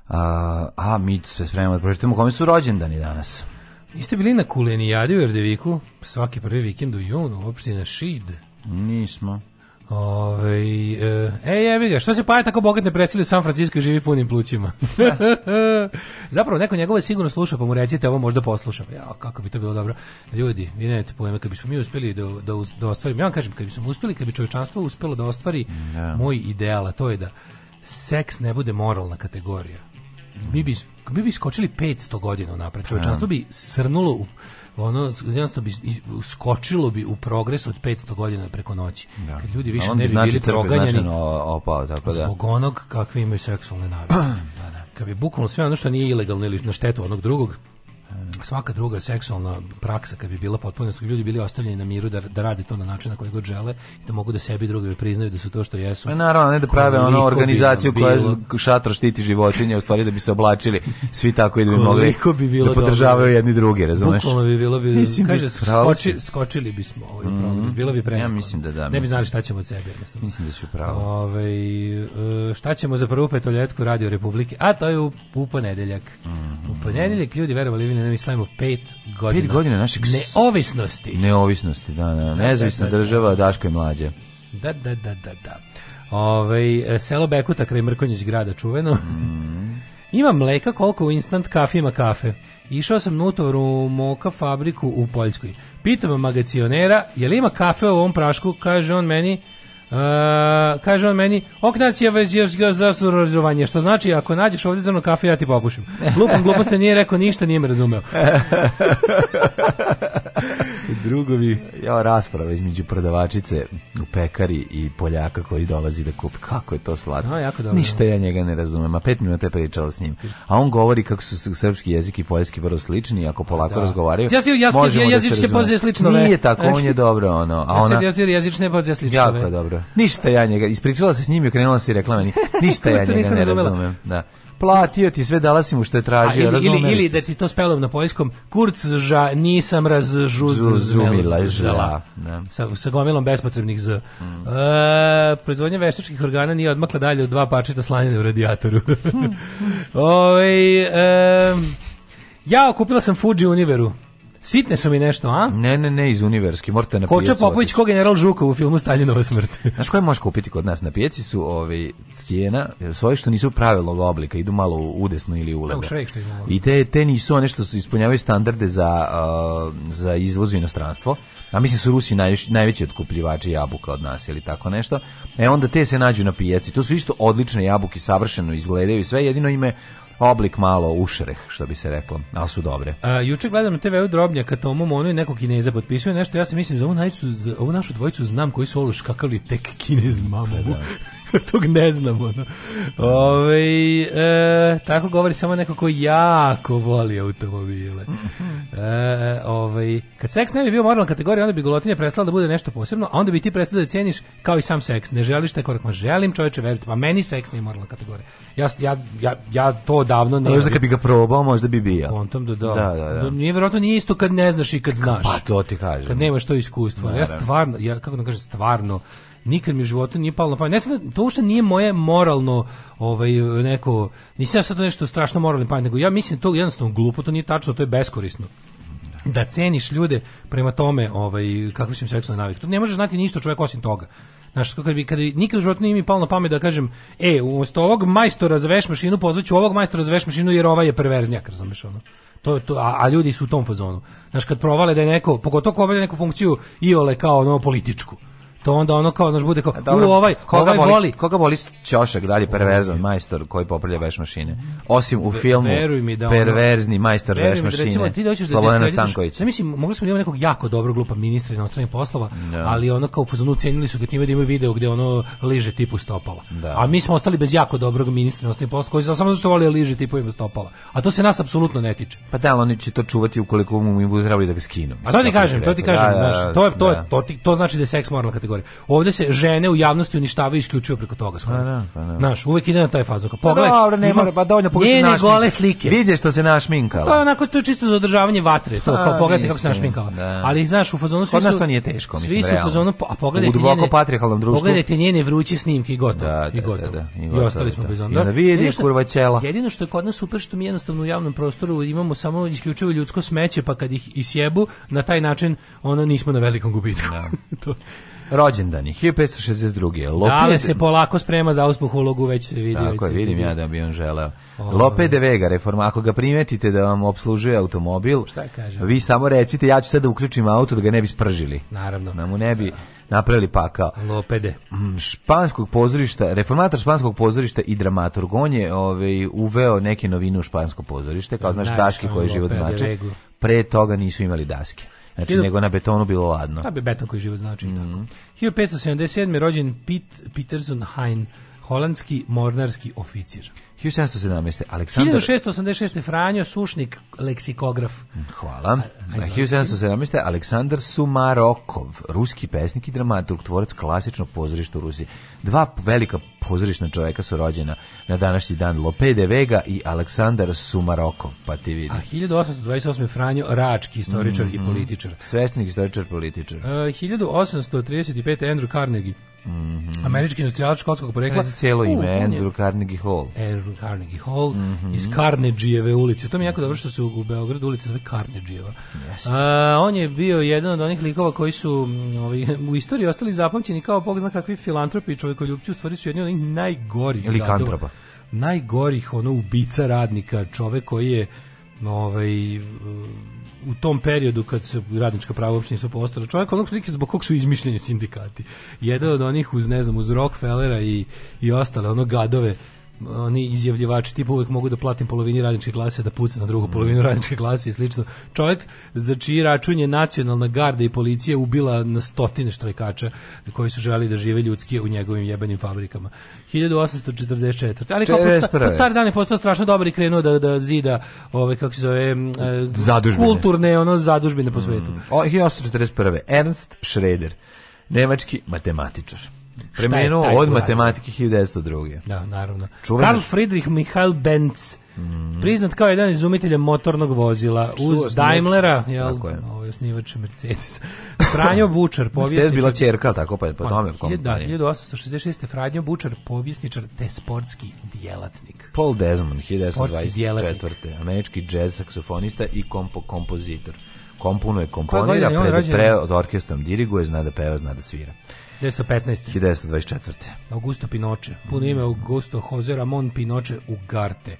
A, a mi se spremamo da pročitamo kome su rođendani danas. Niste bili na Kulenijadi u Erdeviku svaki prvi vikend u junu, u opštini Šid? Nismo. Ove, ovaj, e, e jebi ga, što se pa je tako bogatne ne u San Francisco i živi punim plućima? Da. Zapravo, neko njegove sigurno sluša, pa mu recite, ovo možda poslušam. Ja, kako bi to bilo dobro. Ljudi, vi nemate pojma, kad bismo mi uspeli da, da, da ostvarimo, ja vam kažem, kad bismo uspeli, kad bi čovečanstvo uspelo da ostvari yeah. Da. moj ideal, a to je da seks ne bude moralna kategorija. Mi bi, mi bi skočili 500 godina napred. Pa Čovječanstvo da. bi srnulo u ono jednostavno bi skočilo bi u progres od 500 godina preko noći. Da. Kad ljudi više ne bi znači bili proganjani opao, tako da. Zbog onog kakve imaju seksualne navike. da, da. Kad bi bukvalno sve ono što nije ilegalno ili na štetu onog drugog, svaka druga seksualna praksa kad bi bila potpuno su ljudi bili ostavljeni na miru da, da rade to na način na koji god žele i da mogu da sebi i drugima da priznaju da su to što jesu. Pa naravno, ne da prave ono organizaciju bi koja šatro štiti životinje, u stvari da bi se oblačili svi tako i da bi mogli bi bilo da podržavaju dobro. jedni drugi, razumeš? Bukvalno bi bilo bi, mislim, kaže, skoči, skočili bismo ovaj mm -hmm. bilo bi pre. Ja mislim da da. Ne bi znali šta ćemo od sebe. Jednostavno. Mislim da su pravo. Ove, ovaj, šta ćemo za prvu petoljetku Radio Republike? A to je u, u ponedeljak. Mm -hmm. U mhm. ponedeljak ljudi verovali ili ne mislim slavimo pet godina. Pet godina našeg neovisnosti. Neovisnosti, da da, da. da, da. Nezavisna da, da, država, Daško i mlađa. Da, da, da, da, da. Ove, e, selo Bekuta kraj Mrkonjić grada čuveno. Mm. Ima mleka koliko u instant kafi ima kafe. Išao sam na u moka fabriku u Poljskoj. Pitam magacionera, je li ima kafe u ovom prašku? Kaže on meni, Uh, kaže on meni, oknacija vez još ga što znači ako nađeš ovde zrno kafe, ja ti popušim. Lupom gluposti nije rekao ništa, nije me razumeo. drugovi. Ja, rasprava između prodavačice u pekari i Poljaka koji dolazi da kupi. Kako je to slatko. No, jako dobro. Ništa ja njega ne razumem. A pet minuta je pričala s njim. A on govori kako su srpski jezik i poljski vrlo slični, ako polako da. razgovaraju. Ja si da jezične jezičke pozdje slično. Nije tako, on je dobro ono. A ona Ja si jezične pozdje slično. Jako dobro. Ništa ja njega. Ispričala se s njim i krenula se i rekla meni. Ništa ja njega ne razumem. Da platio ti sve, dala si mu što je tražio, A, ili, ili, da ti to spelam na poljskom, kurc ža, nisam razžuzumila žela. Da. Sa, sa gomilom bespotrebnih z. Mm. E, proizvodnja veštačkih organa nije odmakla dalje od dva pačeta slanjene u radijatoru. Oj, e, ja okupila sam Fuji Univeru. Sitne su mi nešto, a? Ne, ne, ne, iz universki, morate na pijacu. Koča Popović, ko general Žukov u filmu Staljinova smrt. Znaš koje možeš kupiti kod nas? Na pijaci su ovi ovaj, cijena, svoje što nisu pravilnog oblika, idu malo udesno ili u ulego. I te, te nisu one što su ispunjavaju standarde za, uh, za izvoz u inostranstvo. A mislim su Rusi naj, najveći otkupljivači jabuka od nas ili tako nešto. E onda te se nađu na pijaci. To su isto odlične jabuke, savršeno izgledaju sve, jedino ime oblik malo ušreh, što bi se reklo, ali su dobre. A, juče gledam na TV-u Drobnjaka, Tomom, ono i nekog kineza potpisuje nešto, ja se mislim, za ovu, najicu, za ovu našu dvojicu znam koji su ovo škakali tek kinez mamu. Da, da. tog ne znamo. No. Ove, e, tako govori samo neko ko jako voli automobile. Mhm. E, e, ovaj, kad seks ne bi bio moralna kategorija, onda bi golotinja prestala da bude nešto posebno, a onda bi ti prestala da ceniš kao i sam seks. Ne želiš taj korak, ma želim čoveče veriti, pa meni seks nije moralna kategorija. Ja, ja, ja, ja to davno ne... Možda kad bi ga probao, možda bi bio. Kontom da da. da, da, da. Nije vjerojatno nije isto kad ne znaš i kad pa znaš. Pa to ti kažem. Kad nemaš to iskustvo. Ja stvarno, ja, kako da kažem, stvarno nikad mi u životu nije palo na pamet. Ne znam, to uopšte nije moje moralno, ovaj, neko, nisam ja sad nešto strašno moralno pamet, nego ja mislim to jednostavno glupo, to nije tačno, to je beskorisno da ceniš ljude prema tome ovaj kako su im seksualne navike. Tu ne možeš znati ništa čovjek osim toga. Znaš, kad bi, kad bi nikad u životu nije mi palo na pamet da kažem, e, umesto ovog majstora za veš mašinu, pozvaću ovog majstora za veš mašinu jer ova je perverznjak, razumeš ono. To, je to, a, a, ljudi su u tom fazonu. Znaš, kad provale da je neko, pogotovo ko obavlja neku funkciju, iole kao ono političku to onda ono kao, znaš, bude kao, Dobro, u, ovaj, koga ovaj boli, voli. Koga voli Ćošak dalje perverzan majstor koji popravlja veš mašine? Osim u filmu, veruj mi da ono, perverzni majstor veš da mašine, da, recimo, ti doćeš Slobodana Stanković. Ne mislim, mogli smo da imamo nekog jako dobro glupa ministra inostranih poslova, no. Da. ali ono kao u fazonu ucenili su ga time da imaju video gde ono liže tipu stopala. Da. A mi smo ostali bez jako dobrog ministra inostranih poslova, koji sam samo zato što volio da liže tipu ima stopala. A to se nas apsolutno ne tiče. Pa da, oni će to čuvati ukoliko mu im bude trebali da ga skinu. A to ti kažem, to ti kažem, znaš, to, je, to, to, to znači da seks moralna kategorija gore. Ovde se žene u javnosti uništavaju isključivo preko toga. Pa, da, pa, da. Naš, uvek ide na taj fazon. Pogledaj, pa dobro, ne mora, pa dovoljno pogledaj naš. gole slike. Vidiš što se našminkala. To pa je onako to je čisto za održavanje vatre, to pa, pogledaj kako se našminkala. Da. Ali znaš, u fazonu svi su. to nije teško, mislim. Svi su u fazonu, a pogledajte njene. patrijarhalnom društvu. Pogledajte njene vruće snimke i gotovo. Da, da, da, da I gotovo. I ostali smo bez onda. vidi, kurva ćela. Jedino što je kod nas super što mi jednostavno u javnom prostoru imamo samo isključivo ljudsko smeće, pa kad ih isjebu, na taj način ono nismo na velikom gubitku. Da. rođendani, 1562. Lope... Dale se polako sprema za uspuh ulogu, već vidio. Tako je, vidim ja da bi on želeo. Ovaj. Lope de Vega, reforma, ako ga primetite da vam obslužuje automobil, Šta kažem? vi samo recite, ja ću sad da uključim auto da ga ne bi spržili. Naravno. Da mu ne bi napravili pakao. Lopede. Mm, španskog pozorišta, reformator španskog pozorišta i dramaturg. On je ovaj, uveo neke novine u špansko pozorište, kao znaš, daški koje život znači. Pre toga nisu imali daske. Znači, Hiljadu... nego na betonu bilo ladno. Pa bi beton koji život znači. Mm -hmm. Tako. 1577. rođen Pit, Peterson Hein, holandski mornarski oficir. 1717. Aleksandar 1686. Franjo Sušnik, leksikograf. Hvala. A, 1717. Aleksandar Sumarokov, ruski pesnik i dramaturg, tvorac klasičnog pozorišta u Rusiji. Dva velika pozorišna čoveka su rođena na današnji dan Lope de Vega i Aleksandar Sumarokov, pa ti vidi. A 1828. Franjo Rački, istoričar mm -hmm. i mhm. političar. Sveštenik, istoričar, političar. E, uh, 1835. Andrew Carnegie, mm -hmm. američki industrialac škotskog porekla. Ne cijelo ime, Andrew Carnegie Hall. Er Carnegie Hall, mm -hmm. iz Carnegieve ulice. To mi je jako dobro što se u Beogradu ulica zove Carnegieva. Yes. A, on je bio jedan od onih likova koji su mm, ovi, u istoriji ostali zapamćeni kao Bog zna kakvi filantropi i čovekoljupci, u stvari su jedni od onih najgorih. Ili kantraba. Najgorih, ono, ubica radnika, čovek koji je ovaj, u tom periodu kad se radnička prava uopšte nisu postala čovjek onog prilike zbog kog su izmišljeni sindikati. Jedan od onih uz ne znam uz Rockefellera i i ostale ono gadove oni izjavljivači tipa uvek mogu da platim polovini radničke klase da puca na drugu polovinu mm. radničke klase i slično. Čovjek za čiji račun je nacionalna garda i policija ubila na stotine štrajkača koji su želi da žive ljudski u njegovim jebenim fabrikama. 1844. Ali kao posta, pa star dan je postao strašno dobar i krenuo da, da zida ove, kako se zove, e, kulturne ono, zadužbine po mm. svetu. Mm. O, 1841. Ernst Schroeder, nemački matematičar. Premenuo od matematike 1902. Da, naravno. Čuvaš? Karl Friedrich Michael Benz, Mm. Priznat kao jedan izumitelj motornog vozila uz Suosnič. Daimlera, jel, je. ovaj Mercedes. Franjo Bučar, povjesničar. Mercedes bila ćerka, tako pa je po pa, tome kompanija. Da, 1866. Franjo Bučar, povjesničar te sportski djelatnik. Paul Desmond, 1924. Američki džez saksofonista i kompo kompozitor. Kompunuje, komponira, pred, pre, od orkestrom diriguje, zna da peva, zna da svira. 1915. 1924. Augusto Pinoče, puno ime Augusto Jose Ramon Pinoče Ugarte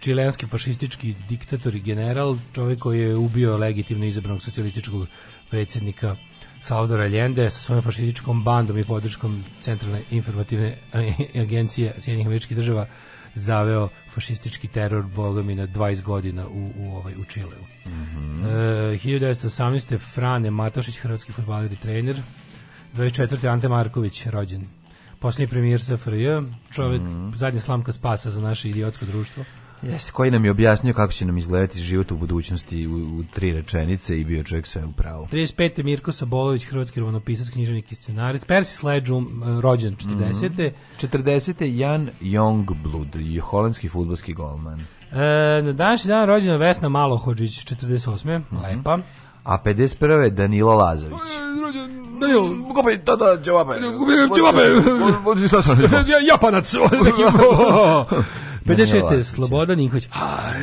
čilenski fašistički diktator i general, čovjek koji je ubio legitimno izabranog socijalističkog predsjednika Salvador Allende sa svojom fašističkom bandom i podrškom Centralne informativne agencije Sjedinjenih američkih država zaveo fašistički teror bogami na 20 godina u, u, ovaj, u Čileu. Mm -hmm. e, 1918. Frane Matošić, hrvatski futbaler i trener, 24. Ante Marković, rođen. Posljednji premijer SFRJ, čovjek, mm -hmm. zadnja slamka spasa za naše idiotsko društvo. Jeste, koji nam je objasnio kako će nam izgledati život u budućnosti u, u tri rečenice i bio čovjek sve u pravu. 35. Mirko Sabolović, hrvatski romanopisac, književnik i scenarist. Percy Sledge, rođen 40. Mm -hmm. 40. Jan Jongblud, holandski futbolski golman. E, na današnji dan rođena Vesna Malohođić, 48. Mm -hmm. Lepa a 51. Danilo Lazović. Ovaj Danilo, kupaj tada džavabe. Džavabe. Japanac. 56. je Slobodan Nikolić.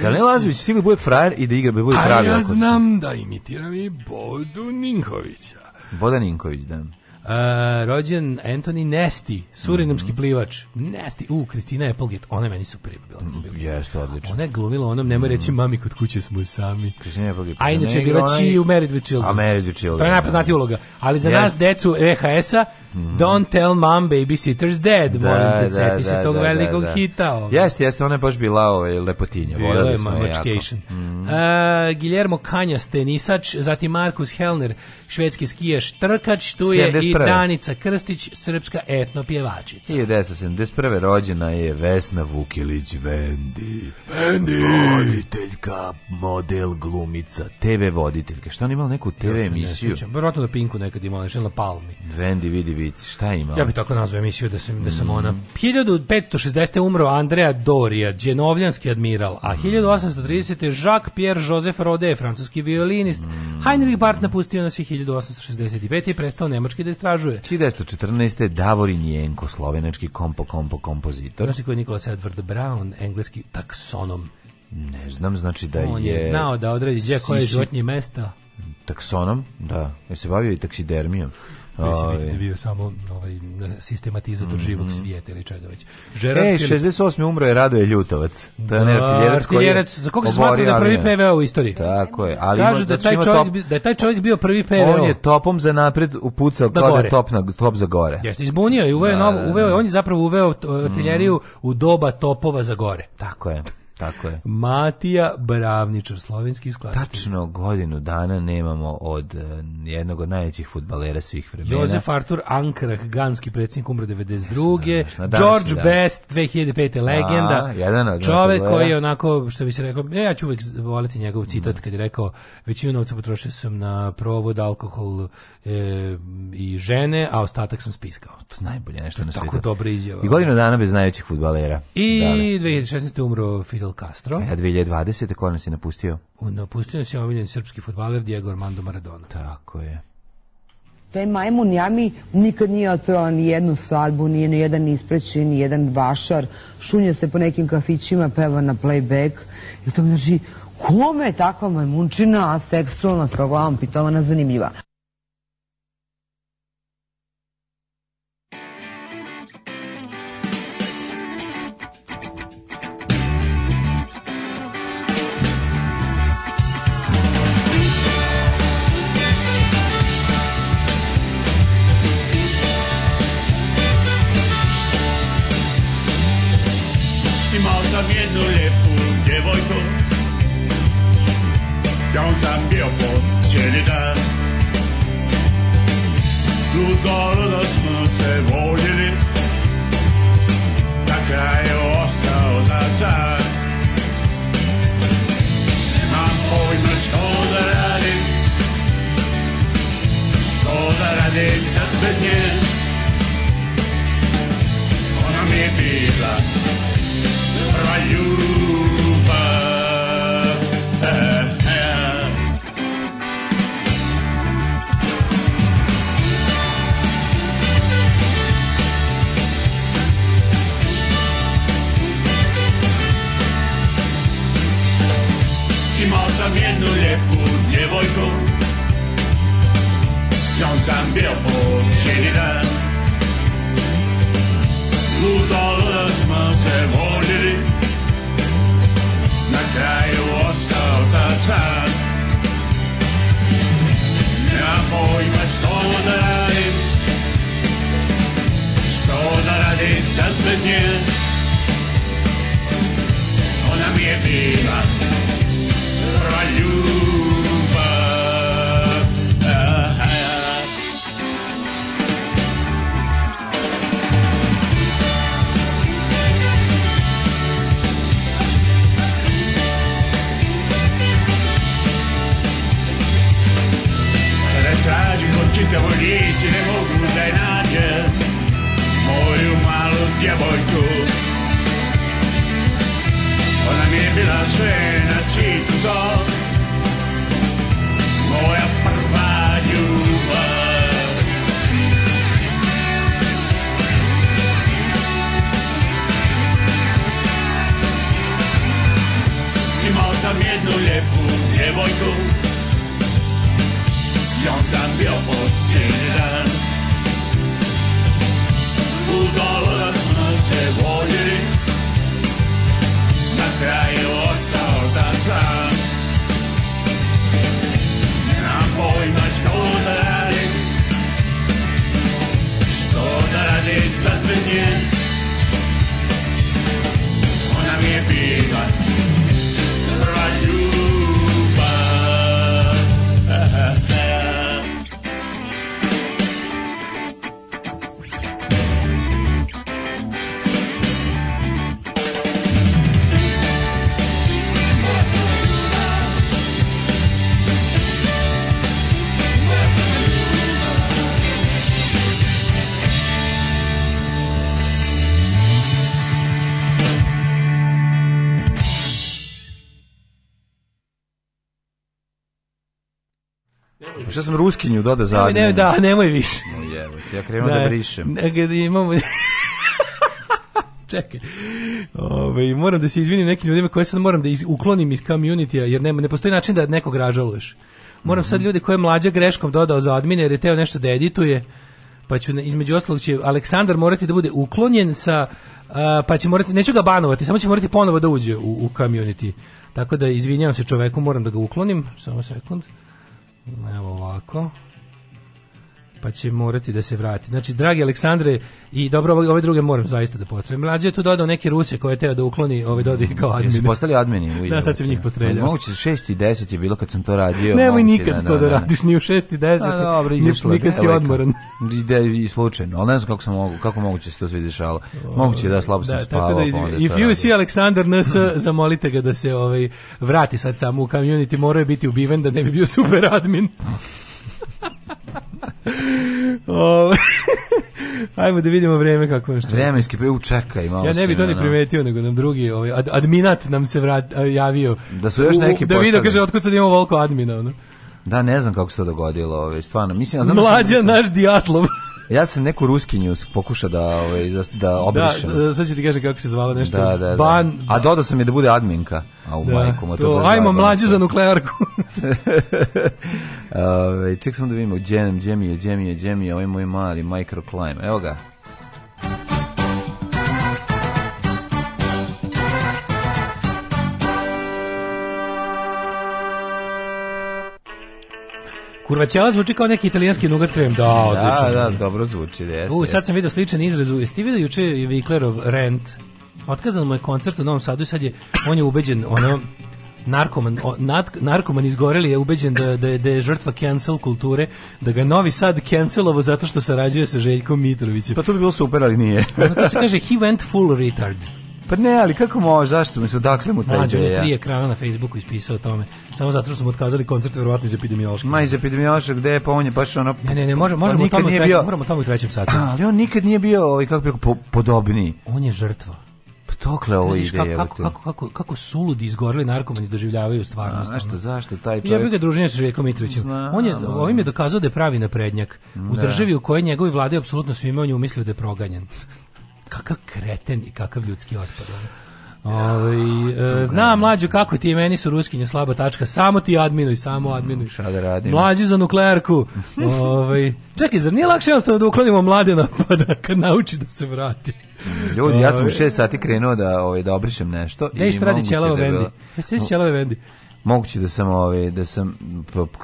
Da ne Lazović sigurno bude frajer i da igra bude pravi. ja znam da imitiram i Bodu Ninkovića. Bodan Ninković, da. Uh, rođen Anthony Nesti, surinamski mm -hmm. plivač. Nesti, u, Kristina Applegate, ona je meni super bila. Mm, jeste, odlično. Ona je glumila onom, nemoj reći mhm. mami kod kuće smo sami. Kristina Applegate. A da, inače je bila i u Married with Children. A Married with Children. To je da. najpoznatija uloga. Ali za yes. nas, decu VHS-a, e Mm. Don't tell mom babysitter's dead, da, molim te, da, seti da, se tog da, velikog da, da. hita. Ovaj. Jeste, jeste, ona je baš bila ovaj, lepotinja. Bila je mamočkation. Mm. Uh, Guillermo Kanjas, tenisač, zatim Markus Helner, švedski skijaš trkač, tu je 71. i Danica Krstić, srpska etnopjevačica. pjevačica. 1971. rođena je Vesna Vukilić Vendi. Vendi! Voditeljka, model, glumica, TV voditeljka. Šta ona imala neku TV ja emisiju? Verovatno da Pinku nekad imala, nešto na Palmi. Vendi, vidi, Bici, šta ima? Ja bih tako nazvao emisiju da sam, da sam mm. ona. 1560. umro Andrea Doria, dženovljanski admiral, a 1830. Mm. Jacques-Pierre Joseph Rode, francuski violinist. Mm. Heinrich Barth napustio nas je 1865. i prestao nemački da istražuje. 1914. Davorin Jenko, slovenački kompo, kompo, kompozitor. Znaš koji je Nikola Edward Brown, engleski taksonom. Ne znam, znači da On je... On je znao da odredi gdje koje životnje mesta. Taksonom, da. Je se bavio i taksidermijom. Mislim, bio samo ovaj, sistematizator mm -hmm. živog svijeta ili čega već. Žerard e, 68. umro je Radoje Ljutovac. To je da, artiljerac za koga se smatra da prvi PVO u istoriji. Tako je. Ali Kažu da, znači taj čovjek, top, da je taj čovjek bio prvi PVO. On je topom za napred upucao da kao da top, na, top za gore. Jeste, izbunio je, uveo, da, novo, da, uveo, da. on je zapravo uveo mhm. artiljeriju mm. u doba topova za gore. Tako je. Tako je. Matija Bravničar, slovenski skladatelj. Tačno godinu dana nemamo od eh, jednog od najvećih futbalera svih vremena. Jozef Artur Ankrah, ganski predsjednik, umro 92. Yes, danas, George danas. Best, 2005. legenda. A, jedan od Čovek koji je onako, što bi se rekao, ne, ja ću uvek voliti njegov citat mm. kad je rekao, većinu novca potrošio sam na provod, alkohol e, i žene, a ostatak sam spiskao. To je najbolje nešto to na svijetu. Tako dobro izjava. I godinu dana bez najvećih futbalera. I Dale. Da. 2016. umro Fidel Fidel Castro. E, a 2020. ko nas je napustio? Napustio nas je omiljen srpski futbaler Diego Armando Maradona. Tako je. Taj Majmun Jami nikad nije otpeo ni jednu svadbu, nije ni jedan ispreći, ni jedan vašar. Šunja se po nekim kafićima, peva na playback. I to mi znači, kome je takva majmunčina, a seksualna, sa glavom pitovana, zanimljiva? sam bio po cijeli dan Ludo, ludo, sad bez nje Ona mi je bila djevojku Ona mi je bila sve na svijetu to Moja prva ljubav Imao sam jednu lijepu djevojku I on sam bio od again. sam ruskinju dodao zadnje. Ne, ne, da, nemoj više. No, jevo, ja krenuo da, da brišem. Da, imamo... Čekaj. Ove, ovaj, moram da se izvinim nekim ljudima koje sad moram da iz, uklonim iz community-a, jer nema, ne postoji način da nekog ražaluješ. Moram mm -hmm. sad mhm. ljude koje je mlađa greškom dodao za admine, jer je teo nešto da edituje, pa ću, između ostalog će Aleksandar morati da bude uklonjen sa, a, pa će morati, neću ga banovati, samo će morati ponovo da uđe u, u community. Tako da izvinjavam se čoveku, moram da ga uklonim, samo sekund. Evo ovako pa će morati da se vrati. Znači, dragi Aleksandre, i dobro, ove druge moram zaista da postavim. Mlađe je tu dodao neke Ruse koje je teo da ukloni ove dodi mm, kao admini. Jesu postali admini? U da, sad sam njih da. postreljati. Moguće, 6 i 10 je bilo kad sam to radio. Nemoj nikad da, to da, da, da. radiš, ni u 6 i 10. A, pa dobro, izašlo. Nikad si odmoran. Ide i slučajno, ali ne znam kako, sam mogu, kako moguće se to sve dešalo. Moguće da slabo da, sam da, spavao. Da pa If you see Aleksandar NS, zamolite ga da se ovaj, vrati sad samo u community, morao je biti ubiven da ne bi bio super admin. Ajmo da vidimo vreme kako nas što. Vremenski pre učekaj malo. Ja ne bih to ni primetio, nego nam drugi ovaj ad, adminat nam se vrat, javio. Da su još neki u, Da vidio kaže otkud sad imamo volko admina ono. Da, ne znam kako se to dogodilo, ovaj stvarno. Mislim ja znam da Mlađa da naš Dijatlov. Ja sam neku ruski news pokušao da, ovaj, da obrišem. Da, sad ću ti kažem kako se zvala nešto. Da, da, da. Ban... A dodao sam je da bude adminka. A u da, majkom, to, to ajmo mlađu za nuklearku. Ove, ček sam da vidimo, gdje mi je, gdje mi je, gdje mi je, ovaj moj mali Evo ga. Kurvaćela zvuči kao neki italijanski nougat krem. Da, da odlično. Da, da, dobro zvuči, da jeste. U, sad sam video sličan izraz. Jeste vidio juče Viklerov Rent? Otkazan mu je koncert u Novom Sadu i sad je, on je ubeđen, ono, narkoman, o, nad, narkoman izgoreli je ubeđen da, da, da je žrtva cancel kulture, da ga Novi Sad cancelovo zato što sarađuje sa Željkom Mitrovićem. Pa to bi bilo super, ali nije. ono, to se kaže, he went full retard. Pa ne, ali kako može, zašto mi se odakle mu ta ideja? je prije ekrana na Facebooku ispisao o tome. Samo zato što smo otkazali koncert verovatno iz epidemiološke. Ma iz epidemiološke gde je pa on je baš ono Ne, ne, ne, može, možemo tamo nije bio, moramo tamo u trećem satu. Ali on nikad nije bio ovaj kako po, podobniji. On je žrtva. Pa dokle ovo ide? Kako, kako, kako, kako, kako suludi izgoreli narkomani doživljavaju stvarnost. A, što, zašto taj čovjek? Ja bih ga druženje sa Željkom Mitrovićem. on je, no. Da. ovim je dokazao da je pravi naprednjak. U da. državi u kojoj njegovi vlade apsolutno svima on je umislio da je proganjen kakav kreten i kakav ljudski otpad. Ove, ja, ovaj, e, znam mlađu kako ti meni su ruskinje slaba tačka, samo ti adminuj, samo mm, adminuj. Šta da radim? Mlađu za nuklearku. Ove, ovaj, čekaj, zar nije lakše jednostavno da uklonimo mladena napada da kad nauči da se vrati? Ljudi, ja sam u ovaj. šest sati krenuo da, ove, da obrišem nešto. Da i šta radi Ćelava Vendi? Da... Ja se Ćelava Vendi moguće da sam ove da sam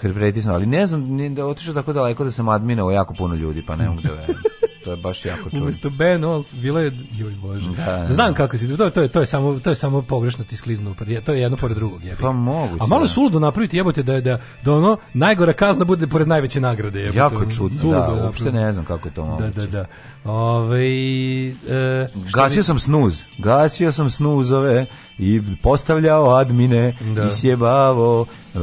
pretisnuo, ali ne znam, ne, da otišao tako daleko da sam adminao jako puno ljudi, pa ne mogu da verujem. to je baš jako čudno. Umesto Ben Old, bilo je joj bože. Da, da Znam da. kako si, to, to je to je to, je samo to je samo pogrešno ti skliznuo, pa to je jedno pored drugog, jebi. Pa moguće. A malo da. suludo napraviti jebote da da da ono najgora kazna bude pored najveće nagrade, jebote. Jako čudno, suludo, da, uopšte ne znam kako je to moguće. Da, da, da. Ove, e, gasio bi... sam snuz, gasio sam snuzove i postavljao admine da. i sjebavo e,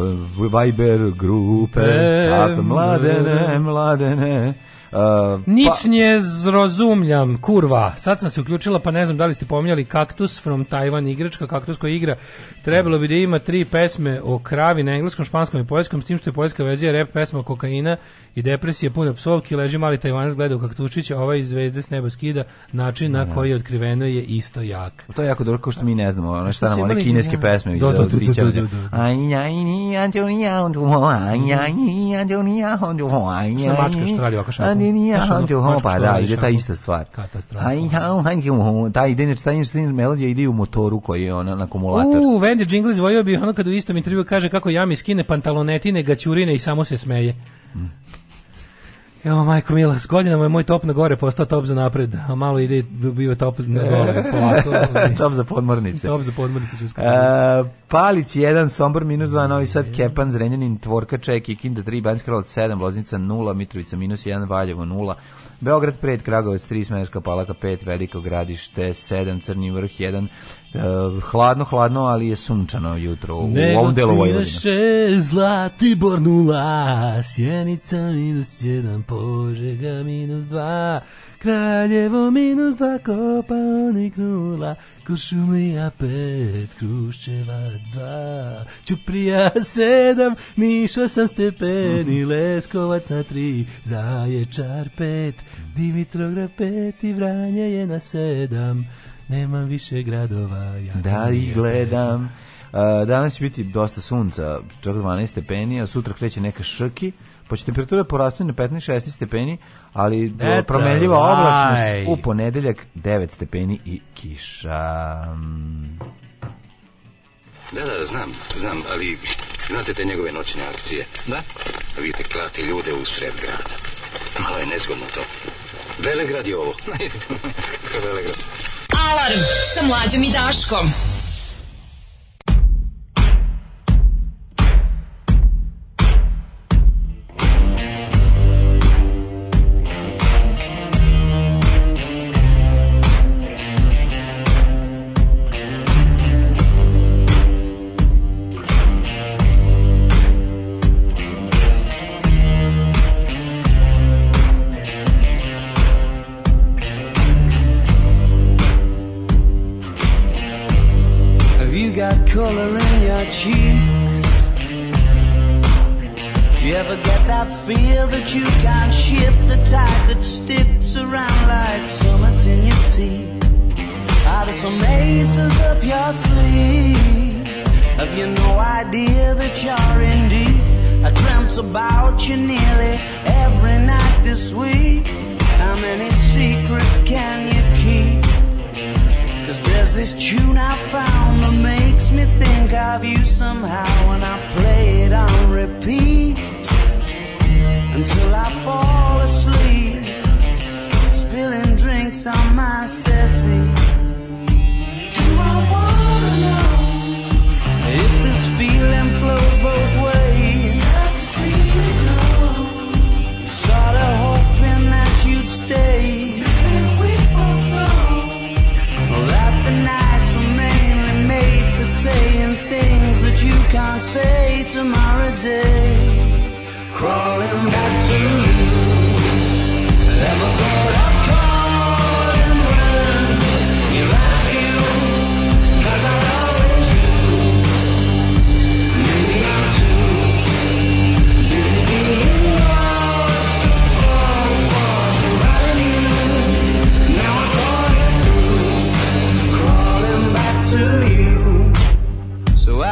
Viber grupe, e, mladene, mladene Uh, Nic pa... nje zrozumljam, kurva. Sad sam se uključila, pa ne znam da li ste pominjali Kaktus from Taiwan, igračka Kaktus koja igra. Trebalo bi da ima tri pesme o kravi na engleskom, španskom i poljskom, s tim što je poljska verzija rep pesma kokaina i depresije pune psovki, leži mali Tajvanac gleda u Kaktučić, a ovaj iz zvezde s neba skida, način na koji je otkriveno je isto jak. To je jako dobro, što mi ne znamo, ono šta nam, one kineske pesme. Do, do, do, do, do, do. Antonija, Antonija, Antonija, Antonija, Antonija, Antonija, Antonija, Antonija, Antonija, ne, ne, ja sam ti pa da, ide ta ista stvar. Katastrofa. A ja sam ti homo, ide, znači, ta ista melodija ide u motoru koji je ona na akumulator. U, Wendy Jingles vojio bi ono kad u istom intervju kaže kako ja mi skine pantalonetine, gaćurine i samo se smeje. Mm. Evo, majko mila, s godinama je moj top na gore postao top za napred, a malo ide bio top na dole. Polako, top za podmornice. Top za podmornice. Uh, Palić 1, Sombor minus 2, Novi Sad, Kepan, Zrenjanin, Tvorkača, Kikinda 3, Banjska Kralac 7, Loznica 0, Mitrovica minus 1, Valjevo 0, Beograd 5, Kragovac 3, Smenska Palaka 5, Veliko gradište 7, Crni vrh 1, Eh, hladno, hladno, ali je sunčano jutro u ovom delu Vojvodine. Nego Zlatibor nula, Sjenica minus jedan, Požega minus dva, Kraljevo minus dva, Kopaonik nula, Košumlija pet, Kruščevac dva, Ćuprija sedam, Niš osam stepeni, Leskovac na tri, Zaječar pet, Dimitrograd pet i Vranje je na sedam nema više gradova. Ja da i gledam. Uh, danas će biti dosta sunca, čak 12 stepeni, a sutra kreće neka šrki, pa će temperatura porasti na 15-16 stepeni, ali That's e, promenljiva oblačnost u ponedeljak 9 stepeni i kiša. Da, da, da, znam, znam, ali znate te njegove noćne akcije, da? Vidite klati ljude u sred grada. Malo je nezgodno to. Velegrad je ovo. Velegrad. Alarm sa mlađom i Daškom. repeat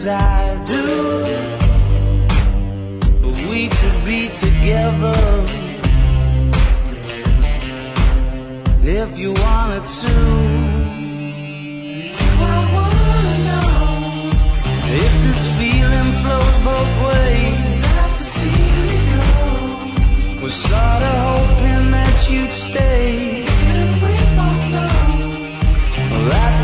as I do. But we could be together if you wanted to. I wanna know if this feeling flows both ways. Was sorta hoping that you'd stay. did we both know that?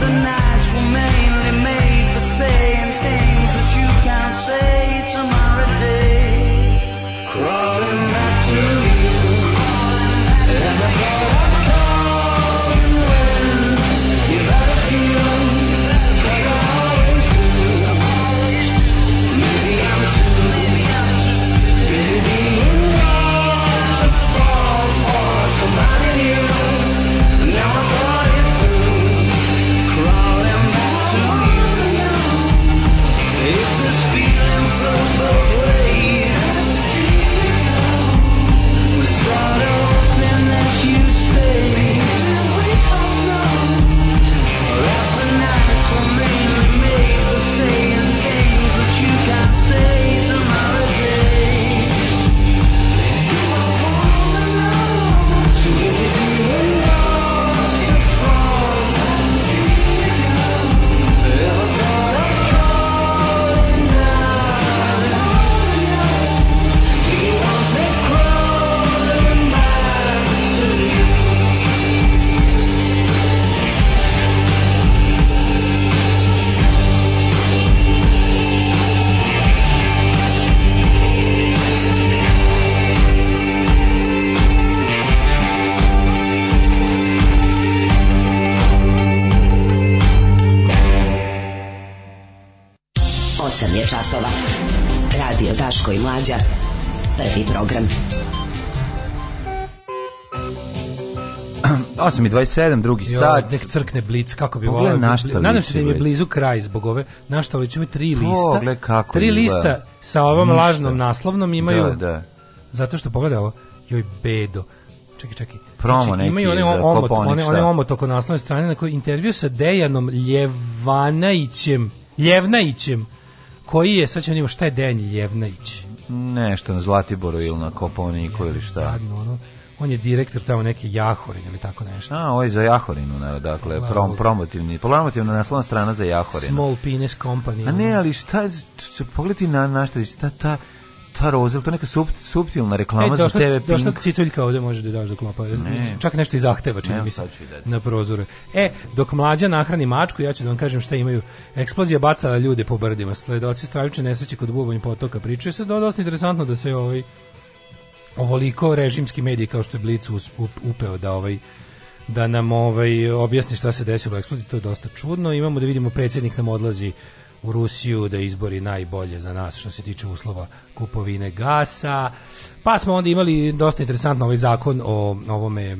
časova. Radio Daško i Mlađa. Prvi program. 8.27, drugi jo, sat. Nek crkne blic, kako bi volao. Da nadam se da im je blizu kraj zbog ove. Našta liči imaju tri pa lista. Pogled kako tri lista sa ovom Ništa. lažnom naslovnom imaju... Da, da. Zato što pogledaj ovo. Joj, bedo čekaj, čekaj. Znači, Promo znači, neki imaju one omot, one, one omot oko naslovne strane na kojoj intervju sa Dejanom Ljevanajićem. Ljevnajićem koji je, sad ćemo nima, šta je Dejan Ljevnajić? Nešto na Zlatiboru ili na Koponiku ili šta. Jadno, ono, on je direktor tamo neke Jahorine ili tako nešto. A, ovo je za Jahorinu, ne, dakle, Lavo. prom, promotivni, promotivna naslovna strana za Jahorinu. Small Penis Company. A ne, ali šta, pogledaj na, na šta, ta, ta, ta roza, to neka sub, subtilna reklama e, došla, za TV Pink. Došla ciculjka ovde može da daš do da klopa. Ne. Čak nešto i zahteva, čini mi se, da- na prozore. E, dok mlađa nahrani mačku, ja ću da vam kažem šta imaju. Eksplozija baca ljude po brdima. Sledoci stravične nesreće kod bubanj potoka. Pričaju se da dosta interesantno da se ovaj ovoliko režimski mediji kao što je Blic upeo da ovaj da nam ovaj objasni šta se desilo u eksploziji, to je dosta čudno. Imamo da vidimo predsjednik nam odlazi u Rusiju da izbori najbolje za nas što se tiče uslova kupovine gasa. Pa smo onda imali dosta interesantno ovaj zakon o ovome e,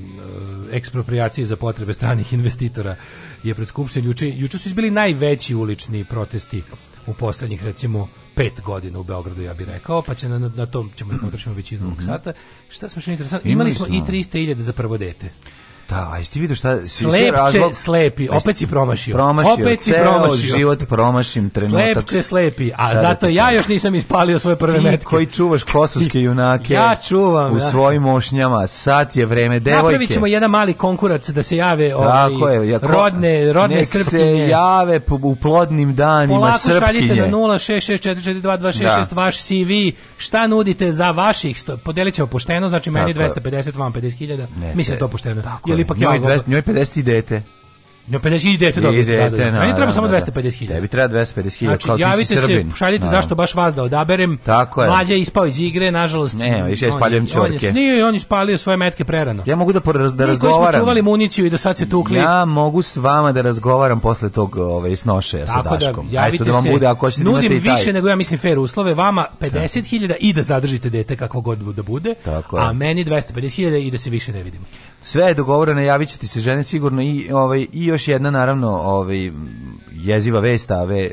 ekspropriaciji za potrebe stranih investitora je pred skupštinom juče juče su izbili najveći ulični protesti u poslednjih recimo pet godina u Beogradu ja bih rekao pa će na, na tom ćemo da potrošimo većinu ovog mhm. sata šta smo što interesantno imali, smo i 300.000 za prvo dete Da, a jesi vidio šta... Slepče, razlog, slepi, opet si promašio. Promašio, opet si promašio. život promašim trenutak. Slepče, slepi, a Sada zato ja još nisam ispalio svoje prve Ti metke. koji čuvaš kosovske junake ja čuvam, u ja. Da. svojim mošnjama, sad je vreme devojke. Napravit ćemo jedan mali konkurac da se jave ovaj, je, jako, rodne, rodne nek srpkinje. se jave u plodnim danima Polako srpkinje. Polako šaljite na 0664422666 da. vaš CV, šta nudite za vaših, podelit ćemo pošteno, znači meni 250, vam 50.000, hiljada, mislim da to pošteno. Tako ili pak ja. Njoj, 200, njoj 50 dete. No 50.000 dete dobiti. Dete, da, da. da. Meni treba samo 250.000. Da. bi treba 250.000, znači, kao javite ti si Srbin. Se, šaljite da. zašto baš vas da odaberem. Tako je. Mlađa je ispao iz igre, nažalost. Ne, više je spaljujem čorke. On je, on je spalio svoje metke prerano. Ja mogu da, poraz, da Mi razgovaram. Mi koji smo čuvali municiju i da sad se tukli. Ja mogu s vama da razgovaram posle tog ove, ovaj, snošaja sa Daškom. Da, javite da vam bude, ako hoćete nudim imate i taj. više nego ja mislim fair uslove, vama 50.000 i da zadržite dete kakvo god da bude, Tako a meni 250.000 i da se više ne vidimo. Sve je dogovoreno, javit se žene sigurno i, ovaj, i još jedna naravno ovaj jeziva vest, a ve,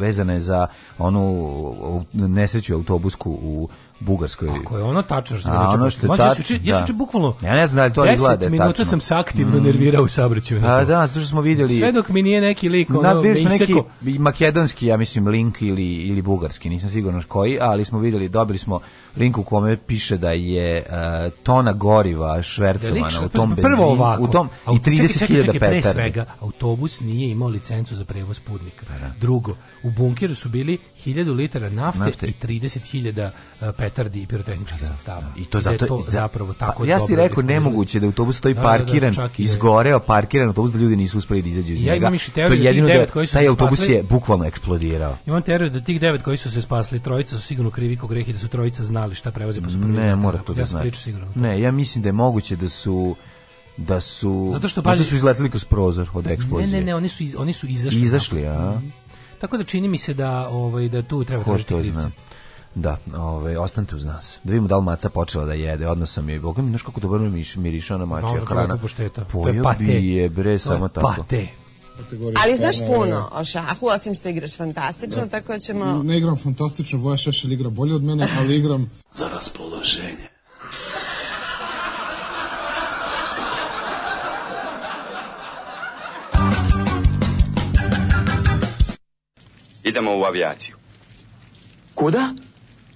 vezana je za onu nesreću autobusku u Bugarskoj. Ako je ono tačno što znači. Ono što je tačno, či, ja sam da. bukvalno Ja ne znam da li to izgleda tačno. minuta sam se aktivno mm. nervirao u saobraćaju. Da, da, zato što smo videli Sve dok mi nije neki lik ono, da, bili neki makedonski, ja mislim link ili ili bugarski, nisam siguran koji, ali smo videli, dobili smo link u kome piše da je uh, tona goriva švercovana da, u tom pa benzinu, prvo ovako, u tom i 30.000 petardi. svega, autobus nije imao licencu za prevoz putnika. Da, Drugo, u bunkeru su bili 1000 litara nafte, nafte. i 30.000 e, petardi i pirotehničkih da. sredstava. I to da zato je to zapravo tako. Pa, ja ti rekao nemoguće da autobus stoji da, parkiran, izgoreo, parkiran autobus da ljudi nisu uspeli da izađu iz ja njega. Imam to je jedino da koji su taj autobus spasli, je bukvalno eksplodirao. Imam teoriju da tih devet koji su se spasli, trojica su sigurno krivi kog grehi da su trojica znali šta prevoze pa su Ne, mora to da ja znači. Ne, ja mislim da je moguće da su da su Zato što pa su izleteli kroz prozor od eksplozije. Ne, ne, ne, oni su iz, oni su izašli. Izašli, a. Mhm. Tako da čini mi se da ovaj da tu treba tražiti krivca. Da, ovaj ostanite uz nas. Da vidimo da li maca počela da jede, odnosno mi je bogami znaš kako dobro mi miriše na mačija no, hrana. Pojeo bi je bre samo tako. Pate. Ali znaš puno o šahu, osim što igraš fantastično, da. tako ćemo... Ne igram fantastično, Voja Šešelj igra bolje od mene, ali igram za raspoloženje. Idemo u avijaciju. Kuda?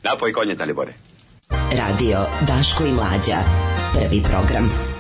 Napoj konje, Talibore. Radio Daško i Mlađa. Prvi program.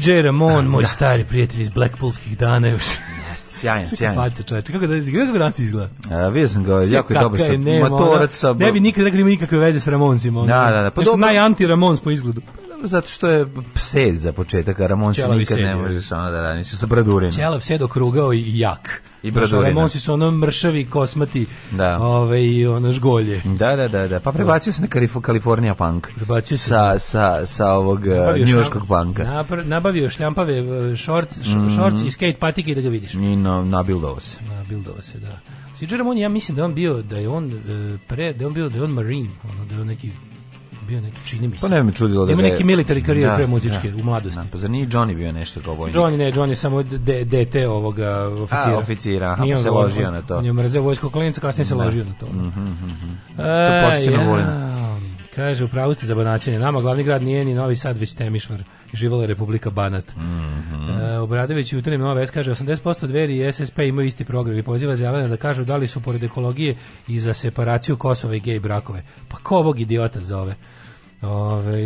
CJ Ramon, moj stari prijatelj iz Blackpoolskih dana još. sjajan, sjajan. Paca kako da izgleda, kako danas izgleda? A, vidio sam ga, jako je dobro sa matorac. Sa... Ne bi nikad rekao da ima nikakve veze s Ramonzima. da, da, da. Pa Nešto dobro... najanti-Ramons po izgledu zato što je psed za početak, a Ramon nikad ne možeš ono da radiš sa bradurima. Ćelav sed okrugao i jak. I bradurina. Lemonsi su ono mršavi, kosmati, da. ove, i ono žgolje. Da, da, da, da. Pa prebacio se na Kalifornija punk. Prebacio se. Sa, sa, sa ovog eh, njujorskog panka. Nabavio šljampave eh, shorts, mm. shorts mm. i skate patike da ga vidiš. I na, nabildovo se. Nabildovo se, da. Sidžer ja mislim da on bio, da je on eh, pre, da on bio, da je on marine, ono, da je on neki bio neki, čini mi pa se. Pa ne bi me čudilo da Ima neki military karijer da, pre da, muzičke da, u mladosti. Da, pa za nije Johnny bio nešto kao vojnik? Johnny ne, Johnny samo dete ovog oficira. A, oficira, aha, pa se ložio na to. On je mrzeo vojsko kolenica, kasnije se da. ložio na to. Mhm, -hmm, mm -hmm. A, to posjećeno ja, volina. ste za banačenje. Nama glavni grad nije ni Novi Sad, već Temišvar. Živala je Republika Banat. Mm -hmm. e, Obradović u utrenim nova vest kaže 80% dveri i SSP imaju isti program i poziva zelena da kažu da li su pored ekologije i za separaciju Kosova i gej brakove. Pa ko ovog idiota zove? Ove,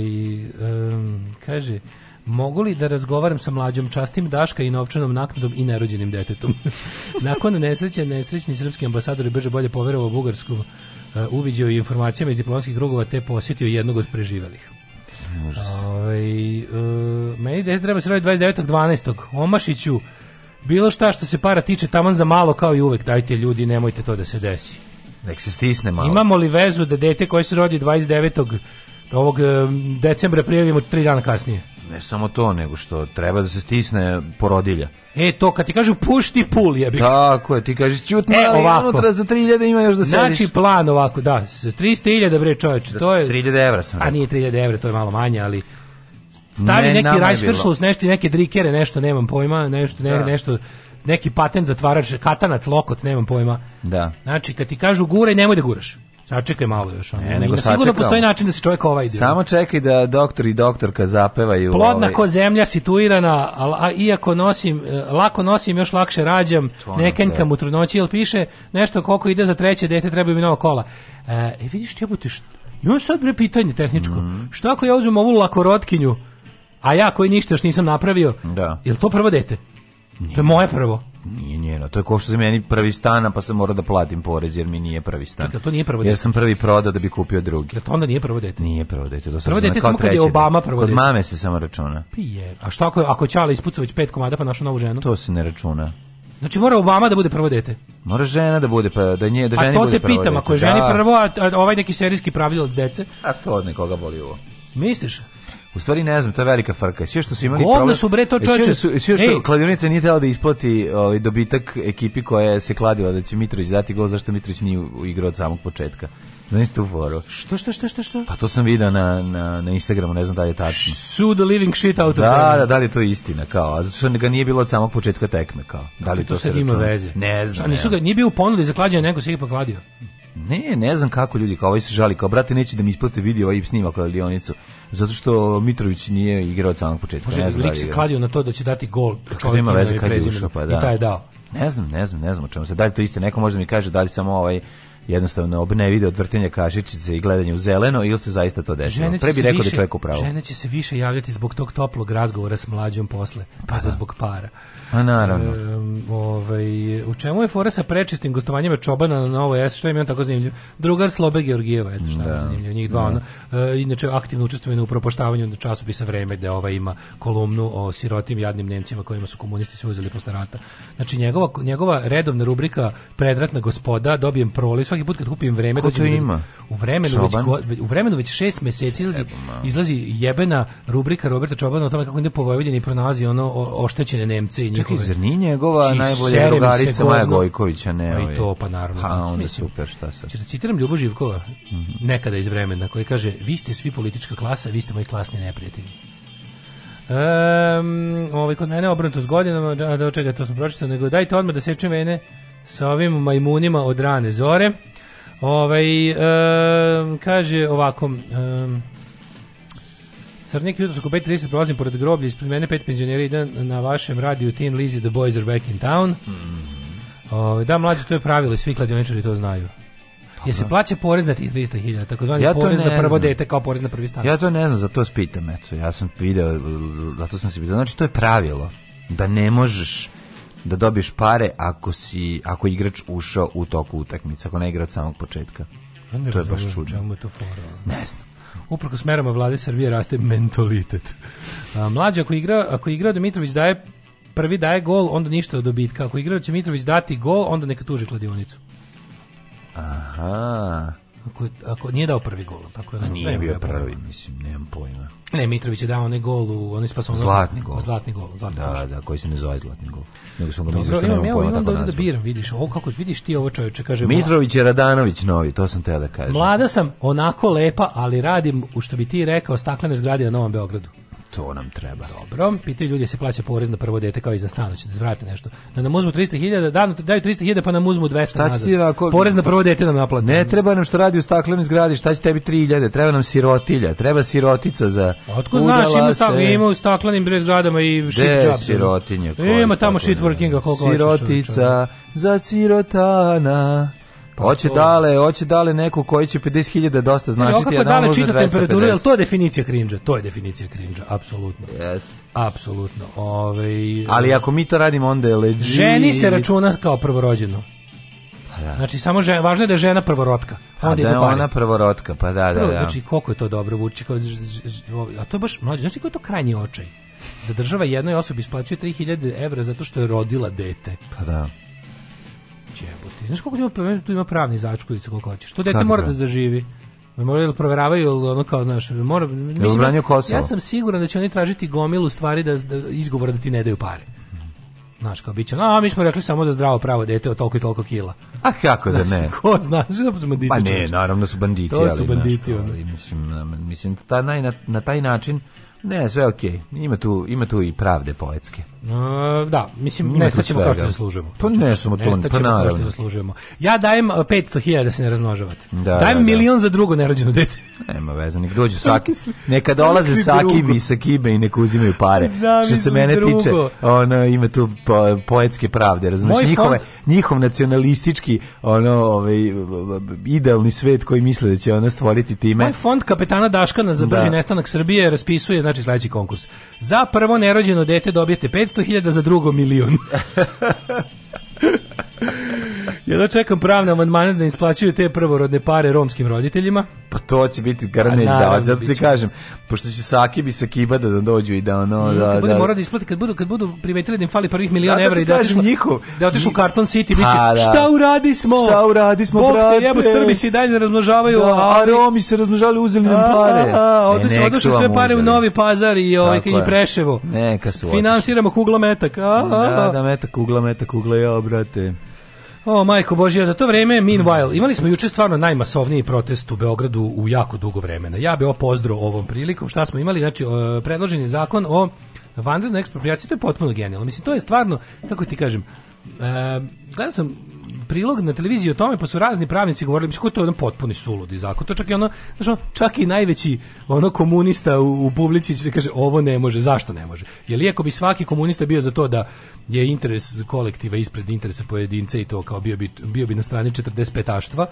um, kaže, mogu li da razgovaram sa mlađom častim Daška i novčanom naknadom i nerođenim detetom? Nakon nesreće, nesrećni srpski ambasador je brže bolje poverovao bugarskom e, uh, i informacijama iz diplomatskih krugova te posjetio jednog od preživelih. Ove, uh, meni dete treba se roditi 12. Omašiću, bilo šta što se para tiče taman za malo kao i uvek, dajte ljudi, nemojte to da se desi. Nek se stisne malo. Imamo li vezu da dete koje se rodi 29 ovog e, decembra prijavimo tri dana kasnije. Ne samo to, nego što treba da se stisne porodilja. E, to kad ti kažu pušti pul, jebi. Tako je, ti kažeš ćutno, e, ali unutra za 3000 ima još da sediš. Znači, plan ovako, da, 300.000 bre čoveče, to je... 3000 evra sam rekao. A nije 3000 evra, to je malo manje, ali stavi ne, neki rajsvršlus, nešto neke drikere, nešto nemam pojma, nešto ne, da. nešto neki patent zatvarač, katanat, lokot, nemam pojma. Da. Znači, kad ti kažu guraj, nemoj da guraš. Sačekaj malo još. Ono. Ne, nego sigurno postoji način da se čovjek ovaj ide. Samo čekaj da doktor i doktorka zapevaju. Plodna ovaj... ko zemlja situirana, a, a, iako nosim, e, lako nosim, još lakše rađam, nekenka da. u trudnoći, jel piše nešto koliko ide za treće dete, treba mi nova kola. E, e vidiš, ti obutiš, imam sad pre pitanje tehničko. Mm. Što ako ja uzmem ovu lakorotkinju, a ja koji ništa još nisam napravio, da. je to prvo dete? To je moje prvo. Nije njeno. To je ko što za meni prvi stan, pa sam morao da platim porez jer mi nije prvi stan. Dakle, to nije prvo dete. Ja sam prvi prodao da bi kupio drugi. Dakle, to onda nije prvo dete. Nije prvo dete. To prvo dete samo kad je Obama prvo dete. Kod mame se samo računa. Pije. A šta ako ako Čale ispucao već pet komada pa našu novu ženu? To se ne računa. Znači mora Obama da bude prvo dete. Mora žena da bude pa da nje da ženi bude prvo. A to te pitam, ako je ženi da. prvo, a, a ovaj neki serijski od dece. A to od nekoga boli ovo. Misliš? U stvari ne znam, to je velika frka. Sve što su imali Govno problem. su bre to e, čoveče. Sve što Ej. kladionica nije htela da isplati ovaj dobitak ekipi koja se kladila da će Mitrović dati gol zašto Mitrović nije igrao od samog početka. Da niste u foru. Što, što, što, što, što? Pa to sam video na, na, na Instagramu, ne znam da li je tačno. Su the living shit out of Da, da, da li je to istina, kao. A zato ga nije bilo od samog početka tekme, kao. Da li to, to se ima veze? Ne znam. A nisu ga, nije bio u ponudi za klađenje, nego se ipak kladio. Ne, ne znam kako ljudi, kao ovaj se žali, kao brate neće da mi isplate video ovaj snimak kladionicu, zato što Mitrović nije igrao od samog početka. Može, ne da znam da lik se kladio na to da će dati gol. Kako ima veze kad je ušao, pa da. I taj je dao. Ne znam, ne znam, ne znam o čemu se. Da li to isto, neko može da mi kaže da li samo ovaj jednostavno obne video odvrtenja kašičice i gledanje u zeleno ili se zaista to dešava. Pre bi rekao više, da čovjek upravo. Žene će se više javljati zbog tog toplog razgovora s mlađom posle, pa, pa da. zbog para. A naravno. E, ovaj, u čemu je fora sa prečistim gostovanjima Čobana na Novo S, što je mi tako zanimljivo? Drugar Slobe Georgijeva, eto šta da. je zanimljivo, njih dva. Da. Ona, e, inače, aktivno učestvuje na upropaštavanju na časopisa Vreme, gde ova ima kolumnu o sirotim jadnim Nemcima kojima su komunisti sve uzeli posle rata. Znači, njegova, njegova redovna rubrika Predratna gospoda, dobijem proli, svaki put kad kupim Vreme... Ko to da ima? U vremenu, već, u vremenu već šest meseci izlazi, izlazi jebena rubrika Roberta Čobana o tome kako ide po Vojvodini pronalazi ono oštećene Nemce i Čekaj, zar nije njegova znači, najbolja drugarica Maja Gojkovića, ne? Pa i ovaj- to, pa naravno. Ha, pa, onda Mislim, super, šta sad? Češ da citiram Ljubo Živkova, mm -hmm. nekada iz vremena, koji kaže, vi ste svi politička klasa, vi ste moji klasni neprijatelji. Um, ovaj kod mene obrnuto s godinama, da, da čega to smo pročitali, nego dajte odmah da sečem mene sa ovim majmunima od rane zore. Ovaj, um, kaže ovako, um, Crnik, jutro oko 5.30 prolazim pored groblja, ispred mene pet penzionera ide na vašem radiju Teen Lizzy, The Boys Are Back in Town. Mhm. O, da, mlađe, to je pravilo, svi kladioničari to znaju. Je se plaća porez na 300.000, takozvani ja porez na prvo dete kao porez na prvi stan. Ja to ne znam, za to spitam, eto. Ja sam video, zato sam se pitao. Znači, to je pravilo da ne možeš da dobiješ pare ako si ako igrač ušao u toku utakmice, ako ne igra od samog početka. Ja ne to je baš čudno. Da Čemu je to fora? Ne znam. Uprkos smerama vlade Srbije raste mentalitet. Mlađi, ako igra, ako igra Dimitrović daje prvi daje gol, onda ništa od dobitka. Ako igrač Mitrović dati gol, onda neka tuži kladionicu. Aha. Ako, ako nije dao prvi gol, tako je. Nije bio prvi, mislim, nemam pojma. Ne, Mitrović je dao onaj gol u onaj spasonosni zlatni gol. Zlatni gol, zlatni Da, da, koji se ne zove zlatni gol. Nego smo ga mi zašto nemamo pojma tako da, da biram, vidiš, ovo kako vidiš ti ovo čoveče kaže Mitrović je Radanović novi, to sam te da kažem. Mlada sam, onako lepa, ali radim u što bi ti rekao staklene zgrade na Novom Beogradu. To nam treba. Dobro, pitaju ljudi da se plaća porez na prvo dete kao i za stan, hoćete da zvrati da nešto. Da nam uzmu 300.000, da daju 300.000 pa nam uzmu 200 šta nazad. Ako... Porez na prvo dete nam naplati. Ne treba nam što radi u staklenoj zgradi, šta će tebi 3.000, treba nam sirotilja, treba sirotica za Otko znaš, ima, stav, ima u staklenim brez zgradama i shit jobs. sirotinje? Ima tamo shit workinga koliko Sirotica hoćeš, za sirotana. Pa hoće to... dale, hoće dale neko koji će 50.000 dosta znači, značiti, znači, a dale čita temperaturu, jel to je definicija krinđa, to je definicija krinđa, apsolutno. Yes. Apsolutno. Ove, Ali ako mi to radimo onda je leđi... Ženi se računa kao prvorođeno. Pa da. Znači samo žena, važno je da je žena prvorotka. A pa da je ona prvorotka, pa da, da, da. Znači koliko je to dobro Vučić, kao a to je baš mlađi, znači kako je to krajnji očaj. Da država jednoj osobi isplaćuje 3000 evra zato što je rodila dete. Pa da. Jebote. Znaš koliko ima, tu ima pravni začkoljica koliko hoćeš. To dete mora da zaživi. Mora li da proveravaju ili ono kao, znaš, mora... Mislim, ja sam siguran da će oni tražiti gomilu stvari da, da izgovora da ti ne daju pare. Znaš, kao biće, a mi smo rekli samo za zdravo pravo dete od toliko i toliko kila. A kako da ne? ko zna, što da su banditi? Pa ne, naravno da su banditi. To ali, su banditi. Naš, ali, mislim, mislim ta naj, na, na taj način Ne, sve je okej. Okay. Ima tu ima tu i pravde poetske. Uh, da, mislim ima nestaćemo kao što zaslužujemo. Pa to ne samo to, pa naravno. Kao što zaslužujemo. Ja dajem 500.000 da se ne razmnožavate. Da, dajem da, da. milion da. za drugo nerođeno dete. Nema veze, nek dođu saki. Neka dolaze sakibi i sakibe i neka uzimaju pare. Zamislim što se mene drugo. tiče, ono ima tu po, poetske pravde, razumiješ? Njihove, fond... njihov nacionalistički ono ovaj idealni svet koji misle da će ona stvoriti time. Moj fond kapetana Daškana za da. brži da. nestanak Srbije raspisuje znači znači sledeći konkurs. Za prvo nerođeno dete dobijete 500.000, za drugo milion. Jedno da čekam pravne amandmane da isplaćuju te prvorodne pare romskim roditeljima. Pa to će biti garne pa izdavac, zato ti kažem, pošto će Saki bi Sakiba da dođu i da ono... Da, kad bude da, mora da isplati, kad budu, kad budu primetili da im fali prvih milijon evra i da otišu, njihov, da otišu u Karton City, bit će, pa, da. šta uradi smo? Šta uradi smo, Bog brate? jebo, Srbi se i dalje razmnožavaju, da, a, Romi se razmnožavaju, uzeli nam pare. A, a, e, sve pare u Novi Pazar i, ovaj, i Preševo. Neka su Finansiramo kugla metak. da, da, metak, kugla, metak, kugla, ja, brate. O, majko Božija, za to vreme, meanwhile, imali smo juče stvarno najmasovniji protest u Beogradu u jako dugo vremena. Ja bih opozdrav ovom prilikom. Šta smo imali? Znači, predložen je zakon o vanrednoj ekspropriaciji. To je potpuno genijalno. Mislim, to je stvarno, kako ti kažem, e, gledam sam prilog na televiziji o tome, pa su razni pravnici govorili, mislim, ko to jedan potpuni suludi zakon. To čak i ono, znaš, čak i najveći ono komunista u, u publici se da kaže, ovo ne može, zašto ne može? Jer iako bi svaki komunista bio za to da je interes kolektiva ispred interesa pojedinca i to kao bio bi, bio bi na strani 45-aštva,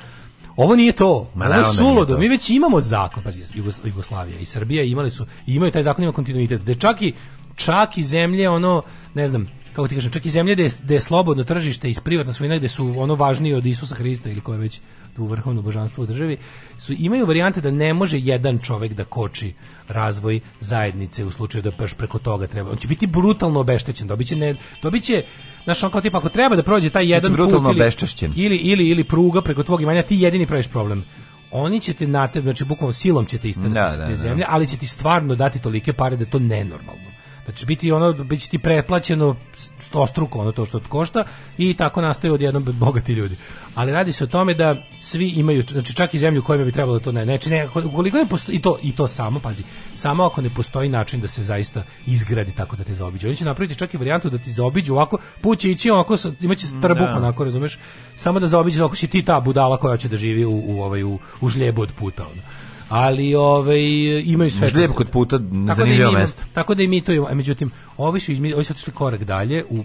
ovo nije to. Ma, ovo je da sulodo. Mi već imamo zakon. Pazi, Jugoslavija i Srbija imali su, imaju taj zakon, ima kontinuitet. Da čak i, čak i zemlje, ono, ne znam, kako ti kažem, čak i zemlje gde je, gde je slobodno tržište i privatna svojina gde su ono važnije od Isusa Hrista ili koje već u vrhovno božanstvo u državi, su, imaju varijante da ne može jedan čovek da koči razvoj zajednice u slučaju da baš preko toga treba. On će biti brutalno obeštećen, dobiće ne, dobiće Znaš, on kao tipa, ako treba da prođe taj jedan znači, put ili, ili, ili, ili pruga preko tvog imanja, ti jedini praviš problem oni će te na znači bukvalno silom ćete isterati da, da, da, zemlje, ali će ti stvarno dati tolike pare da je to nenormalno. Znači biti ono biće ti preplaćeno stostruko ono to što košta i tako nastaju odjednom bogati ljudi. Ali radi se o tome da svi imaju znači čak i zemlju kojima bi trebalo da to ne. Znači ne koliko ne postoji, i to i to samo pazi. Samo ako ne postoji način da se zaista izgradi tako da te zaobiđu. Oni će napraviti čak i varijantu da ti zaobiđu ovako, puće ići sa imaće trbuh da. onako razumeš. Samo da zaobiđu ako si ti ta budala koja će da živi u u ovaj u, u žljebu od puta. Ono ali ovaj imaju sve. Možda kod puta da zanimljivo mesto. Tako da i mi to imamo. E, međutim, ovi su, izmi, ovi su otišli korak dalje u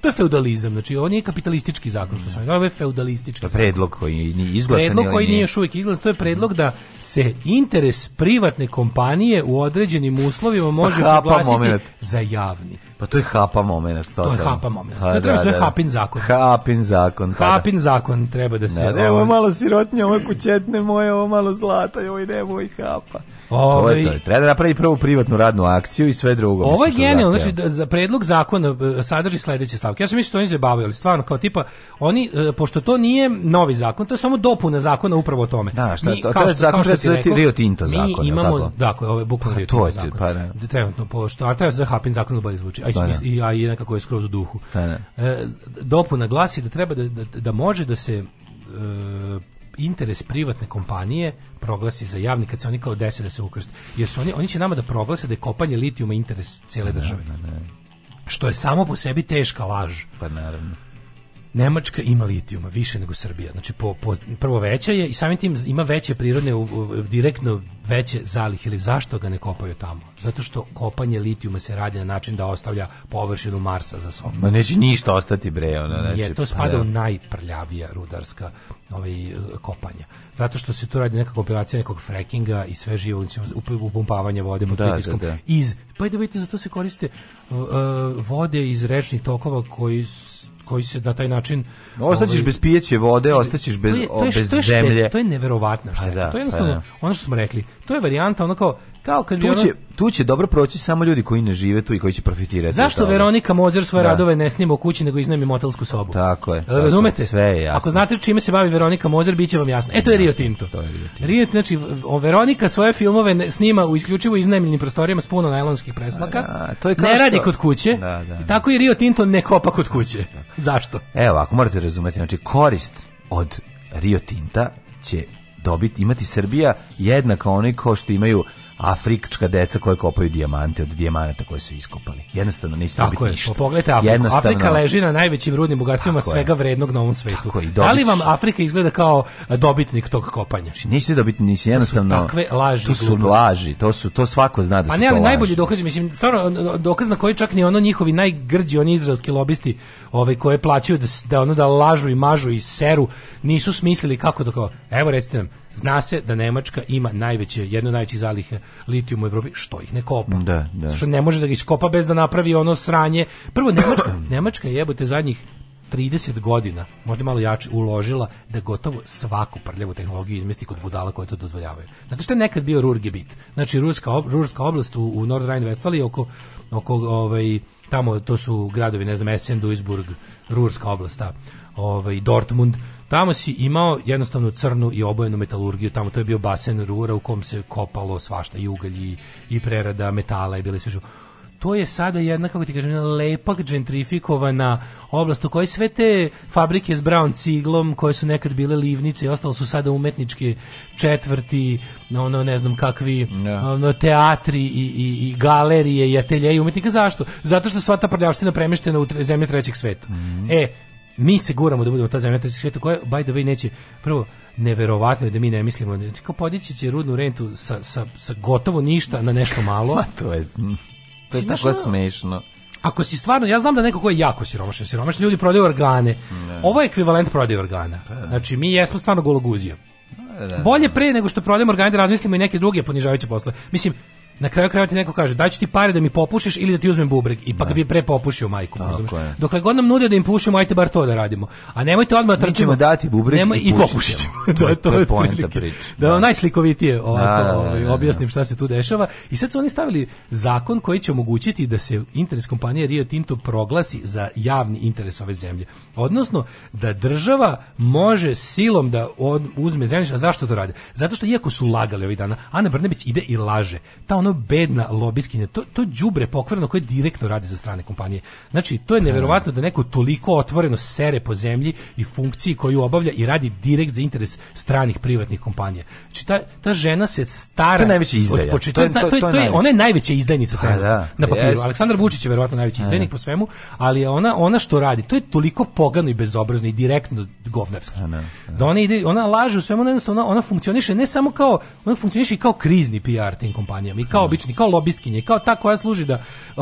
To je feudalizam, znači ovo nije kapitalistički zakon što mm. su oni, feudalistički. To je predlog koji ni izglasan. Predlog koji nije još uvijek izglasan, to je predlog da se interes privatne kompanije u određenim uslovima pa može pa proglasiti za javni. Pa to je hapa moment. To, to je hapa moment. Ha, pa to treba da, se da, hapin zakon. Hapin zakon. Pa da. hapin zakon treba da se... Da, da, ovaj- ovo malo sirotnje, ovo kućetne moje, ovo malo zlata, ovo i nemoj hapa. Ove, to je ovaj- to. Treba da napravi prvu privatnu radnu akciju i sve drugo. Ovo je genijalno, znači za predlog zakona sadrži sledeće stavke. Ja sam mislio da oni zabavaju, ali stvarno kao tipa oni e, pošto to nije novi zakon, to je samo dopuna zakona upravo o tome. Da, šta mi, to, kao što, zakon kao što ti rekao, Rio Tinto zakon, mi imamo, tako? Dakle, ovo je bukvalno pa Rio Tinto pa, zakon. Pa, da. da. Trenutno pošto, a treba se Hapin zakon da bolje zvuči, a, i, aj pa da. i nekako je skroz u duhu. Pa, da. e, dopuna glasi da treba da, da, da može da se e, interes privatne kompanije proglasi za javni kad se oni kao desi da se ukrste. Jer su oni, oni će nama da proglase da je kopanje litijuma interes cele pa da, države. Ne, ne, ne. Što je samo po sebi teška laž. Pa naravno. Nemačka ima litijuma više nego Srbija. Znači po, po prvo veća je i samim tim ima veće prirodne u, u, direktno veće zalihe ili zašto ga ne kopaju tamo? Zato što kopanje litijuma se radi na način da ostavlja površinu Marsa za sobom. Ma neće ništa ostati bre, ona znači. Je to pa spada pa, u najprljavija rudarska ovaj kopanja. Zato što se tu radi neka kompilacija nekog frackinga i sve živo upumpavanja vode pod da, da pritiskom da, da. iz pa i da vidite zato se koriste uh, vode iz rečnih tokova koji koji se na taj način ostaćeš ovaj, bez pijeće vode, ostaćeš bez to je, to je bez šteta, zemlje. To je neverovatna pa šteta. Da, to je pa jednostavno da. ono što smo rekli. To je varijanta onako kao Kao kad tu, će, tu će dobro proći samo ljudi koji ne žive tu i koji će profitirati. Zašto Veronika Mozer svoje da. radove ne snima u kući nego iznajmi motelsku sobu? Tako je. E, razumete? Sve je jasno. Ako znate čime se bavi Veronika Mozer, biće vam jasno. E to je Rio Tinto. To je Rio Tinto. Rio, znači, Veronika svoje filmove ne, snima u isključivo iznajmljenim prostorijama s puno najlonskih preslaka. Da, to je ne što... radi kod kuće. Da, da, Tako i Rio Tinto ne kopa kod kuće. Da. Zašto? Evo, ako morate razumeti, znači korist od Rio Tinta će dobiti imati Srbija jednako oni ko što imaju afrička deca koje kopaju dijamante od dijamanata koje su iskopali. Jednostavno neće Tako biti je, ništa. Pa pogledajte, Afrika, Jednostavno... Afrika leži na najvećim rudnim bogatstvima svega je. vrednog na ovom svetu. Je, da li vam Afrika izgleda kao e, dobitnik tog kopanja? Znači, nisi dobitnik, nisi jednostavno. To su takve laži. To su laži, to su to svako zna da pa su. pa ne, ali najbolji dokaz, mislim, stvarno dokaz na koji čak ni ono njihovi najgrđi oni izraelski lobisti, ovaj koje plaćaju da, da ono da lažu i mažu i seru, nisu smislili kako da kao, evo recite nam, Zna se da Nemačka ima najveće, jedno od najvećih zaliha litijuma u Evropi, što ih ne kopa. Da, da. Što ne može da ga iskopa bez da napravi ono sranje. Prvo, Nemačka, Nemačka je jebote zadnjih 30 godina, možda malo jače, uložila da gotovo svaku prljavu tehnologiju izmesti kod budala koje to dozvoljavaju. Znate što je nekad bio Rurgebit? Znači, Ruska, ob, Rurska oblast u, u Nordrhein-Westfaliji oko, oko ovaj, tamo to su gradovi, ne znam, Essen, Duisburg, Rurska oblast, ta, ovaj, Dortmund, Tamo si imao jednostavno crnu i obojenu metalurgiju, tamo to je bio basen rura u kom se kopalo svašta i ugalj i, i prerada metala i bile sve što to je sada jedna, kako ti kažem, lepak džentrifikovana oblast u kojoj sve te fabrike s brown ciglom, koje su nekad bile livnice i ostalo su sada umetničke četvrti, ono ne znam kakvi, yeah. Da. ono, teatri i, i, i galerije i ateljeji umetnika. Zašto? Zato što sva ta prljavština premeštena u tre, zemlje trećeg sveta. Mm -hmm. E, mi se guramo da budemo ta zemlja trećeg svijeta koja, by the way, neće, prvo, neverovatno je da mi ne mislimo, znači, kao podići će rudnu rentu sa, sa, sa gotovo ništa na nešto malo. Ma to je, mm, to je tako smešno. Ako si stvarno, ja znam da neko ko je jako siromašan, siromašan ljudi prodaju organe. Ne. Ovo je ekvivalent prodaje organa. Pa da. Znači, mi jesmo stvarno gologuzija. Pa da, Bolje da. pre nego što prodajemo organe da razmislimo i neke druge ponižavajuće posle. Mislim, na kraju krajeva ti neko kaže daću ti pare da mi popušiš ili da ti uzmem bubreg i pa da. bi pre popušio majku dokle god nam nude da im pušimo ajte bar to da radimo a nemojte odmah trčimo mi dati bubreg nemoj, i, i popušićemo da, to, je to, to je poenta priče da vam da. najslikovitije ovako da, ovaj, da, ovaj objasnim šta se tu dešava i sad su oni stavili zakon koji će omogućiti da se interes kompanije Rio Tinto proglasi za javni interes ove zemlje odnosno da država može silom da on uzme zemljište a zašto to radi? zato što iako su lagali ovih dana Ana Brnebić ide i laže ta ono ono bedna lobiskinja, to, to đubre pokvareno koje direktno radi za strane kompanije. Znači, to je da. neverovatno da neko toliko otvoreno sere po zemlji i funkciji koju obavlja i radi direkt za interes stranih privatnih kompanija. Znači, ta, ta žena se stara... To je najveća izdaja. Od, to, je, to, je, to je, ona je najveća izdajnica pa, da, na papiru. Jest. Aleksandar Vučić je verovatno najveći da, da. izdajnik po svemu, ali ona, ona što radi, to je toliko pogano i bezobrazno i direktno govnarski. Pa da, da ona, ide, ona laže u svemu, ona, ona funkcioniše ne samo kao, ona funkcioniše i kao krizni PR tim kompanijama i kao kao obični, kao lobistkinje, kao ta koja služi da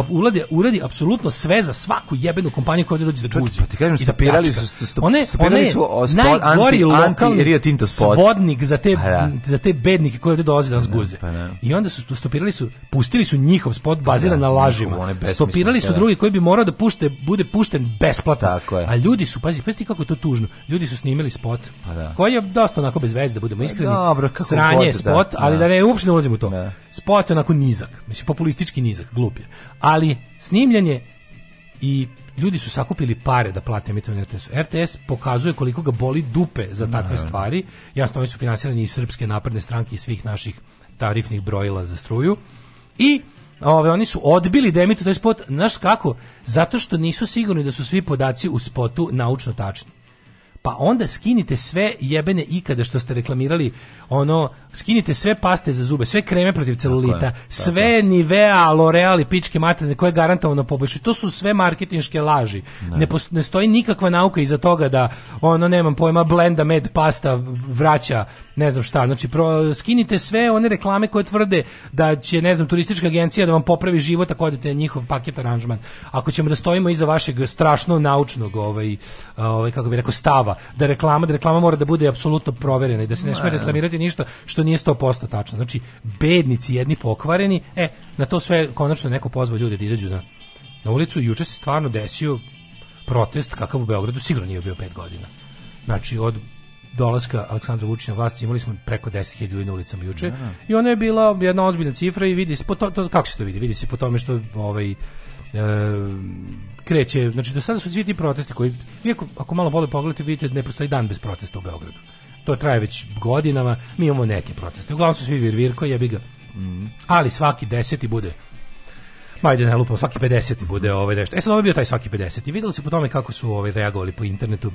ulade, uradi apsolutno sve za svaku jebenu kompaniju koja dođe da guzi. Pa ti kažem, da stopirali da su, stop, one, stopirali one su o, spod, najgori anti, anti Rio Tinto Svodnik za te, pa da. za te bednike koje ovde dolaze da nas guze. Pa da. I onda su stopirali su, pustili su njihov spot pa baziran da, na lažima. Stopirali su drugi koji bi morao da pušte, bude pušten besplatno. Tako je. A ljudi su, pazi, pazi kako je to tužno. Ljudi su snimili spot. Pa da. Koji je dosta onako bez veze da budemo pa iskreni. Dobro, kako Sranje god, spot, da, ali da ne uopšte ne ulazimo u to. Da. Spot je onako nizak, mislim populistički nizak, glup je. Ali snimljen i ljudi su sakupili pare da plate emitovanje rts RTS pokazuje koliko ga boli dupe za da. takve stvari. Jasno, oni su finansirani iz Srpske napredne stranke i svih naših tarifnih brojila za struju. I ove, oni su odbili da emituju taj spot. Znaš kako? Zato što nisu sigurni da su svi podaci u spotu naučno tačni pa onda skinite sve jebene ikada što ste reklamirali, ono, skinite sve paste za zube, sve kreme protiv celulita, je, sve Nivea, L'Oreal i pičke materne koje garantovano poboljšaju. To su sve marketinške laži. Ne. Ne, postoji, ne. stoji nikakva nauka iza toga da, ono, nemam pojma, blenda med pasta vraća, ne znam šta. Znači, pro, skinite sve one reklame koje tvrde da će, ne znam, turistička agencija da vam popravi život ako odete na njihov paket aranžman. Ako ćemo da stojimo iza vašeg strašno naučnog, ovaj, ovaj kako bi rekao, stava da reklama, da reklama mora da bude apsolutno proverena i da se ne sme reklamirati ništa što nije 100% tačno. Znači, bednici jedni pokvareni, e, na to sve konačno neko pozvao ljude da izađu na, na ulicu. Juče se stvarno desio protest kakav u Beogradu sigurno nije bio pet godina. Znači, od dolaska Aleksandra Vučića vlasti imali smo preko 10.000 ljudi na ulicama juče i ona je bila jedna ozbiljna cifra i vidi se po to, to, kako se to vidi vidi se po tome što ovaj e, kreće, znači do sada su svi ti protesti koji, iako ako malo bolje pogledate, vidite da ne postoji dan bez protesta u Beogradu. To traje već godinama, mi imamo neke proteste. Uglavnom su svi virvirko, bi ga. Mm. Ali svaki deseti bude Majde ne lupo, svaki 50 bude ovaj nešto. E sad ovo ovaj bio taj svaki 50 i vidjeli se po tome kako su ovaj reagovali po internetu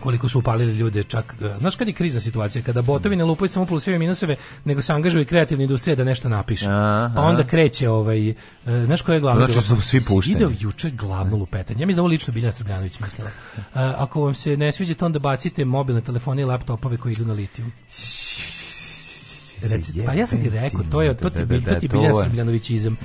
koliko su upalili ljude čak e, znaš kad je krizna situacija kada botovi ne lupaju samo plusove i minuseve nego se angažuje kreativna industrija da nešto napiše pa onda kreće ovaj e, znaš ko je glavna znači su svi pušteni ide juče glavno lupetanje ja mislim da ovo lično Biljana Srbljanović mislila e, ako vam se ne sviđa to onda bacite mobilne telefone i laptopove koji idu na litijum Reci, pa ja sam ti rekao, to je to ti da, da, to ti da, Biljan Srbljanovićizam.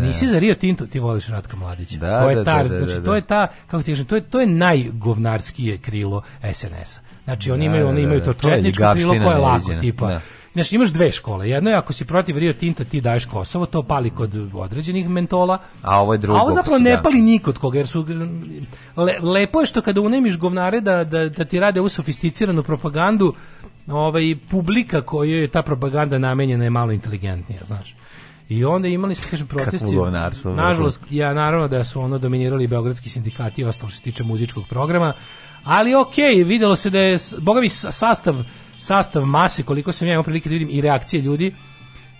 Nisi za Rio Tinto, ti voliš Ratka Mladića. To je ta, znači to je ta kako ti kažem, to je to je najgovnarskije krilo SNS-a. Znači oni imaju oni imaju to četničko krilo koje je lako tipa. Znači imaš dve škole. Jedno je ako si protiv Rio Tinta ti daješ Kosovo, to pali kod određenih mentola. A ovo je drugo. A ovo zapravo ne pali da. nikod koga, jer su le, lepo je što kada unemiš govnare da, da, da ti rade u sofisticiranu propagandu, ovaj, publika kojoj je ta propaganda namenjena je malo inteligentnija, znaš. I onda imali smo, kažem, protesti. Nažalost, ja naravno da su ono dominirali beogradski sindikati i ostalo što se tiče muzičkog programa, ali okej, okay, videlo se da je, boga mi, sastav, sastav mase, koliko sam ja imao prilike da vidim, i reakcije ljudi,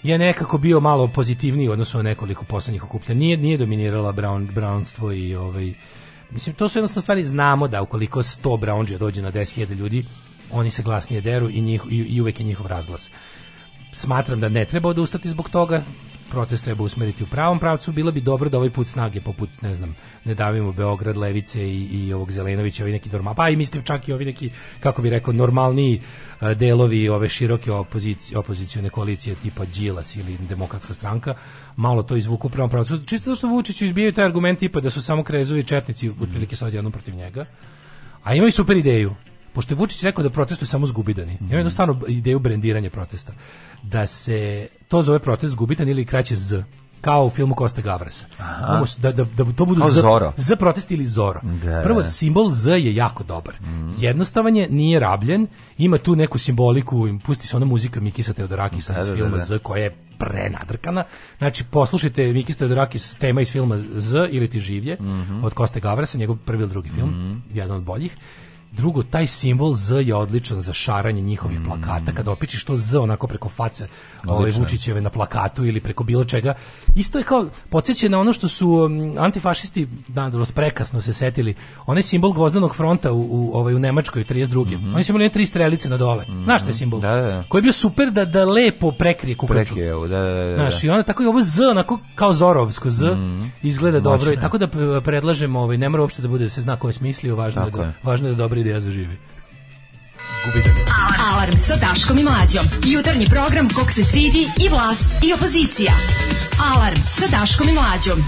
je nekako bio malo pozitivniji odnosno na nekoliko poslednjih okupljanja. Nije, nije dominirala brown, brownstvo i ovaj, Mislim, to su jednostavno stvari, znamo da ukoliko 100 brownđe dođe na 10.000 ljudi, oni se glasnije deru i, njih, i, i uvek je njihov razglas. Smatram da ne treba odustati zbog toga, protest treba usmeriti u pravom pravcu, bilo bi dobro da ovaj put snage poput, ne znam, ne davimo Beograd, Levice i, i ovog Zelenovića, ovi neki normal, pa i mislim čak i ovi neki, kako bi rekao, normalniji e, delovi ove široke opozicije, opozicijone koalicije tipa Đilas ili demokratska stranka, malo to izvuku u pravom pravcu. Čisto zašto Vučiću izbijaju taj argument tipa da su samo krezovi četnici otprilike sad jednom protiv njega, a imaju super ideju pošto je Vučić rekao da protestuju samo zgubidani. Mm -hmm. Ima jednostavno mhm. ideju brendiranja protesta. Da se to zove protest zgubitan ili kraće Z kao u filmu Kosta Gavrasa. Da, da, da to budu z, z protest ili Zoro. Da, da, Prvo, simbol Z je jako dobar. Mm. Jednostavan je, nije rabljen, ima tu neku simboliku, pusti se ona muzika Mikisa Teodorakisa da, iz da, da filma da. Z koja je prenadrkana. Znači, poslušajte Mikis Teodorakis tema iz filma Z ili ti živje mm -hmm. od Koste Gavrasa, njegov prvi ili drugi film, mm -hmm. jedan od boljih. Drugo, taj simbol Z je odličan za šaranje njihovih mm. plakata, kada opičiš to Z onako preko face ove Vučićeve na plakatu ili preko bilo čega. Isto je kao, podsjeća na ono što su um, antifašisti, naravno, da, prekasno se setili, onaj simbol gvozdanog fronta u, u, ovaj, u Nemačkoj 32. Mm -hmm. Oni su imali tri strelice na dole. Mm -hmm. Znaš taj simbol? Da, da, da. Koji je bio super da, da lepo prekrije kukaču. Prekrije, da, da, da, da. Znaš, i onda tako i ovo Z, onako kao Zorovsko Z, mm -hmm. izgleda Močne. dobro. I tako da predlažemo, ovaj, ne mora uopšte da bude da se zna ko je smislio, važno, da tako da, je. važno da dobri ideja da živi. Zgubite da me. Alarm. sa Daškom i Mlađom. Jutarnji program kog se stidi i vlast i opozicija. Alarm sa Daškom i Mlađom.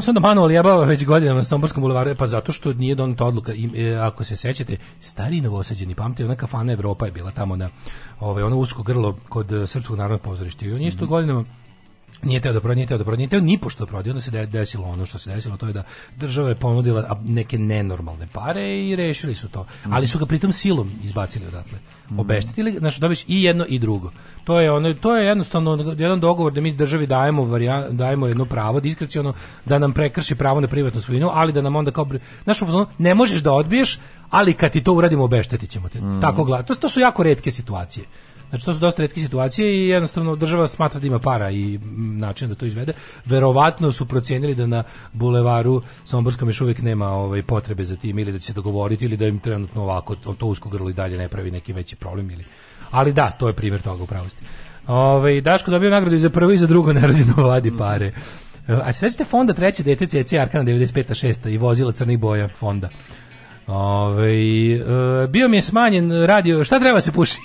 nas onda manual jebava već godinama na Somborskom bulevaru, e, pa zato što nije doneta odluka. I, e, ako se sećate, stari novosađeni, pamte, ona kafana Evropa je bila tamo na, ovaj, ono usko grlo kod e, Srpskog narodnog pozorišta. I on isto mm -hmm. godinama nije teo da prodaje, nije teo da prodaje, nije teo ni pošto da prodaje, onda se desilo ono što se desilo, to je da država je ponudila neke nenormalne pare i rešili su to. Mhm. Ali su ga pritom silom izbacili odatle. Obeštetili, znači dobiš i jedno i drugo. To je ono, to je jednostavno jedan dogovor da mi državi dajemo varijan, dajemo jedno pravo diskreciono da nam prekrši pravo na privatnu svojinu, ali da nam onda kao znaš, ne možeš da odbiješ, ali kad ti to uradimo obeštetićemo te. Mhm. Tako gleda. To, to su jako retke situacije. Znači to su dosta retke situacije i jednostavno država smatra da ima para i način da to izvede. Verovatno su procenili da na bulevaru Somborskom još uvijek nema ovaj potrebe za tim ili da će se dogovoriti ili da im trenutno ovako to usko grlo i dalje ne pravi neki veći problem ili. Ali da, to je primjer toga u pravosti. Ovaj Daško dobio nagradu i za prvo i za drugo nerođeno vadi pare. A sećate fonda treće dete CC Arkana 95. 6. i vozila crnih boja fonda. Ove, ovaj, bio mi je smanjen radio, šta treba se puši?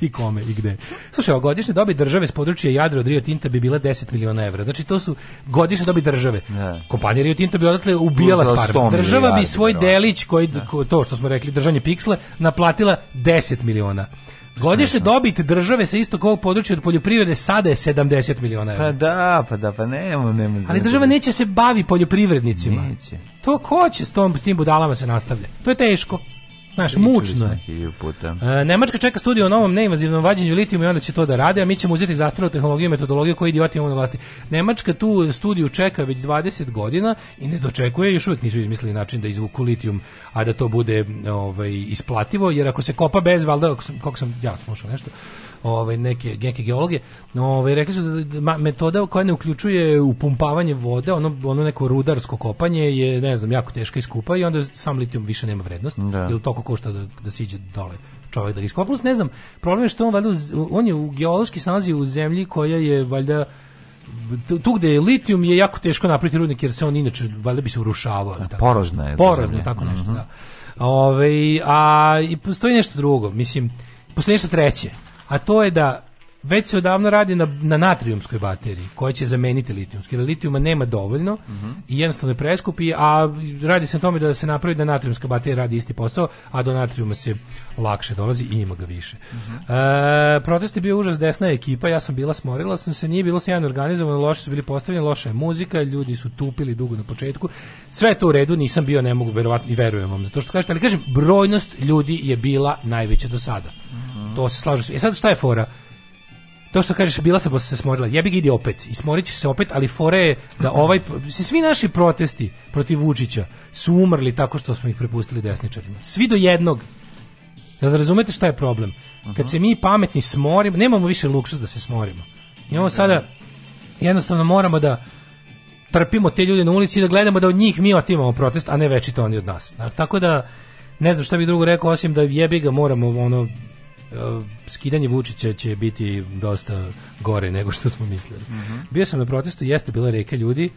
i kome i gde. Slušaj, a godišnja dobit države s područja Jadra od Rio Tinta bi bila 10 miliona evra. Znači to su godišnje dobi države. Ne. Kompanija Rio Tinta bi odatle ubijala Sparbu. Država bi svoj delić koji ne. to što smo rekli držanje piksla naplatila 10 miliona. Godišnje dobit države sa istog ovog područja od poljoprivrede sada je 70 miliona evra. Pa da, pa da, pa nemo, nemo. Ali da država neće se bavi poljoprivrednicima. Neće. To ko će s, tom, s tim budalama se nastavlja? To je teško. Znaš, mučno je. Puta. E, Nemačka čeka studiju o novom neinvazivnom vađenju litijuma i onda će to da rade, a mi ćemo uzeti zastaru tehnologiju i metodologiju koju idioti imamo na vlasti. Nemačka tu studiju čeka već 20 godina i ne dočekuje, još uvijek nisu izmislili način da izvuku litijum, a da to bude ovaj, isplativo, jer ako se kopa bez, valjda, kako sam, ja slušao nešto, ovaj neke neke geologe. Ovaj rekli su da, da metoda koja ne uključuje upumpavanje vode, ono ono neko rudarsko kopanje je ne znam jako teška iskupa i onda sam litijum više nema vrednost da. jer toliko košta da da siđe dole čovjek da ga iskopa. Plus ne znam, problem je što on valjda on je u geološki se nalazi u zemlji koja je valjda tu gde je litijum je jako teško napraviti rudnik jer se on inače valjda bi se urušavao. Porozna je. Porozna, tako nešto, mm -hmm. da. Ove, a i postoji nešto drugo, mislim, postoji nešto treće a to je da već se odavno radi na, na natrijumskoj bateriji koja će zameniti litijumsku. Jer litijuma nema dovoljno uh -huh. i jednostavno je preskupi, a radi se na tome da se napravi da natrijumska baterija radi isti posao, a do natrijuma se lakše dolazi i ima ga više. Uh -huh. e, protest je bio užas desna ekipa, ja sam bila smorila, sam se nije bilo sjajno organizovano, loše su bili postavljeni, loša je muzika, ljudi su tupili dugo na početku. Sve to u redu, nisam bio, ne mogu verovatno i verujem vam, zato što kažete, ali kažem, brojnost ljudi je bila najveća do sada. Uh -huh to se slažu. E sad šta je fora? To što kažeš, bila se sam se smorila. Jebi ga ide opet. I smorit će se opet, ali fora je da ovaj... Svi naši protesti protiv Vučića su umrli tako što smo ih prepustili desničarima. Svi do jednog. Jel da razumete šta je problem? Kad se mi pametni smorimo, nemamo više luksus da se smorimo. Imamo da, sada... Da. Jednostavno moramo da trpimo te ljude na ulici i da gledamo da od njih mi otimamo protest, a ne večito oni od nas. Tako da, ne znam šta bi drugo rekao, osim da jebi ga moramo ono Eh, skidanje Vučića će biti dosta gore nego što smo mislili. Mm -hmm. Bio sam na protestu, jeste bila reka ljudi,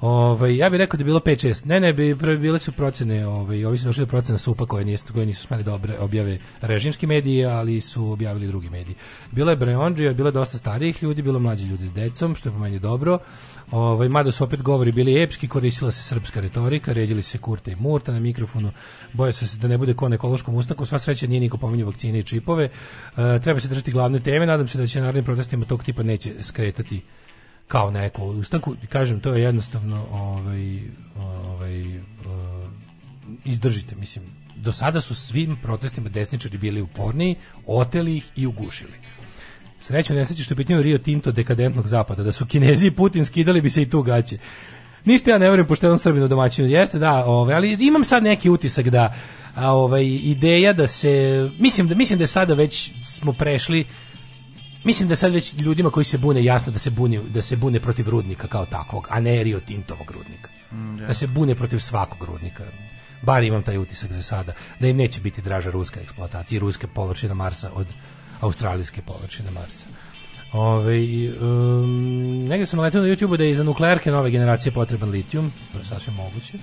Ove, ovaj, ja bih rekao da je bilo 5 6. Ne, ne, bi prve bile su procene, ove, ovaj, ovi su došli do procena supa koje nisu koje nisu smeli dobre da objave režimski mediji, ali su objavili drugi mediji. Bilo je Breondžija, bilo je dosta starijih ljudi, bilo mlađi ljudi s decom, što je po meni dobro. Ovaj mada su opet govori bili epski, koristila se srpska retorika, ređili se Kurta i Murta na mikrofonu. Boje se da ne bude kon ekološkom ustanku, sva sreća nije niko pominjao vakcine i čipove. E, treba se držati glavne teme, nadam se da će naredni protestima tog tipa neće skretati kao neko ekološku ustanku kažem to je jednostavno ovaj ovaj eh, izdržite mislim do sada su svim protestima desničari bili uporniji, oteli ih i ugušili. Srećo nesreće što je Rio Tinto dekadentnog zapada, da su Kinezi i Putin skidali bi se i tu gaće. Ništa ja ne verujem poštenom Srbinu domaćinu. Jeste, da, ovaj, ali imam sad neki utisak da ovaj, ideja da se... Mislim da, mislim da je sada već smo prešli Mislim da sad već ljudima koji se bune jasno da se bune, da se bune protiv rudnika kao takvog, a ne Rio Tintovog rudnika. Mm, da. se bune protiv svakog rudnika. Bar imam taj utisak za sada. Da im neće biti draža ruska eksploatacija i ruske površine Marsa od australijske površine Marsa. Ove, um, negde sam letio na youtube da je za nuklearke nove generacije potreban litijum, to je sasvim moguće.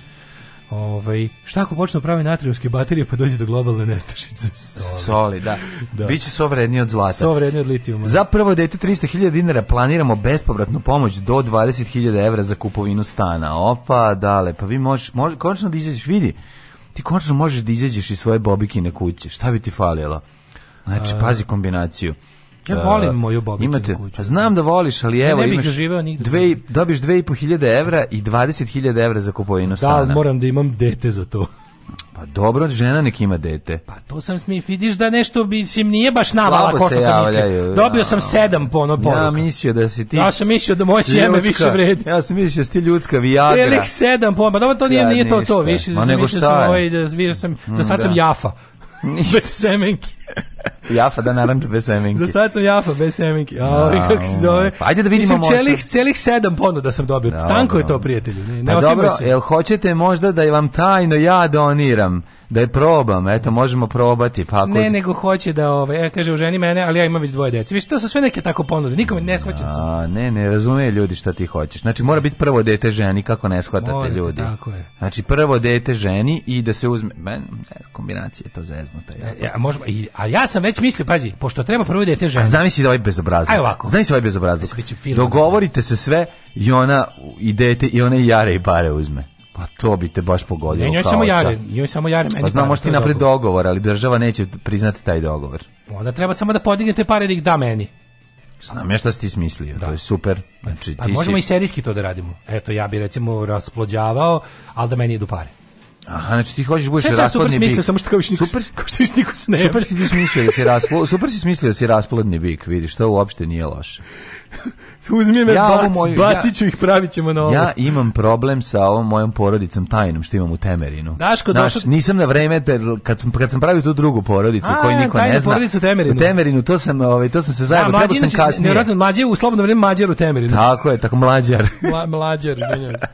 Ovaj šta ako počnu da pravi natrijumske baterije pa dođe do globalne nestašice soli. soli da. da. Biće so vredniji od zlata. So vredniji od litijuma. Za prvo dete 300.000 dinara planiramo bespovratnu pomoć do 20.000 evra za kupovinu stana. Opa, dale, pa vi možeš, možeš konačno da izađeš, vidi. Ti konačno možeš da izađeš iz svoje bobikine kuće. Šta bi ti falilo? Znači, A... pazi kombinaciju. Ja volim moju Bobikinu imate, kuću. Pa znam da voliš, ali evo imaš živeo nigde. dve, dobiš 2.500 evra i 20.000 evra za kupovinu da, stana. Da, moram da imam dete za to. Pa dobro, žena nek ima dete. Pa to sam smi, vidiš da nešto bi sim nije baš navala kao što sam mislio. Da. Dobio sam sedam po ono poruka. Ja mislio da si ti. Ja sam mislio da moje sjeme više vredi. Ja sam mislio da si ti ljudska vijagra. Celih sedam po, pa dobro to nije, ja, nije to to, više sam mislio da sam ovaj, da sam, za mm, sad sam jafa. Ništa. Bez semenki. Jafa da naranđa da bez semenki. Za sad sam Jafa bez semenki. ovi da, ovaj, kako se zove? Pa ajde da vidimo Mislim, celih, celih sedam ponuda da sam dobio. Da, Tanko dobro. je to, prijatelju. Ne, ne pa dobro, se. jel hoćete možda da vam tajno ja doniram? da je probam, eto možemo probati, pa ako... Ne, nego hoće da ovaj, kaže u ženi mene, ali ja imam već dvoje dece. Viš, to su sve neke tako ponude. Nikome ne shvaća A, ne, ne razume ljudi šta ti hoćeš. Znači mora biti prvo dete ženi, kako ne shvatate Morate, ljudi. Tako je. Znači prvo dete ženi i da se uzme, ben, kombinacija to zeznuta. Ja, ja možemo, i, a ja sam već mislio, pađi, pošto treba prvo dete ženi. A zamisli da ovaj bezobrazno. Aj ovako. Zamisli da ovaj bezobrazno. Dogovorite se sve i ona i dete i ona i jare i pare uzme. A to bi te baš pogodilo. Ne, njoj samo jare, njoj samo jare meni. Pa znam, možeš ti napred dogovor. dogovor, ali država neće priznati taj dogovor. Onda treba samo da podigne te pare da ih da meni. Znam ja šta si ti smislio, da. to je super. Znači, pa ti možemo si... i serijski to da radimo. Eto, ja bi recimo rasplođavao, ali da meni idu pare. Aha, znači ti hoćeš da budeš rasplodni bik. Super smislio, samo što kao što super, kao što niko se ne. Super si ti smislio, si rasplo, super si smislio da si rasplodni bik, vidiš, to uopšte nije loše. Uzmi me, ja, bac, moju, bacit ću ja, ih, pravit ćemo na ovo. Ja imam problem sa ovom mojom porodicom tajnom što imam u Temerinu. Daško, Naš, došlo... Nisam na vreme, kad, kad sam pravio tu drugu porodicu koju niko ne zna. porodicu u Temerinu. U Temerinu, to sam, ovaj, to sam se zajebao, trebao sam kasnije. Nevjerojatno, mlađe u slobodno vreme mađar u Temerinu. Tako je, tako mlađar. Mla, mlađar, izvinjavam se.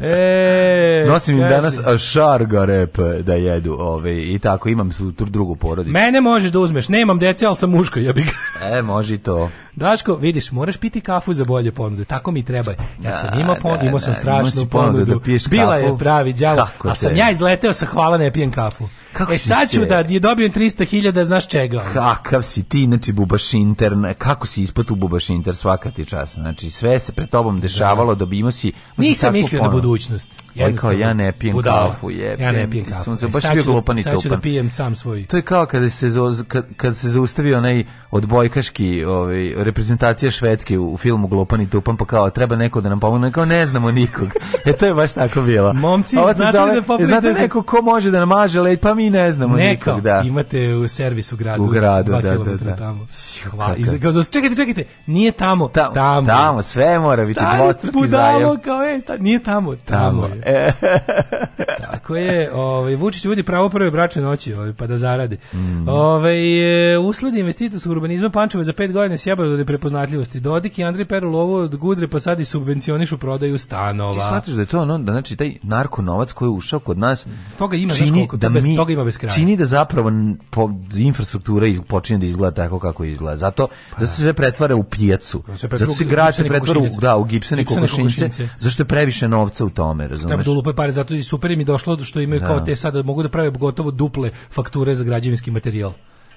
E, Nosim im danas šarga rep da jedu ove, i tako, imam su drugu porodicu. Mene možeš da uzmeš, nemam dece, ali sam muško, ja bih. E, može to. Daško, vidiš, moraš piti kafu za bolje ponude, tako mi treba. Ja sam imao da, ponudu, da, imao sam da, strašnu ponudu, da bila kafu. je pravi đavo, a sam ja izleteo sa hvala ne pijem kafu. Kako e sad ću se... da je dobijem 300.000, znaš čega. Kakav si ti, znači bubaš intern, kako si ispod u bubaš inter svaka ti čas. Znači sve se pred tobom da. dešavalo, da. dobimo si... Nisam mislio ono. na budućnost. Kao, ja ne pijem kafu, jebim. Ja ne pijem kafu. Sunce, e, baš sad, ću, sad ću da pijem sam svoj. To je kao kada se, kad, kad se zaustavi onaj odbojkaški ovaj, reprezentacija švedske u filmu Glopan i Tupan, pa kao treba neko da nam pomogne, kao ne znamo nikog. E to je baš tako bilo. Momci, znate, zove, da znate neko ko može da namaže leć, pa mi ne znamo ne, nikog, da. Imate u servisu u gradu. U gradu, da, da, da. Tamo. Hvala. Kao, čekajte, čekajte, nije tamo, tamo. Tamo, tamo sve mora biti dvostruki budalo, zajem. kao je, sta, nije tamo, tamo, tamo je. Tako je, ovaj, Vučić uvodi pravo prve bračne noći, ovaj, pa da zaradi. Mm. Ovaj, e, usledi investitor su urbanizma Pančeva za pet godina sjebalo do prepoznatljivosti. Dodik i Andrej Perul ovo od Gudre, pa sad i subvencionišu prodaju stanova. Ti shvatiš da je to ono, da znači taj narkonovac koji je ušao kod nas, toga ima, čini znaš koliko, da mi, ima bez kraja. Čini da zapravo po, infrastruktura iz, počinje da izgleda tako kako izgleda. Zato, pa, zato da. se sve pretvara u pijacu. Da, zato se grad se pretvara u, da, u gipsene, gipsene kokošinjce. Zašto je previše novca u tome, razumeš? Treba da ulupaju pare, zato i super im je došlo što imaju da. kao te sada, mogu da prave gotovo duple fakture za građevinski materijal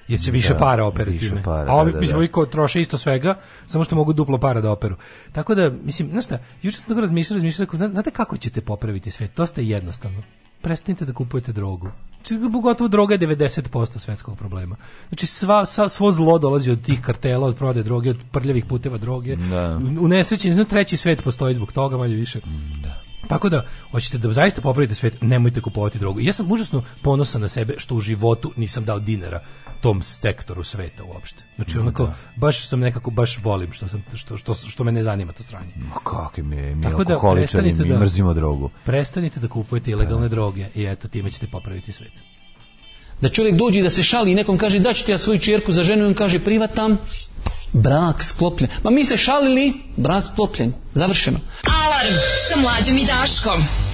jer će više da, para operativne. Više para, a ovi, da, da, mislim, da. troše isto svega, samo što mogu duplo para da operu. Tako da, mislim, znaš šta, juče sam tako razmišljao, razmišljao, znate kako ćete popraviti sve, To je jednostavno. Prestanite da kupujete drogu gotovo droga je 90% svetskog problema. Znači sva, sva, svo zlo dolazi od tih kartela, od prodaje droge, od prljavih puteva droge. Da. U nesreći, znači, treći svet postoji zbog toga, manje više. Da. Tako da, hoćete da zaista popravite svet, nemojte kupovati drogu. Ja sam užasno ponosan na sebe što u životu nisam dao dinara tom sektoru sveta uopšte. Znači no, onako, da. baš sam nekako, baš volim što, sam, što, što, što me ne zanima to sranje. Ma kakvi mi, mi Tako da, mi da- mrzimo drogu. Prestanite da kupujete ilegalne da. droge i eto, time ćete popraviti svet. Da čovjek dođe da se šali i nekom kaže da ću ti ja svoju čerku za ženu i on kaže privatam, brak sklopljen. Ma mi se šalili, brak sklopljen, završeno. Alarm sa mlađim i Daškom.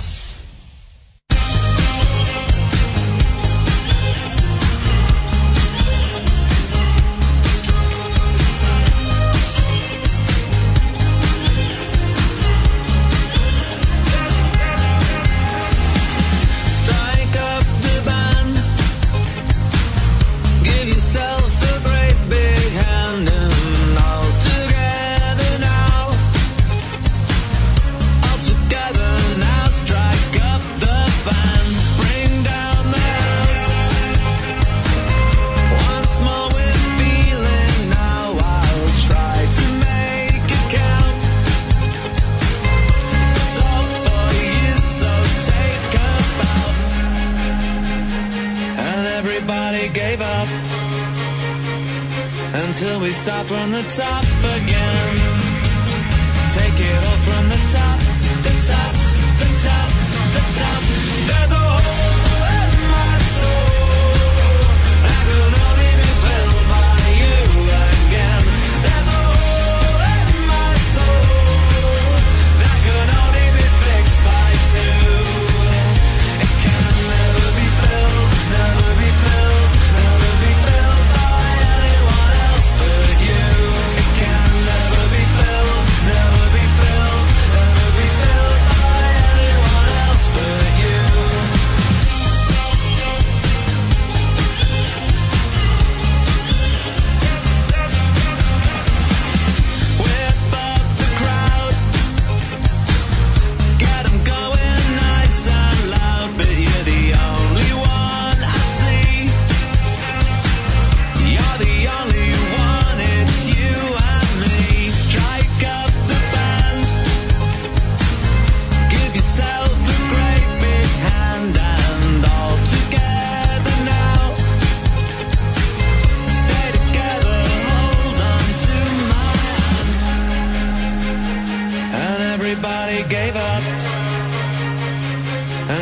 gave up until we start from the top again. Take it all from the top.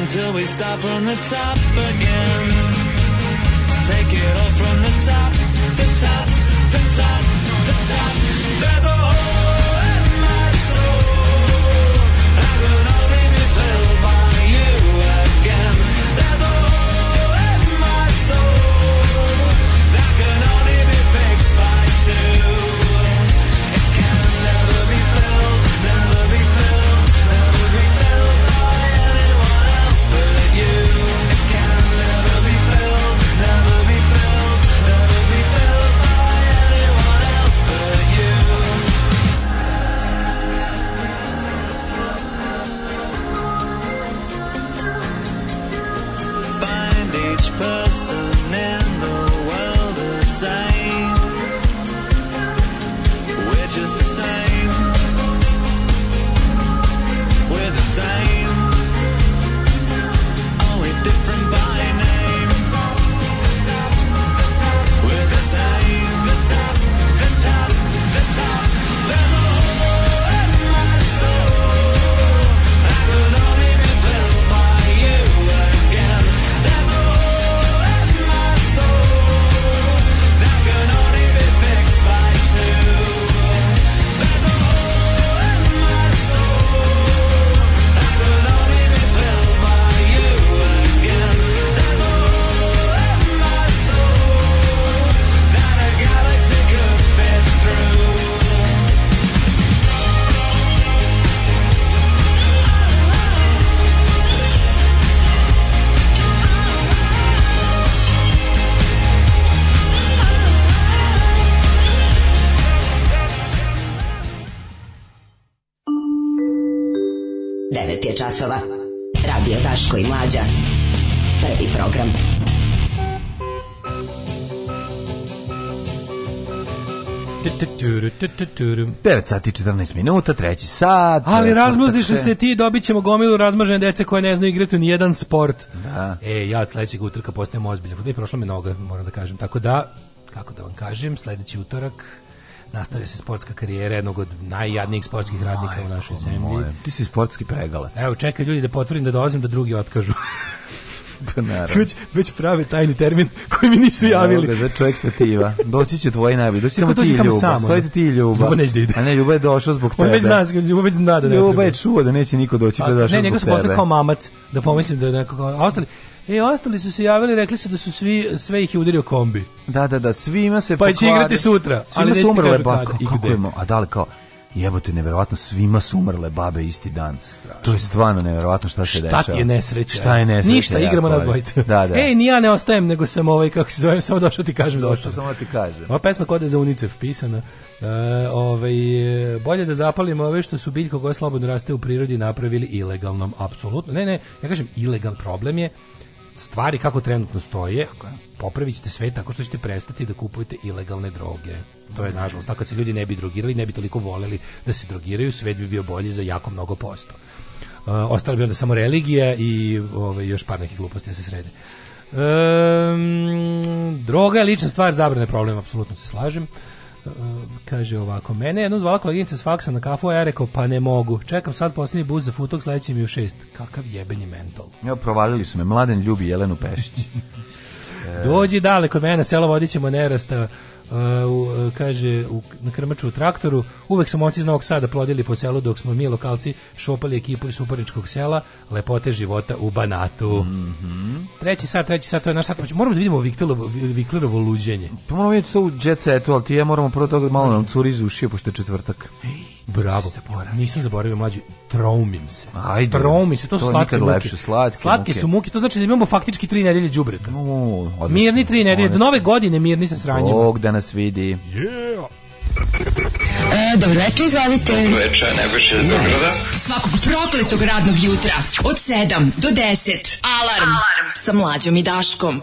until we start from the top again. 9 sati 14 minuta, treći sat. Ali e, razmozdiš se ti, dobit ćemo gomilu razmažene dece koje ne znaju igrati ni jedan sport. Da. E, ja od sledećeg utorka postajem ozbiljan. I prošla me noga, moram da kažem. Tako da, kako da vam kažem, sledeći utorak nastavlja se sportska karijera jednog od najjadnijih sportskih radnika u našoj zemlji. Ti si sportski pregalac. Evo, čekaj ljudi da potvrdim da dolazim da drugi otkažu. Pa već, već prave tajni termin koji mi nisu javili. Evo čovjek stativa. Doći će tvoji najbolji. Doći e, samo ti i Ljuba. Stojite ti i da. Ljuba. neće da ide. A ne, Ljuba je došao zbog tebe. On već zna, Ljuba već zna da ne. Ljuba je čuo da neće niko doći, pa došao zbog tebe. Ne, njega se poslali kao mamac, da pomislim da nekako... A ostali, E, ostali su se javili, rekli su da su svi, sve ih je udario kombi. Da, da, da, svima se Pa će igrati sutra. Svima ali su umrle, ba, kako, kako je, a da li kao, jebote neverovatno svima su umrle babe isti dan. Strašno. To je stvarno neverovatno šta se dešava. Šta ti je nesreća? Šta je nesreća? Ništa, igramo nas dvojice. Da, da. Ej, ni ja ne ostajem, nego sam ovaj kako se zove, samo došao ti kažem došao. Došao sam da ti kažem. Ova pesma kod za UNICEF pisana. E, ovaj e, bolje da zapalimo ove što su biljko koje slobodno raste u prirodi napravili ilegalnom apsolutno. Ne, ne, ja kažem ilegal problem je stvari kako trenutno stoje, popravit ćete sve tako što ćete prestati da kupujete ilegalne droge. To je nažalost. Tako kad se ljudi ne bi drogirali, ne bi toliko voleli da se drogiraju, svet bi bio bolji za jako mnogo posto. Uh, ostala bi onda samo religija i ove, ovaj, još par nekih gluposti da se srede. Um, droga je lična stvar, zabrane problem, apsolutno se slažem. Uh, kaže ovako, mene jednom zvala koleginica s faksa na kafu, a ja rekao, pa ne mogu. Čekam sad posljednji bus za futog, sledeći mi u šest. Kakav jebeni mental Ja, provalili su me, mladen ljubi Jelenu Pešić. E. Dođi dale kod mene, selo vodit ćemo nerasta Eh, u, eh, kaže u, na krmaču u traktoru uvek su moci iz Novog Sada plodili po selu dok smo mi lokalci šopali ekipu iz Suparičkog sela lepote života u Banatu mm -hmm. treći sat, treći sat to je naš sat moramo da vidimo Viklerovo, luđenje pa moramo vidjeti to u jet setu ali ti ja moramo prvo toga malo nam curi iz ušiju pošto je četvrtak Ej Bravo. Zaboravio. Nisam zaboravio mlađi. Traumim se. Ajde. Traumim se, to, to su slatke muke. Lepše, slatke, slatke muke. su muke, to znači da imamo faktički tri nedelje đubreta. No, mirni tri nedelje, do nove godine mirni sa sranjem. Bog da nas vidi. Yeah. E, dobro večer, izvolite. Dobro večer, Nebojša iz Zagrada. Svakog prokletog radnog jutra od 7 do 10. Alarm, Alarm. sa mlađom i Daškom.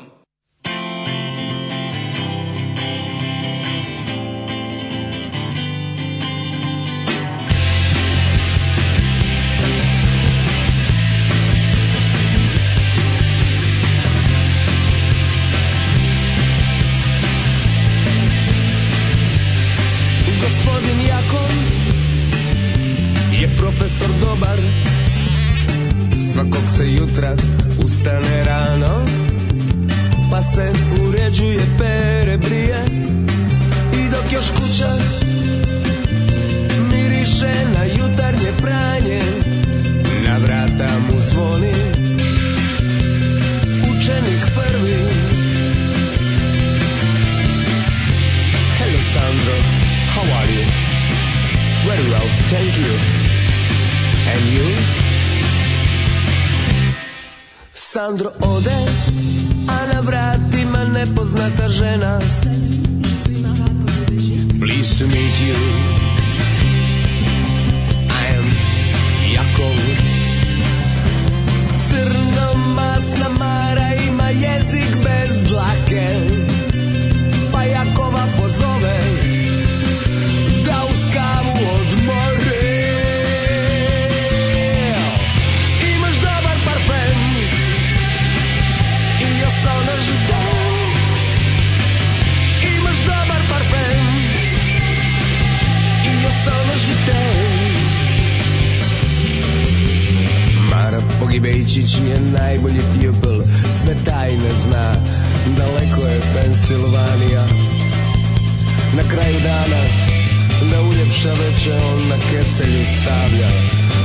kiša on na kecelju stavlja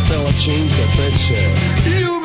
Te lačinke peče Ljubav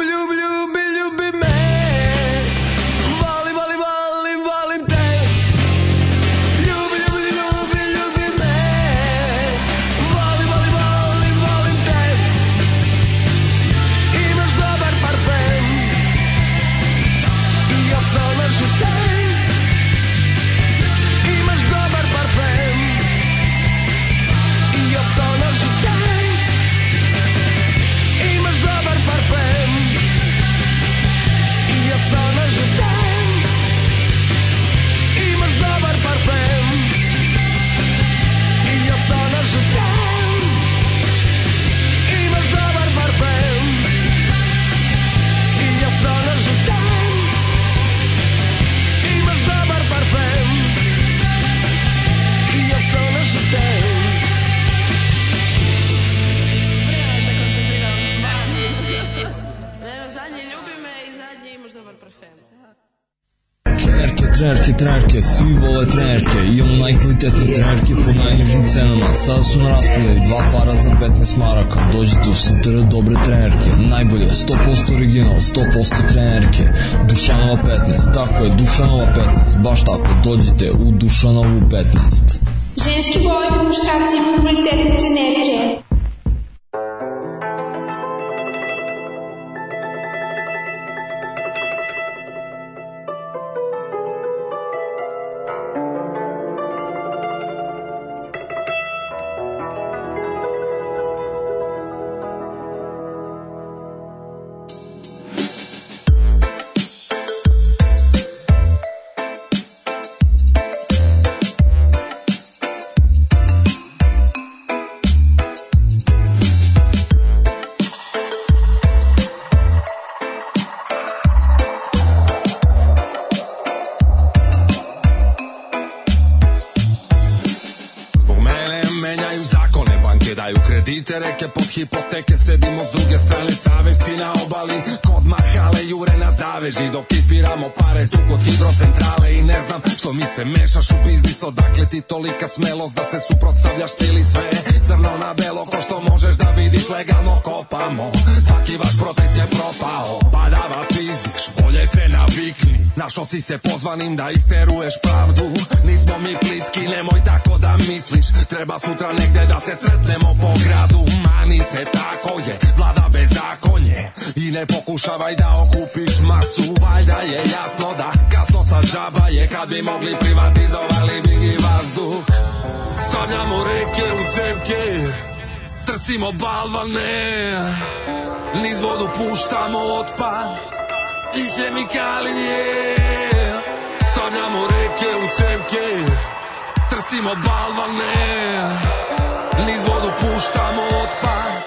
15 maraka, dođite u Sintr dobre trenerke, najbolje, 100% original, 100% trenerke, Dušanova 15, tako je, Dušanova 15, baš tako, dođite u Dušanovu 15. Ženski boli po muškarci kvalitetne trenerke. mi se mešaš u biznis, odakle ti tolika smelost da se suprotstavljaš sili sve Crno na belo, ko što možeš da vidiš, legalno kopamo Svaki vaš protest je propao, padava pizdiš, bolje se navikni Našo si se pozvanim da isteruješ pravdu, nismo mi plitki, nemoj tako da misliš Treba sutra negde da se sretnemo po gradu, mani se tako je, vlada bez zakonje I ne pokušavaj da okupiš masu, valjda je jasno da kasno sa džaba je kad bi mogli prodali, privatizovali mi i vazduh Stavljamo reke u cevke, trsimo balvane Niz vodu puštamo otpad i hemikalije Stavljamo reke u cevke, trsimo balvane Niz vodu puštamo otpad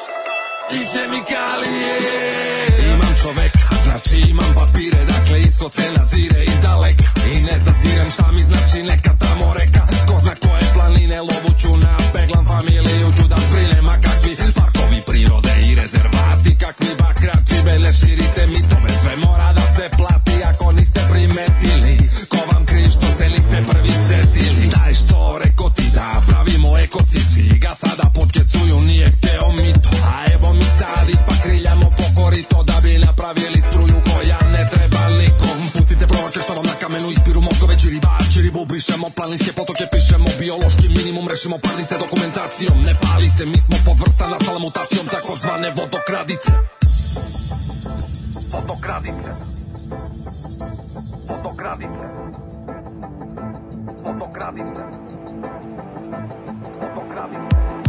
i hemikalije Imam čoveka znači imam papire Dakle isko se nazire iz daleka I ne zazirem šta mi znači neka tamo reka Skozna koje planine lovuću na peglam familiju Ću da sprinem, a kakvi parkovi prirode i rezervati Kakvi bakrači bele širite mitove Sve mora da se plati ako niste primetili Ko vam kriv što se niste prvi setili Daj što reko ti da pravimo ekocid Svi ga sada potkecuju nije hteo mito A evo mi sad ipak kriljamo pokori to da bi pišemo planinske potoke, pišemo biološki minimum, rešimo parnice dokumentacijom. Ne pali se, mi smo podvrsta nastala mutacijom takozvane vodokradice. Vodokradice. Vodokradice. Vodokradice. Vodokradice.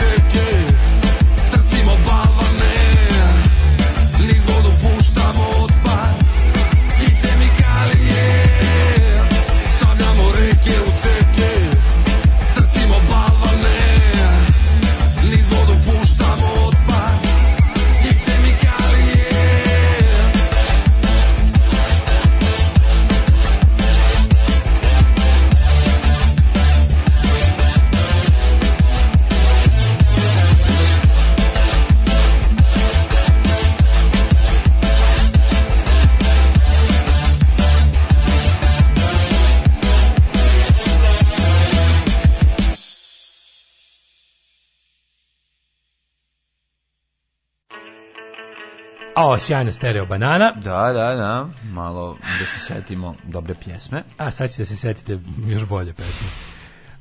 take it. O, sjajna stereo banana. Da, da, da. Malo da se setimo dobre pjesme. A sad ćete da se setiti još bolje pjesme.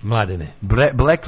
Mladene. Bre, black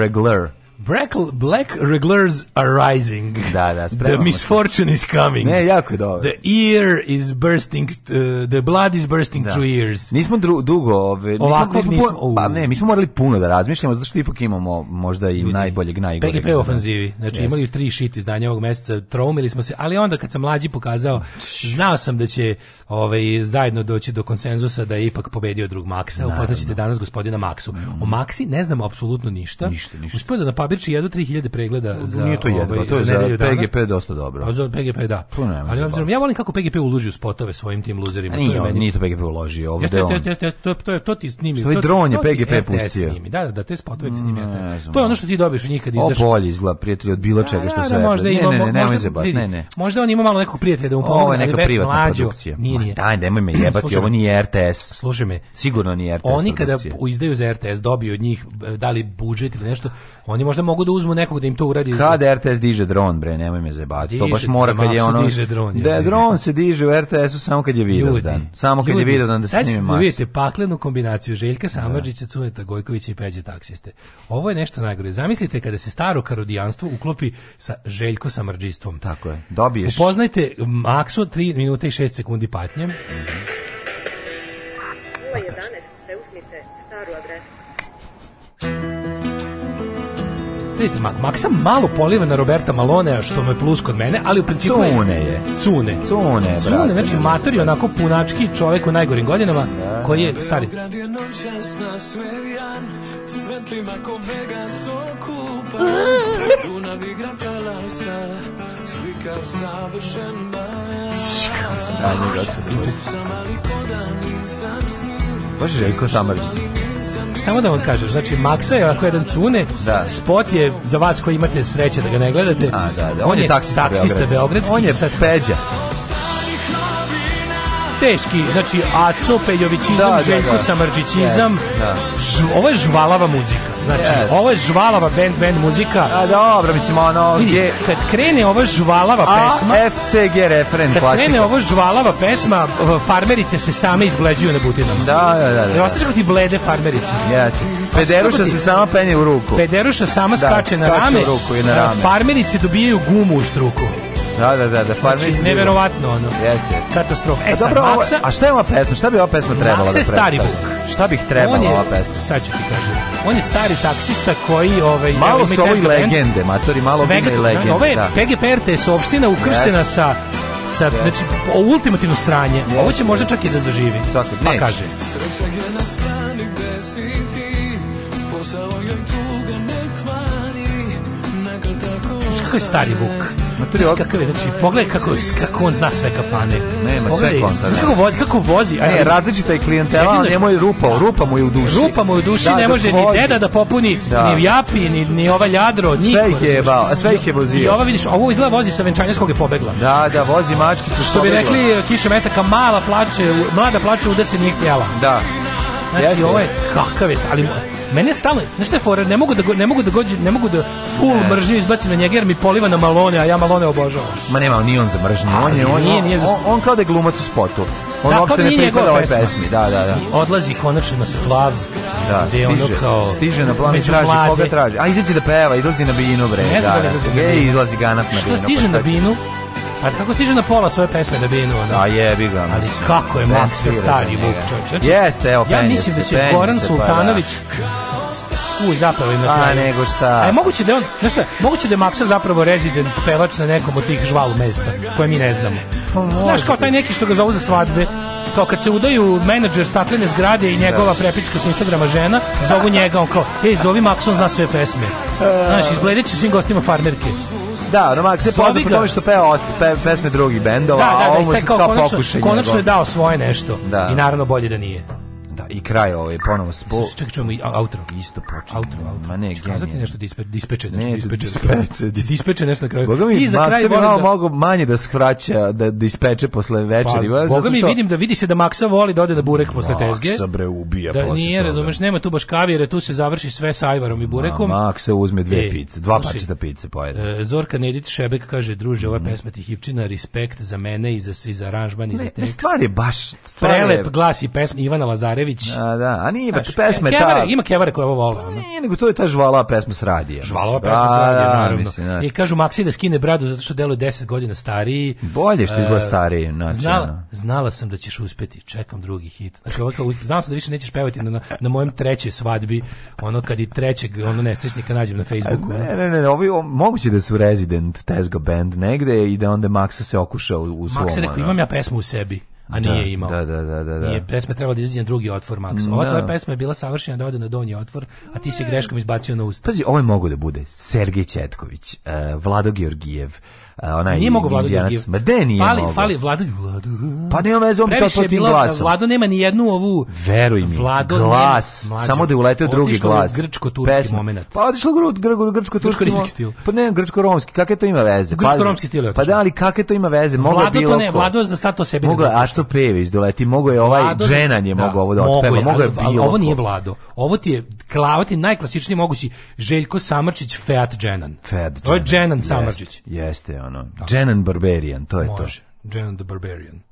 Regular. Black, black regulars are rising. Da, da, The misfortune se. is coming. Ne, jako je dobro. The ear is bursting, uh, the blood is bursting da. through ears. Nismo dru, dugo, ove, Ovako nismo, pa nismo, nismo pa ne, mi smo morali puno da razmišljamo, zato što ipak imamo možda i najboljeg, najgoreg. PGP ofanzivi, znači yes. imali tri shit izdanja ovog meseca, troumili smo se, ali onda kad sam mlađi pokazao, znao sam da će ove, zajedno doći do konsenzusa da je ipak pobedio drug Maksa, upotaćete danas gospodina Maksu. O Maksi ne znamo apsolutno ništa. Ništa, ništa. Uspio da obično jedu 3000 pregleda za Nije to jedno, ovaj, to je za, za PGP dana. dosta dobro. A pa za PGP da. Ali obzirom ja volim kako PGP uloži u spotove svojim tim luzerima. Nije, to je meni... nije to PGP uložio, ovde jeste, on. Jeste, jeste, jeste, to to je to ti snimi. Što je dron je PGP e, e, pustio. Snimi, da, da, da te spotove ti snimi. Da. To je ono što ti dobiješ od njih kad izdaš. O bolji izgleda prijatelj od bilo čega što da, da, se. Ne, ne, ne, ne, ne, možda on ima malo nekog prijatelja da mu pomogne. Ovo je neka privatna produkcija. Nije, Daj, nemoj me jebati, ovo nije RTS. Slušaj me. Sigurno nije RTS. Oni kada izdaju za RTS dobiju od njih e, da li budžet ili nešto, oni možda možda mogu da uzmu nekog da im to uradi. Kada RTS diže dron, bre, nemoj me zebati. To baš mora kad je ono... Diže dron, da, dron se diže u RTS-u samo kad je video dan. Samo kad ljudi, je video dan da se snimi da masu. Vidite, paklenu kombinaciju Željka da. Samadžića, Cuneta Gojkovića i Peđe taksiste. Ovo je nešto najgore. Zamislite kada se staro karodijanstvo uklopi sa Željko Samadžistvom. Tako je, dobiješ. Upoznajte Maksu 3 minuta i 6 sekundi patnje. Mm -hmm. Pa, vidite, maksa Mak malo poliva na Roberta Malonea, što mu je plus kod mene, ali u principu je... Cune je. Cune. Cune, brate. Cune, znači mator je onako punački čovjek u najgorim godinama, da. koji je stari. Svetlima ko Vegas okupa Dunav igra talasa Slika savršena Kako se radnje gospodin Baš Željko Samarđić Samo da vam kažem, znači Maksa je ovako jedan cune, da. spot je za vas koji imate sreće da ga ne gledate. A, da, da. On, on je taksista, taksista Beogradski. Beogradski. On je peđa teški, znači Aco, Peljovićizam, da, da, Željko da. Samrđićizam, yes, da. ovo je žvalava muzika. Znači, yes. ovo je žvalava band, band muzika. A dobro, mislim, ono... Vidi, je... kad krene ova žvalava A, pesma... A, FCG refren, Kad klasika. krene ova žvalava pesma, farmerice se same izbleđuju na butinama. Da, da, da. da. Ostaš ti blede farmerice. Yes. Pederuša se sama penje u ruku. Pederuša sama da, skače na rame. U ruku i na rame. Farmerice dobijaju gumu u struku. Da, da, da, da farmeri. Znači, neverovatno ono. Jeste. Katastrofa. E, a, dobro, sad, Maksa, a šta je ova pesma? Šta bi ova pesma trebala Maksa da je stari buk. Šta bih trebala je, ova pesma? Sad ću ti kažem. On je stari taksista koji ovaj malo su ovo i legende, matori, malo bi i legende. Ove da. PGPRT je sopština ukrštena yes. sa sa yes. znači o ultimativno sranje. Yes. Ovo će možda čak i da zaživi. Svakog pa neće. kaže. Sreća je na strani gde si ti, posao joj tuga ne kvari, nekad tako... Kako je stari Vuk? Maturi od... Kakav je, znači, pogledaj kako, kako on zna sve kafane. Nema, pogledaj, sve konta. Znači, kako vozi, kako vozi. A ne, različita je klijentela, ali njemu je rupa, rupa mu je u duši. Rupa mu je u duši, da, ne može ni deda da popuni, da. ni japi, ni, ni ova ljadro, niko. Sve ih je jebao, a sve ih je vozio. I ova, vidiš, ovo izgleda vozi sa venčanjarskog je pobegla. Da, da, vozi mačkicu. Što bi rekli, eh, kiša metaka, mala plače, mlada plače, udar se njih tijela. Da. Znači, ovo je kakav je, ali Mene stalno, znaš šta je fora, ne mogu da ne mogu da gođe, ne mogu da full ne. mržnju izbacim na njega jer mi poliva na Malone, a ja Malone obožavam. Ma nema, on nije on za mržnju, on je on, nije, nije za... on, on kao da je glumac u spotu. On da, uopšte da ne pripada ovoj pesmi, da, da, da. Odlazi konačno na splav, da, stiže, ono kao... Stiže na plan i traži mlade. koga traži. A izađe da peva, izlazi na binu, bre. Ne znam da, da, da, da, izlazi ganat na binu. Što stiže pa na binu, Pa kako stiže na pola svoje pesme da bi ono? Da, jebi ga. Ali kako je Max Maksa stari Vuk čovječ? Znači, Jeste, evo, Ja mislim da će Goran pa da. Sultanović... U, zapravo ima A, nego šta. A je moguće da on, znaš šta, moguće da je Maksa zapravo rezident pevač na nekom od tih žvalu mesta, koje mi ne znamo. Pa znaš, kao taj neki što ga zovu za svadbe, kao kad se udaju menadžer staklene zgrade i njegova da. prepička sa Instagrama žena, zovu njega, on kao, ej, zovi Makson, zna sve pesme. E. Znaš, izgledat će svim gostima farmerke. Da, ono Max je poznat po tome što peva ost, pe, pesme drugih bendova, da, da, da, a ovo mu se kao, kao konačno, pokušaj. Konačno je dao svoje nešto da. i naravno bolje da nije i kraj ovaj ponovo spo. Čekaj, čujemo outro. Isto počinje. Outro, outro. Ma ne, kazati nešto dispe, da da da dispeče, nešto ne, dispeče. Dispeče, dispeče nešto na kraju. Boga mi, I za kraj volim da... mogu manje da skraća, da dispeče posle večeri. Pa, Boga mi vidim da vidi se da Maksa voli da ode da burek posle tezge. Maksa bre ubija da, posle Nije, razumeš, nema tu baš kavire, tu se završi sve sa ajvarom i burekom. Ma, Maksa uzme dve e, pice, dva pačeta pice pojede. E, Zorka Nedić Šebek kaže, druže, ova mhm. pesma ti hipčina, respekt za mene i za, i za aranžman i za tekst. Ne, stvar je baš... Prelep glas i pesma Ivana Lazarević Kevarić. A, da, a nije, baš pesma je ta... Ima Kevare koja ovo vole. Pa nije, nego to je ta žvala pesma s radijem. Žvala pesma s da, radija, naravno. Mislim, da. I kažu Maksi da skine bradu zato što deluje 10 godina stariji. Bolje što izgleda e, stariji. Znači, znala, znala sam da ćeš uspeti, čekam drugi hit. Znači, ovako, znala sam da više nećeš pevati na, na mojem trećoj svadbi, ono kad i trećeg ono nesrećnika nađem na Facebooku. Ne, ne, ne, ovi, o, moguće da su Resident Tesgo band negde i da onda Maksa se okuša u, u svom. Maksa rekao, imam ja pesmu u sebi a da, nije imao. Da, da, da, da, da. Nije, pesma trebala da izađe na drugi otvor, Max. Ova da. tvoja pesma je bila savršena da ode na donji otvor, a ti si greškom izbacio na usta. Pazi, ovo je mogu da bude Sergej Četković, uh, eh, Vlado Georgijev, onaj nije mogu Vladu Đurđijev. Ma gde nije fali, mogu. Fali Vlado Vladu. Pa nema veze, on bi to tim da glasom. Vlado nema ni jednu ovu Veruj mi, Vlado glas, nema, samo da je uleteo drugi glas. grčko-turski momenat. Pa otišlo gr, gr, grčko-turski stil. Pa ne, grčko-romski, kakve to ima veze? Grčko-romski stil Pa da, ali kakve to ima veze? Moglo Vlado bilo to ne, Vlado za sad to sebi Mogla, ne Aco Pejević doleti, mogo je da ovaj Dženan je da, mogao ovo da otpeva, mogo je bilo Ovo nije Vlado, ovo ti je klavati najklasičniji mogući Željko Samrčić, Feat Dženan. Feat Dženan. Ovo je Dženan Samrčić. Jeste, ono, Jenan Barbarian, to je Može. to. Jenan the Barbarian.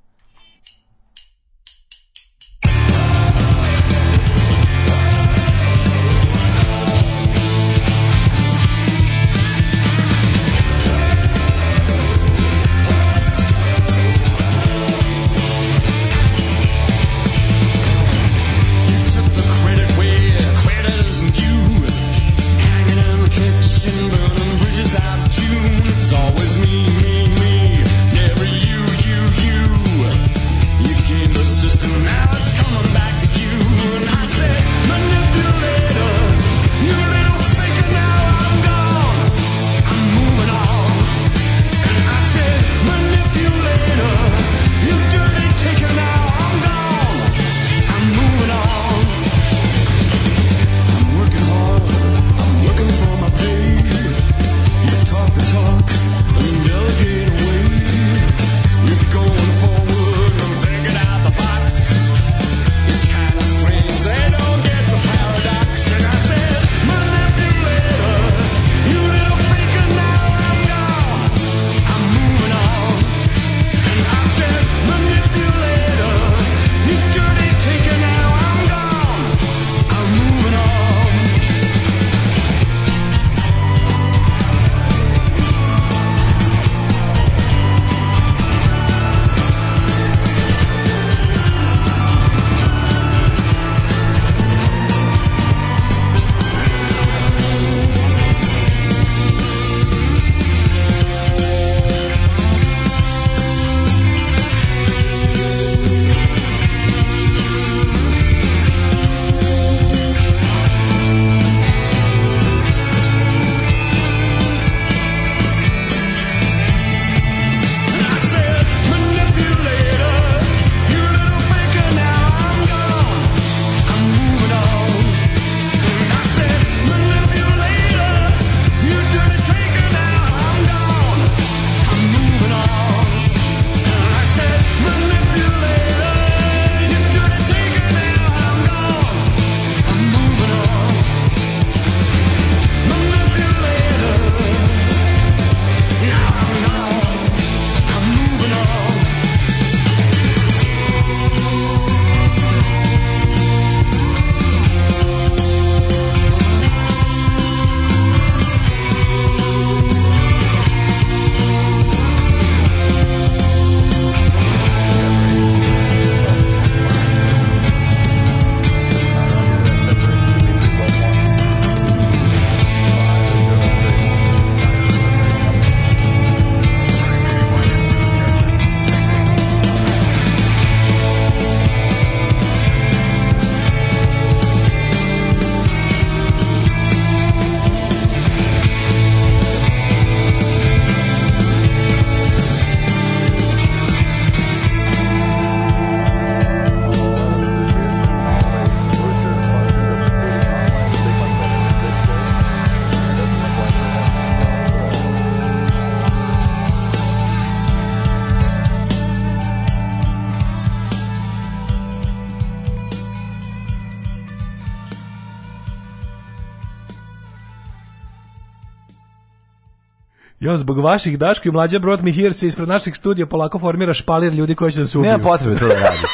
Jo, zbog vaših Daško i mlađa Brod mi here se ispred naših studija polako formira špalir ljudi koji će da se ubiju. Nema potrebe to da radite.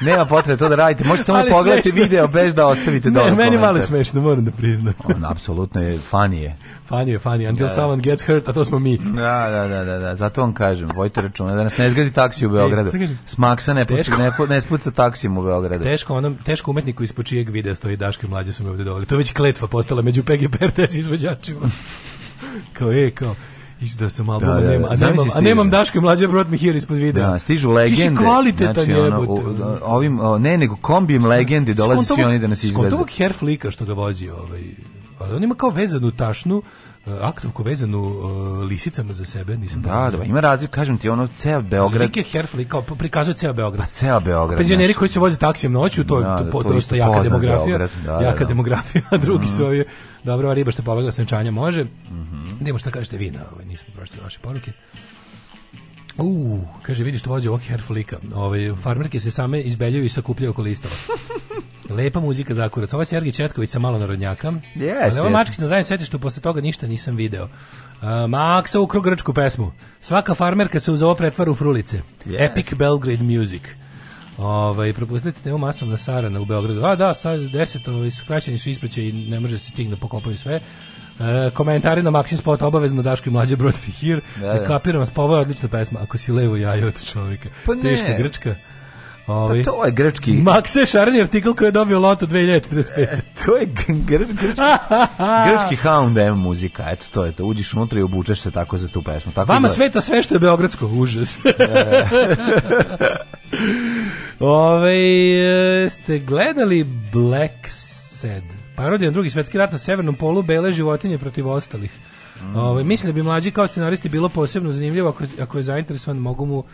Nema potrebe to da radite. Možete samo pogledati video bez da ostavite dobro. Ne, meni komentar. malo smešno, moram da priznam. On apsolutno je fanije. Fanije, fanije. Until da, da, someone gets hurt, a to smo mi. Da, da, da, da, da. Zato vam kažem, vojte računa da nas ne zgazi taksi u Beogradu. E, Smaksa ne, pušta, ne, ne spuca taksijem u Beogradu. Teško onom, teško umetniku ispod čijeg videa stoji Daško mlađe su mi ovde dovoljili. To je već kletva postala među PGPRTS izvođačima. kao je, kao izda sam album, da, da, da, nema, da. a, nemam, a nemam Daško mlađe brot mi ispod videa. Da, stižu legende. Ti si kvalitetan znači, ono, ovim, o, ne, nego kombijem legende dolaze svi oni da nas izveze. Skontovog herflika što ga vozi, ovaj, on ima kao vezanu tašnu, eh, aktovku vezanu uh, lisicama za sebe, nisam da, da, da, ima razliku, kažem ti, ono ceo Beograd. Like Herfli kao prikazuje ceo Beograd. Pa ceo Beograd. Penzioneri znači. koji se voze taksijem noću, to je da, da to, to, to, to jaka demografija, Beograd, da, jaka da, demografija, a drugi mm. su ovi Dobro, a riba što pobegla sa venčanja može. Mhm. Mm Nemo šta kažete vi na ovaj, nismo pročitali vaše poruke. U, kaže, vidiš što vozi ovog herflika. Ove, farmerke se same izbeljuju i sakupljaju oko listova. Lepa muzika za kurac. Ovo je Sergij Četković sa malo narodnjaka. Yes, Ali ovo mačkić na zajedno što posle toga ništa nisam video. Uh, Maksa ukru grčku pesmu. Svaka farmerka se uz ovo pretvara u frulice. Yes. Epic Belgrade Music. Ovaj propustite temu da masovna sarana u Beogradu. A da, sad 10 ovaj skraćeni su ispraćaj i ne može da se stigne pokopaju sve. E, komentari na Maxim Spot obavezno Daško i mlađe Brod Fihir. Da, da. Kapiram vas, pa je odlična pesma. Ako si levo jajo od čovjeka. Pa ne. Teška grčka. Pa Ovi. Pa to je grčki. Makse Šarni artikl koji je dobio loto 2045. E, to je grčki, grčki Hound M muzika. Eto, to je to. Uđiš unutra i obučeš se tako za tu pesmu. Tako Vama da... sve to sve što je beogradsko. Užas. Ove, e, ste gledali Black Sad? Parodijan drugi svetski rat na severnom polu bele životinje protiv ostalih. Mm. Ove, mislim da bi mlađi kao scenaristi bilo posebno zanimljivo ako, ako je zainteresovan mogu mu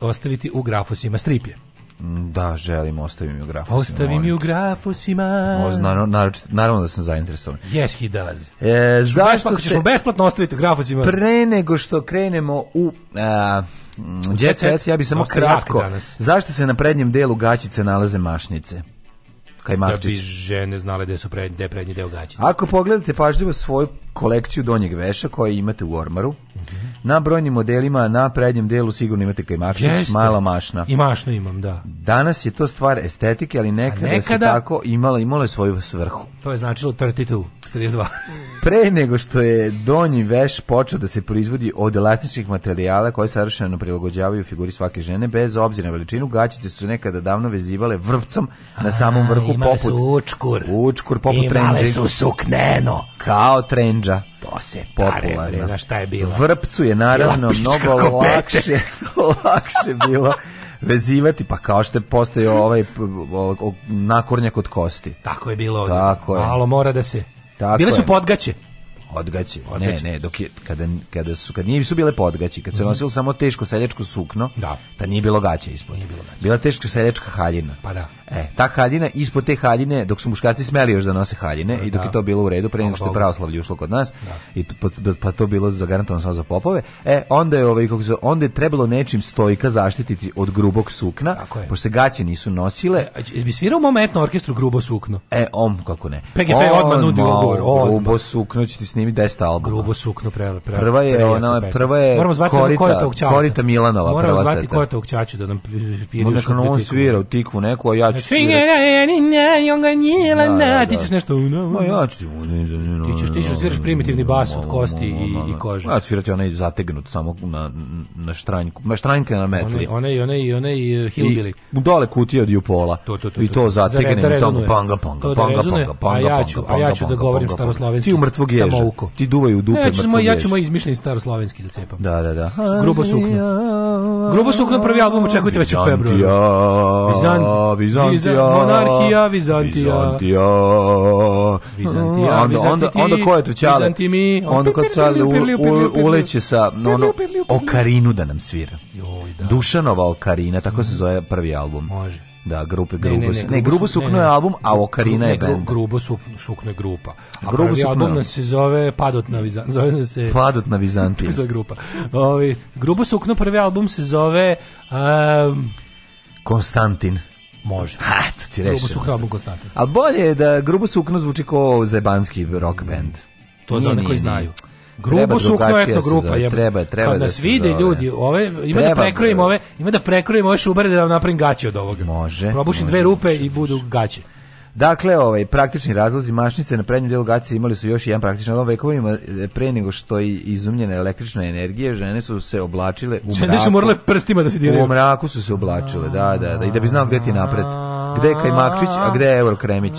ostaviti u grafosima stripje. Mm, da, želim, ostavi mi u grafu. Ostavi mi u grafosima. Naravno, da sam zainteresovan. Yes, he does. E, pa zašto Besplatno, se... besplatno ostaviti u grafosima. Pre nego što krenemo u... A, Jet set, ja bi samo kratko. Zašto se na prednjem delu gaćice nalaze mašnice? Kajmakčić. Da bi žene znale da su pred, da prednji deo gaćice. Ako pogledate pažljivo svoju kolekciju donjeg veša koje imate u ormaru, mm -hmm na brojnim modelima na prednjem delu sigurno imate kajmakšić, mala mašna. I mašnu imam, da. Danas je to stvar estetike, ali nekada, nekada se tako imala, imala je svoju svrhu. To je značilo 32. 42. Pre nego što je donji veš počeo da se proizvodi od elastičnih materijala koje savršeno prilagođavaju figuri svake žene, bez obzira na veličinu, gaćice su nekada davno vezivale vrvcom na samom vrhu A, poput... učkur. Učkur, poput imale trenđe. Imale su sukneno. Kao trendža. to se popularno. Znaš šta je bilo? Vrpcu je naravno mnogo lakše, lakše bilo vezivati, pa kao što je postojao ovaj nakornjak od kosti. Tako je bilo. Tako je. Malo mora da se Tako tá, Bile su podgaće. Odgaće. Ne, ne, dok je, kada, kada su, kad nije su bile podgaće, kad se mm nosilo samo teško seljačko sukno, da. tad nije bilo gaće ispod. Nije bilo gaće. Bila teška seljačka haljina. Pa da. E, ta haljina, ispod te haljine, dok su muškarci smeli još da nose haljine, da. i dok da. je to bilo u redu, pre nego što je pravoslavlje ušlo kod nas, da. i pa, pa, to bilo zagarantovano samo za popove, e, onda je, ovaj, kako se, onda je trebalo nečim stojka zaštititi od grubog sukna, Tako pošto se gaće nisu nosile. E, bi svirao momentno orkestru grubo sukno? E, om, kako ne. PGP on, odmah nudi ugovor. Grubo sukno će ti snimiti snimi 10 albuma. Grubo sukno pre, pre, prva je ona prva je Moramo zvati Korita, ko je tog čača. Korita Milanova Moramo prva zvati ko je tog čača da nam pije u šupu. on svira u tikvu neku a ja ću svirati. Da, da, da, Ti ćeš nešto... Ma ja ću... Ti ćeš, ti ćeš sviraš primitivni bas od kosti i, i kože. Ja ću svirati onaj zategnut samo na, na štranjku. Ma štranjke na metli. One i one i one I dole kutije od Jupola. To, to, to, I to zategnem da i tamo panga, panga, da panga, panga, panga, A ja ću a ja ću da govorim panga, Ti umrtvog panga, vuku. Ti duvaj u dupe. E, ja ću moj, ja ću moj izmišljeni staroslovenski da cepam. Da, da, da. Grubo sukno. Grubo sukno prvi album očekujte već u februaru. Bizantija, Bizantija, monarhija, Bizantija. Bizantija. Bizantija, onda, onda, onda ko je tu čale? mi. Onda kod čale uleće sa ono, okarinu da nam svira. Joj, da. Dušanova okarina, tako se zove prvi album. Može. Da, grupe Grubo ne, ne, ne, ne, Grubo Sukno je album, a Okarina je band. Grubo Sukno je grupa. A grubo prvi album nam se zove Padot na Vizantiju. Zove se... Padot na Vizantiju. za grupa. Ovi, grubo Sukno prvi album se zove... Um, Konstantin. Može. Ha, to ti reši. Grubo Sukno album Konstantin. A bolje je da Grubo Sukno zvuči kao zebanski rock band. To za one koji znaju. Grubo sukno etno grupa je. Treba, treba Kad da nas vide ljudi, ove ima da treba, da prekrojim ove, ima da prekrojim ove šubare da napravim gaće od ovoga. Može. Probušim dve rupe i budu gaće. Dakle, ovaj praktični razlozi mašnice na prednjem delu gaće imali su još jedan praktičan razlog vekovima e, pre nego što i izumljena električna energija, žene su se oblačile u mraku. Žene su morale prstima da se diraju. U mraku su se oblačile, da, da, da, i da bi znao gde ti napred. Gde je Kajmakčić, a gde je Kremić?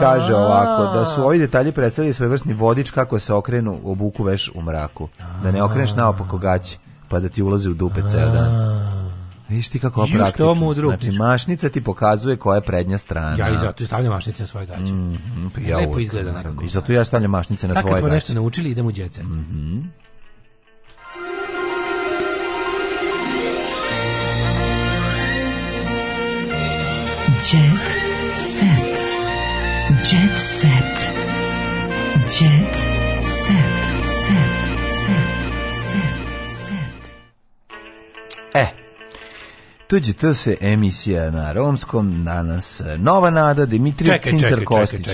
Kaže ovako, da su ovi detalji predstavili predstavljali vrstni vodič kako se okrenu obuku veš u mraku. Da ne okreneš naopako gaće, pa da ti ulaze u dupe ceo dan. Viš ti kako praktično. mudro. Znači, mašnica ti pokazuje koja je prednja strana. Ja i zato stavljam mašnice na svoje gaće. Mm -hmm, ja Lepo izgleda nekako. I zato ja stavljam mašnice na tvoje gaće. Sad kad smo nešto naučili, idemo u djece. Mm -hmm. Jet set. Jet mhm. set. Jet set. TGT se emisija na romskom, danas e, Nova Nada, Dimitrije čekaj, Cincar Kostić.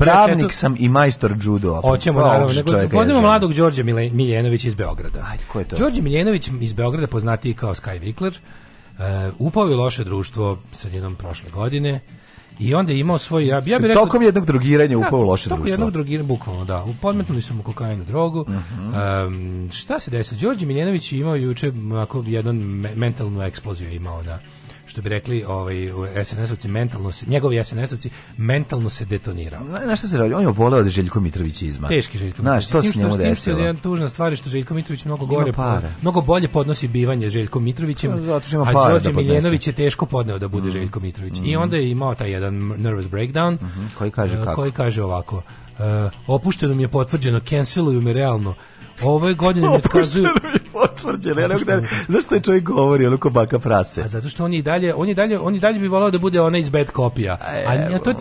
Pravnik četu... sam i majstor judo. Hoćemo, pa, naravno. Nego, poznamo mladog Đorđa Miljenović iz Beograda. Ajde, ko je to? Đorđe Miljenović iz Beograda poznati kao Sky Vikler. Uh, e, upao je loše društvo sredinom prošle godine. I onda je imao svoj ja, ja bih rekao tokom jednog drogiranja da, upao u loše društvo. Tokom jednog drogiranja bukvalno da. Podmetnuli su mu kokainu drogu. Mm -hmm. um, šta se desilo? Đorđe Miljenović je imao juče onako jednu mentalnu eksploziju je imao da što bi rekli ovaj SNS-ovci mentalno se njegovi SNS-ovci mentalno se detonirao. Na, šta se radi? On je oboleo od Željko Mitrovićizma. Teški Željko. Mitrović. Znaš, što se njemu desilo? Jedna tužna stvar što Željko Mitrović mnogo gore, mnogo bolje podnosi bivanje Željko Mitrovićem. Pa, zato što ima para. A Đorđe da Miljenović je teško podneo da bude mm. Željko Mitrović. Mm. I mhm. onda je imao taj jedan nervous breakdown. Mm -hmm. Koji kaže eh, kako? Koji kaže ovako: uh, Opušteno mi je potvrđeno, canceluju me realno. Ove godine mi otkazuju potvrđeno. Ja ne mogu da- zašto je čovjek govori ono ko baka prase? A zato što on je i dalje, on je dalje, on je dalje bi volao da bude ona iz bad kopija. A, a to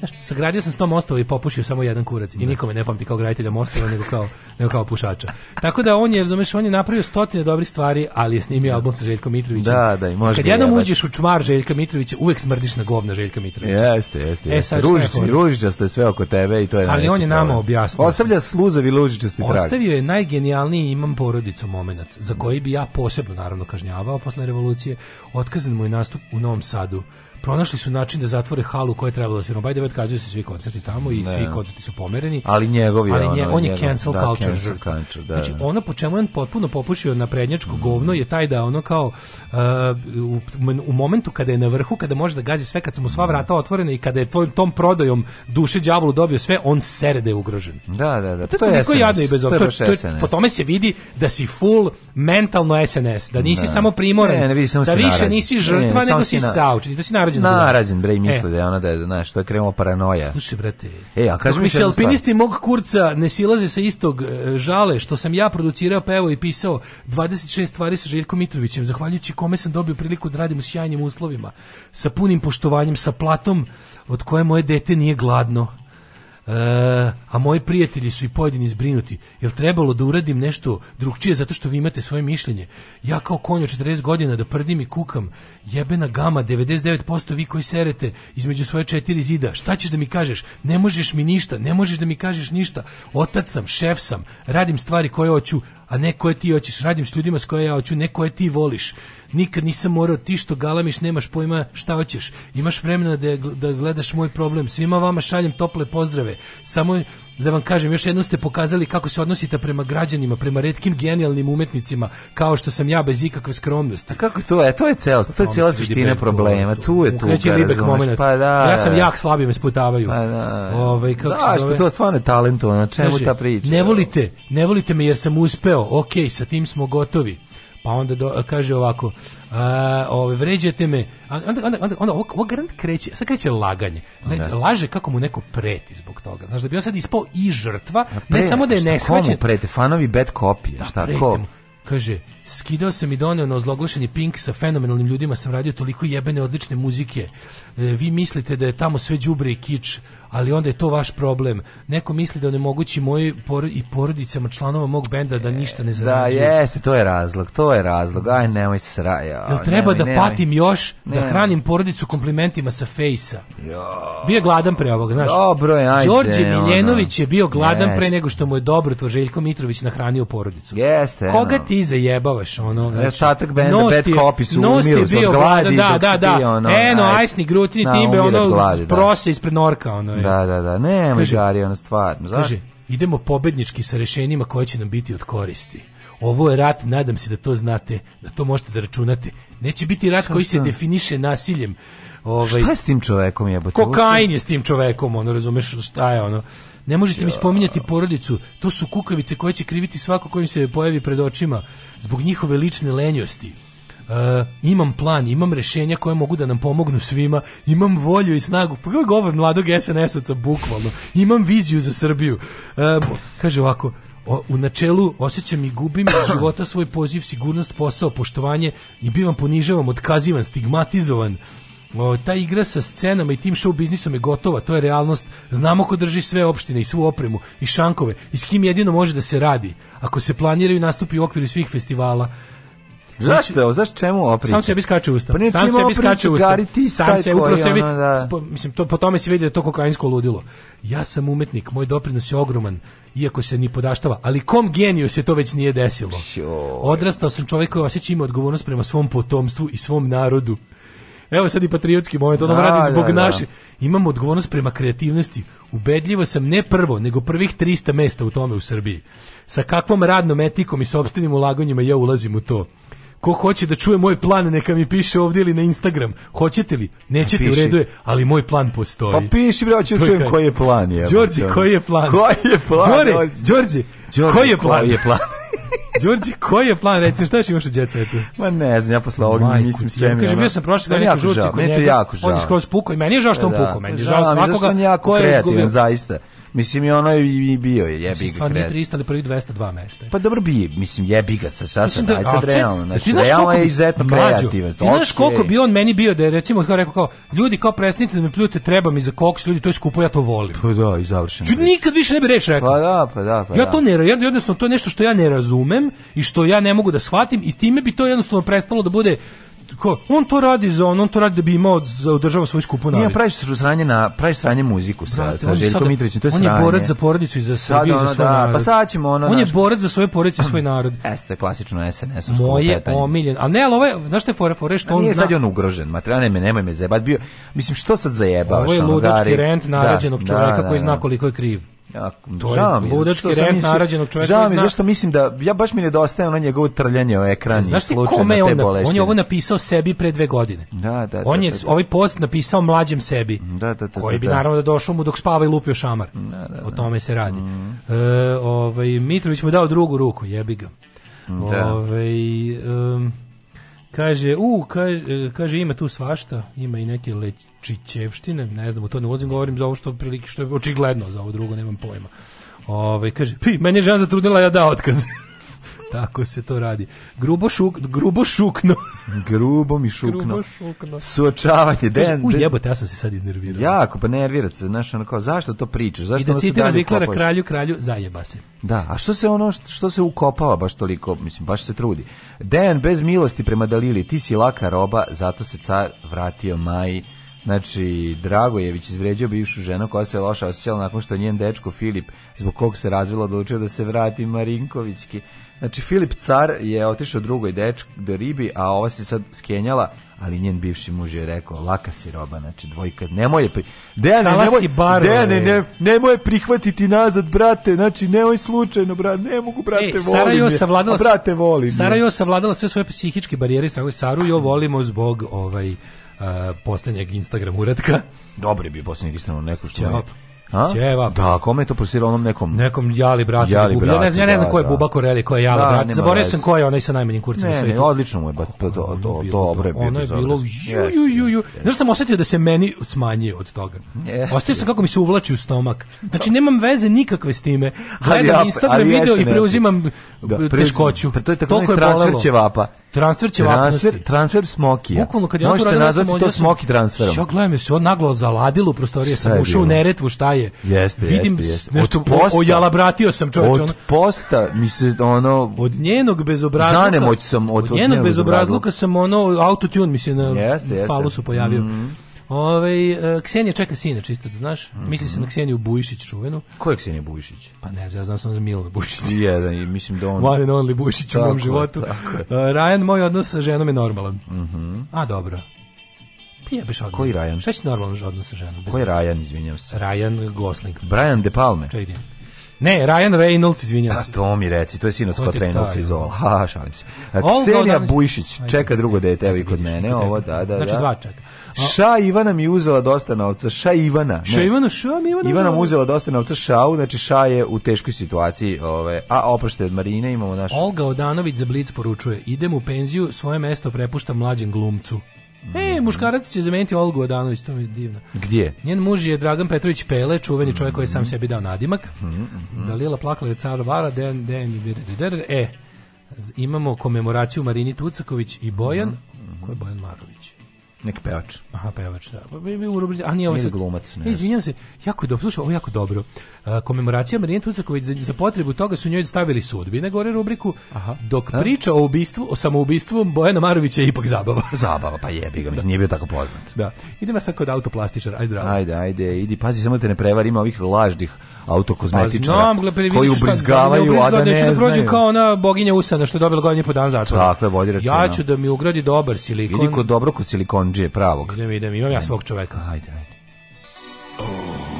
Znaš, sagradio sam 100 mostova i popušio samo jedan kurac i da. nikome ne pamti kao graditelja mostova nego kao, nego kao pušača. Tako da on je, razumeš, on je napravio stotine dobrih stvari, ali je snimio album sa Željkom Mitrovićem. Da, da, i može. Kad jednom uđeš u čmar Željka Mitrovića, uvek smrdiš na govna Željka Mitrovića. Jeste, jeste. E, jeste. E, ružičasto je sve oko tebe i to je Ali on je nama problem. objasnio. Ostavlja sluzavi ružičasti trag. Ostavio je najgenijalniji imam porodicu momenat za koji bi ja posebno naravno kažnjavao posle revolucije. Otkazan mu je nastup u Novom Sadu pronašli su način da zatvore halu koja je trebala da svira. Bajde otkazuju se svi koncerti tamo i ne. svi koncerti su pomereni. Ali njegov je ali nje, ono, on je cancel da, culture. Cancel culture da. Znači, ono po čemu je on potpuno popušio na prednjačko mm. govno je taj da ono kao uh, u, u, momentu kada je na vrhu, kada može da gazi sve, kad su mu sva vrata otvorena i kada je tvojim tom prodajom duše đavolu dobio sve, on sere da je ugrožen. Da, da, da. To, to je SNS. Jadno i bez to, to, to, po tome se vidi da si full mentalno SNS, da nisi da. samo primoran, ne, ne, da ne, da više nisi žrtva, nego si saučen, da si narađen. Narađen, bre, i e. misle e. da je ona da je, znaš, to je krenula paranoja. Slušaj, brate. E, a kaži mi se alpinisti mog kurca ne silaze sa istog e, žale što sam ja producirao, pa evo i pisao 26 stvari sa Željkom Mitrovićem, zahvaljujući kome sam dobio priliku da radim u sjajnim uslovima, sa punim poštovanjem, sa platom od koje moje dete nije gladno E, a moji prijatelji su i pojedini zbrinuti. Jel trebalo da uradim nešto drugčije zato što vi imate svoje mišljenje? Ja kao konjo 40 godina da prdim i kukam, jebena gama 99% vi koji serete između svoje četiri zida. Šta ćeš da mi kažeš? Ne možeš mi ništa, ne možeš da mi kažeš ništa. Otac sam, šef sam, radim stvari koje hoću, a ne koje ti hoćeš. Radim s ljudima s koje ja hoću, ne koje ti voliš. Nikad nisam morao ti što galamiš, nemaš pojma šta hoćeš. Imaš vremena da, da gledaš moj problem. Svima vama šaljem tople pozdrave. Samo da vam kažem, još jednom ste pokazali kako se odnosite prema građanima, prema redkim genijalnim umetnicima, kao što sam ja bez ikakve skromnosti. A kako to je? To je cel, to je cela suština problema. Tu, je tu je tuga, razumeš? Pa da. Ja sam da, da. jak slabi me sputavaju. Pa da. da. Ovaj kako da, što to stvarno je talentovano. Čemu Kaže, ta priča? Ne volite, ne volite me jer sam uspeo. Okej, okay, sa tim smo gotovi. Pa onda do, kaže ovako, a, ove, ovaj, vređate me, onda, onda, onda, onda ovo, ovo garant kreće, sad kreće laganje, Leđe, znači, da. laže kako mu neko preti zbog toga, znaš da bi on sad ispao i žrtva, pre, ne samo da je nesvećen. Komu prete, fanovi bad kopije, da, šta, ko? Kaže, Skidao sam i doneo na ozloglašeni Pink sa fenomenalnim ljudima sam radio toliko jebene odlične muzike. E, vi mislite da je tamo sve đubre i kič, ali onda je to vaš problem. Neko misli da ne mogući moji por i porodicama članova mog benda da e, ništa ne da, zarađuju. Da, jeste, to je razlog, to je razlog. Aj, nemoj se sraja. Jel treba nemoj, da nemoj. patim još, da nemoj. da hranim porodicu komplimentima sa fejsa? Jo. Bio je gladan pre ovoga, znaš. Dobro ajde. Đorđe Miljenović ono. je bio gladan jeste. pre nego što mu je dobro Željko Mitrović nahranio porodicu. Jeste. Koga no. ti zajebava? veruješ ono e, znači ostatak benda Nost Bad Copy su Nost je bio gladi da da da ono, eno ajsni grutini da, timbe ono gladi, da. prose ispred norka ono je. da da da ne mađari ono stvarno znači idemo pobednički sa rešenjima koje će nam biti od koristi ovo je rat, nadam se da to znate, da to možete da računate. Neće biti rat koji se definiše nasiljem. Ovaj, šta je s tim čovekom jebote? Kokain je s tim čovekom, ono, razumeš šta je ono. Ne možete mi spominjati porodicu, to su kukavice koje će kriviti svako kojim se pojavi pred očima zbog njihove lične lenjosti. Uh, imam plan, imam rešenja koje mogu da nam pomognu svima, imam volju i snagu, pa je govor mladog SNS-ovca bukvalno, imam viziju za Srbiju. Uh, kaže ovako, o, u načelu osjećam i gubim iz života svoj poziv, sigurnost, posao, poštovanje i bivam ponižavam, otkazivan, stigmatizovan, o, ta igra sa scenama i tim show biznisom je gotova, to je realnost. Znamo ko drži sve opštine i svu opremu i šankove i s kim jedino može da se radi. Ako se planiraju nastupi u okviru svih festivala, Zašto? Znači, Zašto čemu opriče? Sam sebi skače usta. Pa sam sebi skače usta. Sam se upravo sebi, ono, da. mislim, to, po tome se vidi da to kokainsko ludilo. Ja sam umetnik, moj doprinos je ogroman, iako se ni podaštava, ali kom geniju se to već nije desilo? Odrastao sam čovjek koji osjeća ima odgovornost prema svom potomstvu i svom narodu. Evo sad i patriotski moment, ono da, radi zbog da, da. naše. Imamo odgovornost prema kreativnosti. Ubedljivo sam ne prvo, nego prvih 300 mesta u tome u Srbiji. Sa kakvom radnom etikom i sobstvenim ulaganjima ja ulazim u to. Ko hoće da čuje moj plan, neka mi piše ovdje ili na Instagram. Hoćete li? Nećete, pa u redu je, ali moj plan postoji. Pa piši, bre, hoću da čujem koji je plan. Đorđe, koji je plan? Koji je plan? Đorđe, Đorđe, koji je plan? Koji je plan? Đorđe, koji je plan? Reci, šta ćeš imaš u Jet Ma ne znam, ja posle ovog Majku, mislim sve mi. Kaže, bio sam prošle godine u žurci kod njega. Meni je jako žao. On je skroz pukao i meni je žao da, što on pukao. Meni je žao svakoga ko je izgubio. zaista. Mislim i ono je bio je jebi ga. Stvarno 300 ali prvi 202 mesta. Pa dobro bi, mislim jebi ga sa sa sa da, realno, znači ti realno je izuzetno kreativan. Ti znaš koliko bi on meni bio da je recimo kao rekao kao ljudi kao presnite da me pljute, treba mi za koks, ljudi to je skupo, ja to volim. Pa da, i završeno. Ču nikad više ne bi reč rekao. Pa da, pa da, pa. Ja da. to ne, ja jednostavno to je nešto što ja ne razumem i što ja ne mogu da shvatim i time bi to jednostavno prestalo da bude ko, on to radi za on, on to radi da bi imao da održava svoju skupu naviku. Nije praviš sranje na praviš sranje muziku sa Znate, sa Željkom Mitrovićem, to je sranje. On je borac za porodicu i za Srbiju, ono, za svoj da, pa narod. Pa sad ćemo ono. On naš... je znači- borac za svoje porodice i svoj narod. Jeste klasično SNS Moje petanje. omiljen. A ne, al ovo je, znaš šta je fora, fore što on nije zna. sad on ugrožen. Matrane me nemoj me zebat bio. Mislim što sad zajebavaš, Ovo je ludački rent da, narađenog da, čovjeka da, koji zna da. koliko je kriv. Ja, to žao mi je. rep narađenog čovjeka. Žao mi je zašto mislim da, ja baš mi nedostaje ono njegovo trljanje o ekran i slučaj na te bolesti. On je ovo napisao sebi pre dve godine. Da, da, da On je da, da, ovaj post napisao mlađem sebi. Da, da, da, koji da, bi da. naravno da došao mu dok spava i lupio šamar. Da, da, O da. tome se radi. Mm. E, ovaj, Mitrović mu dao drugu ruku, jebi ga. Da. Ovaj, um, Kaže, u, kaže, kaže, ima tu svašta, ima i neke lečićevštine, ne znam, u to ne ulazim, govorim za ovo što prilike, što je očigledno, za ovo drugo nemam pojma. Ove, kaže, pi, meni je žena zatrudila, ja da otkaz. Tako se to radi. Grubo, šuk, grubo šukno. grubo mi šukno. Grubo šukno. Suočavanje. Den, u jebote, ja sam se sad iznervirao. Jako, pa nervirat se. Znaš, ono kao, zašto to pričaš? Zašto I da citiram Viklara kralju, kralju, zajeba se. Da, a što se ono, što se ukopava baš toliko, mislim, baš se trudi. Dejan, bez milosti prema Dalili, ti si laka roba, zato se car vratio Maji Znači, Dragojević izvređio bivšu ženu koja se loša osjećala nakon što njen dečko Filip, zbog kog se razvila, odlučio da se vrati Marinkovićki. Znači, Filip Car je otišao drugoj dečku do ribi, a ova se sad skenjala, ali njen bivši muž je rekao, laka si roba, znači dvojka, nemoj je pri... Dejane, nemoj, bar, Dejane, ne, nemoj prihvatiti nazad, brate, znači nemoj slučajno, brate, ne mogu, brate, e, volim je, savladala, brate, volim Sarajevo savladala sve svoje psihičke barijere, Sarajevo volimo zbog ovaj uh, poslednjeg Instagram uratka. Dobro je bio poslednji Instagram, neko što je... A? Ćevap. Da, kome je to prosirao onom nekom? Nekom Jali brate. Jali da bratu. Ja ne znam, ja ne znam da, ko je da. Buba Koreli, ko je Jali da, brat. Zaboravio sam ko je onaj sa najmanjim kurcem ne, u svijetu. Ne, odlično mu je, ba, to, to, to, to je bio. Ono je bilo, ju, ju, ju, ju. Znaš sam osetio da se meni smanjio od toga. Osetio sam kako mi se uvlači u stomak. Znači, nemam veze nikakve s time. Gledam Instagram video i preuzimam da, teškoću. Pa to je tako najtrašer ćevapa. Transfer će transfer, transfer smokija. Bukvalno kad ja Može se nazvati to Smoki transferom. Ja gledam se on naglo zaladilo u prostorije sam ušao u neretvu šta je. Jeste, Vidim jeste, jeste. nešto od posta, ojalabratio sam čovjek Od posta mi se ono od njenog bezobrazluka. Zanemoć sam od, od njenog bezobrazluka sam ono autotune mi se na jeste, falu su pojavio. Mm -hmm. Ovaj e, Ksenija čeka sina čisto da znaš. Mm -hmm. Misli se na mhm. Kseniju Bujišić čuvenu. Ko je Ksenija Bujišić? Pa ne znam, ja znam samo za Milana Bujišića. Jedan i mislim da on One and only Bujišić tako, u mom životu. Tako. Uh, Ryan moj odnos sa ženom je normalan. Mhm. Mm A dobro. Pa Jebeš odnos. Koji Ryan? Šta će normalan odnos sa ženom? Koji Ryan, izvinjavam se. Ryan Gosling. Brian De Palme. Čekaj. Ne, Ryan Reynolds, izvinjavam se. A to mi reci, to je sinoć kod Reynolds iz Ola. Ha, šalim se. Ksenija Bujišić čeka drugo dete, evi kod mene, ovo, da, da, da. Znači da. dva čeka. Ša Ivana mi uzela dosta novca. Ša Ivana. Ne. Ša Ivana, ša mi Ivana. Ivana mu uzela dosta novca Šau, znači Ša je u teškoj situaciji, ove, a oprošte od Marine imamo naš. Olga Odanović za Blitz poručuje: "Idem u penziju, svoje mesto prepušta mlađem glumcu." E, mm. E, muškarac će zameniti Olgu Odanović, to mi je divno. Gdje? Njen muž je Dragan Petrović Pele, čuveni čovjek koji je sam mm. sebi dao nadimak. Mm, mm, Dalila plakala da je car Vara, den, den, e, imamo komemoraciju Marini Tucaković i Bojan, ko je Bojan Marulić? Nek pevač. Aha, pevač, da. Pa u rubrici, a nije ovo sad... glumac, ne. E, izvinjam se, jako je dobro, slušao, ovo je jako dobro komemoracija Marine Tucaković za, za, potrebu toga su njoj stavili sudbine gore rubriku Aha. dok A? Da. priča o ubistvu o samoubistvu Bojana Marovića je ipak zabava zabava pa jebi ga mislim nije bio tako poznat da idemo sad kod autoplastičara ajde zdravo ajde ajde idi pazi samo te ne prevari ima ovih lažnih autokozmetičara pa, znam, gleda, pa koji ubrizgavaju a da ne da znaju da prođu kao ona boginja usana što je dobila godinu po dan zatvora je, vodi računa ja ću da mi ugradi dobar silikon vidi kod dobro kod silikonđije pravog idem idem imam ja svog čoveka ajde ajde oh.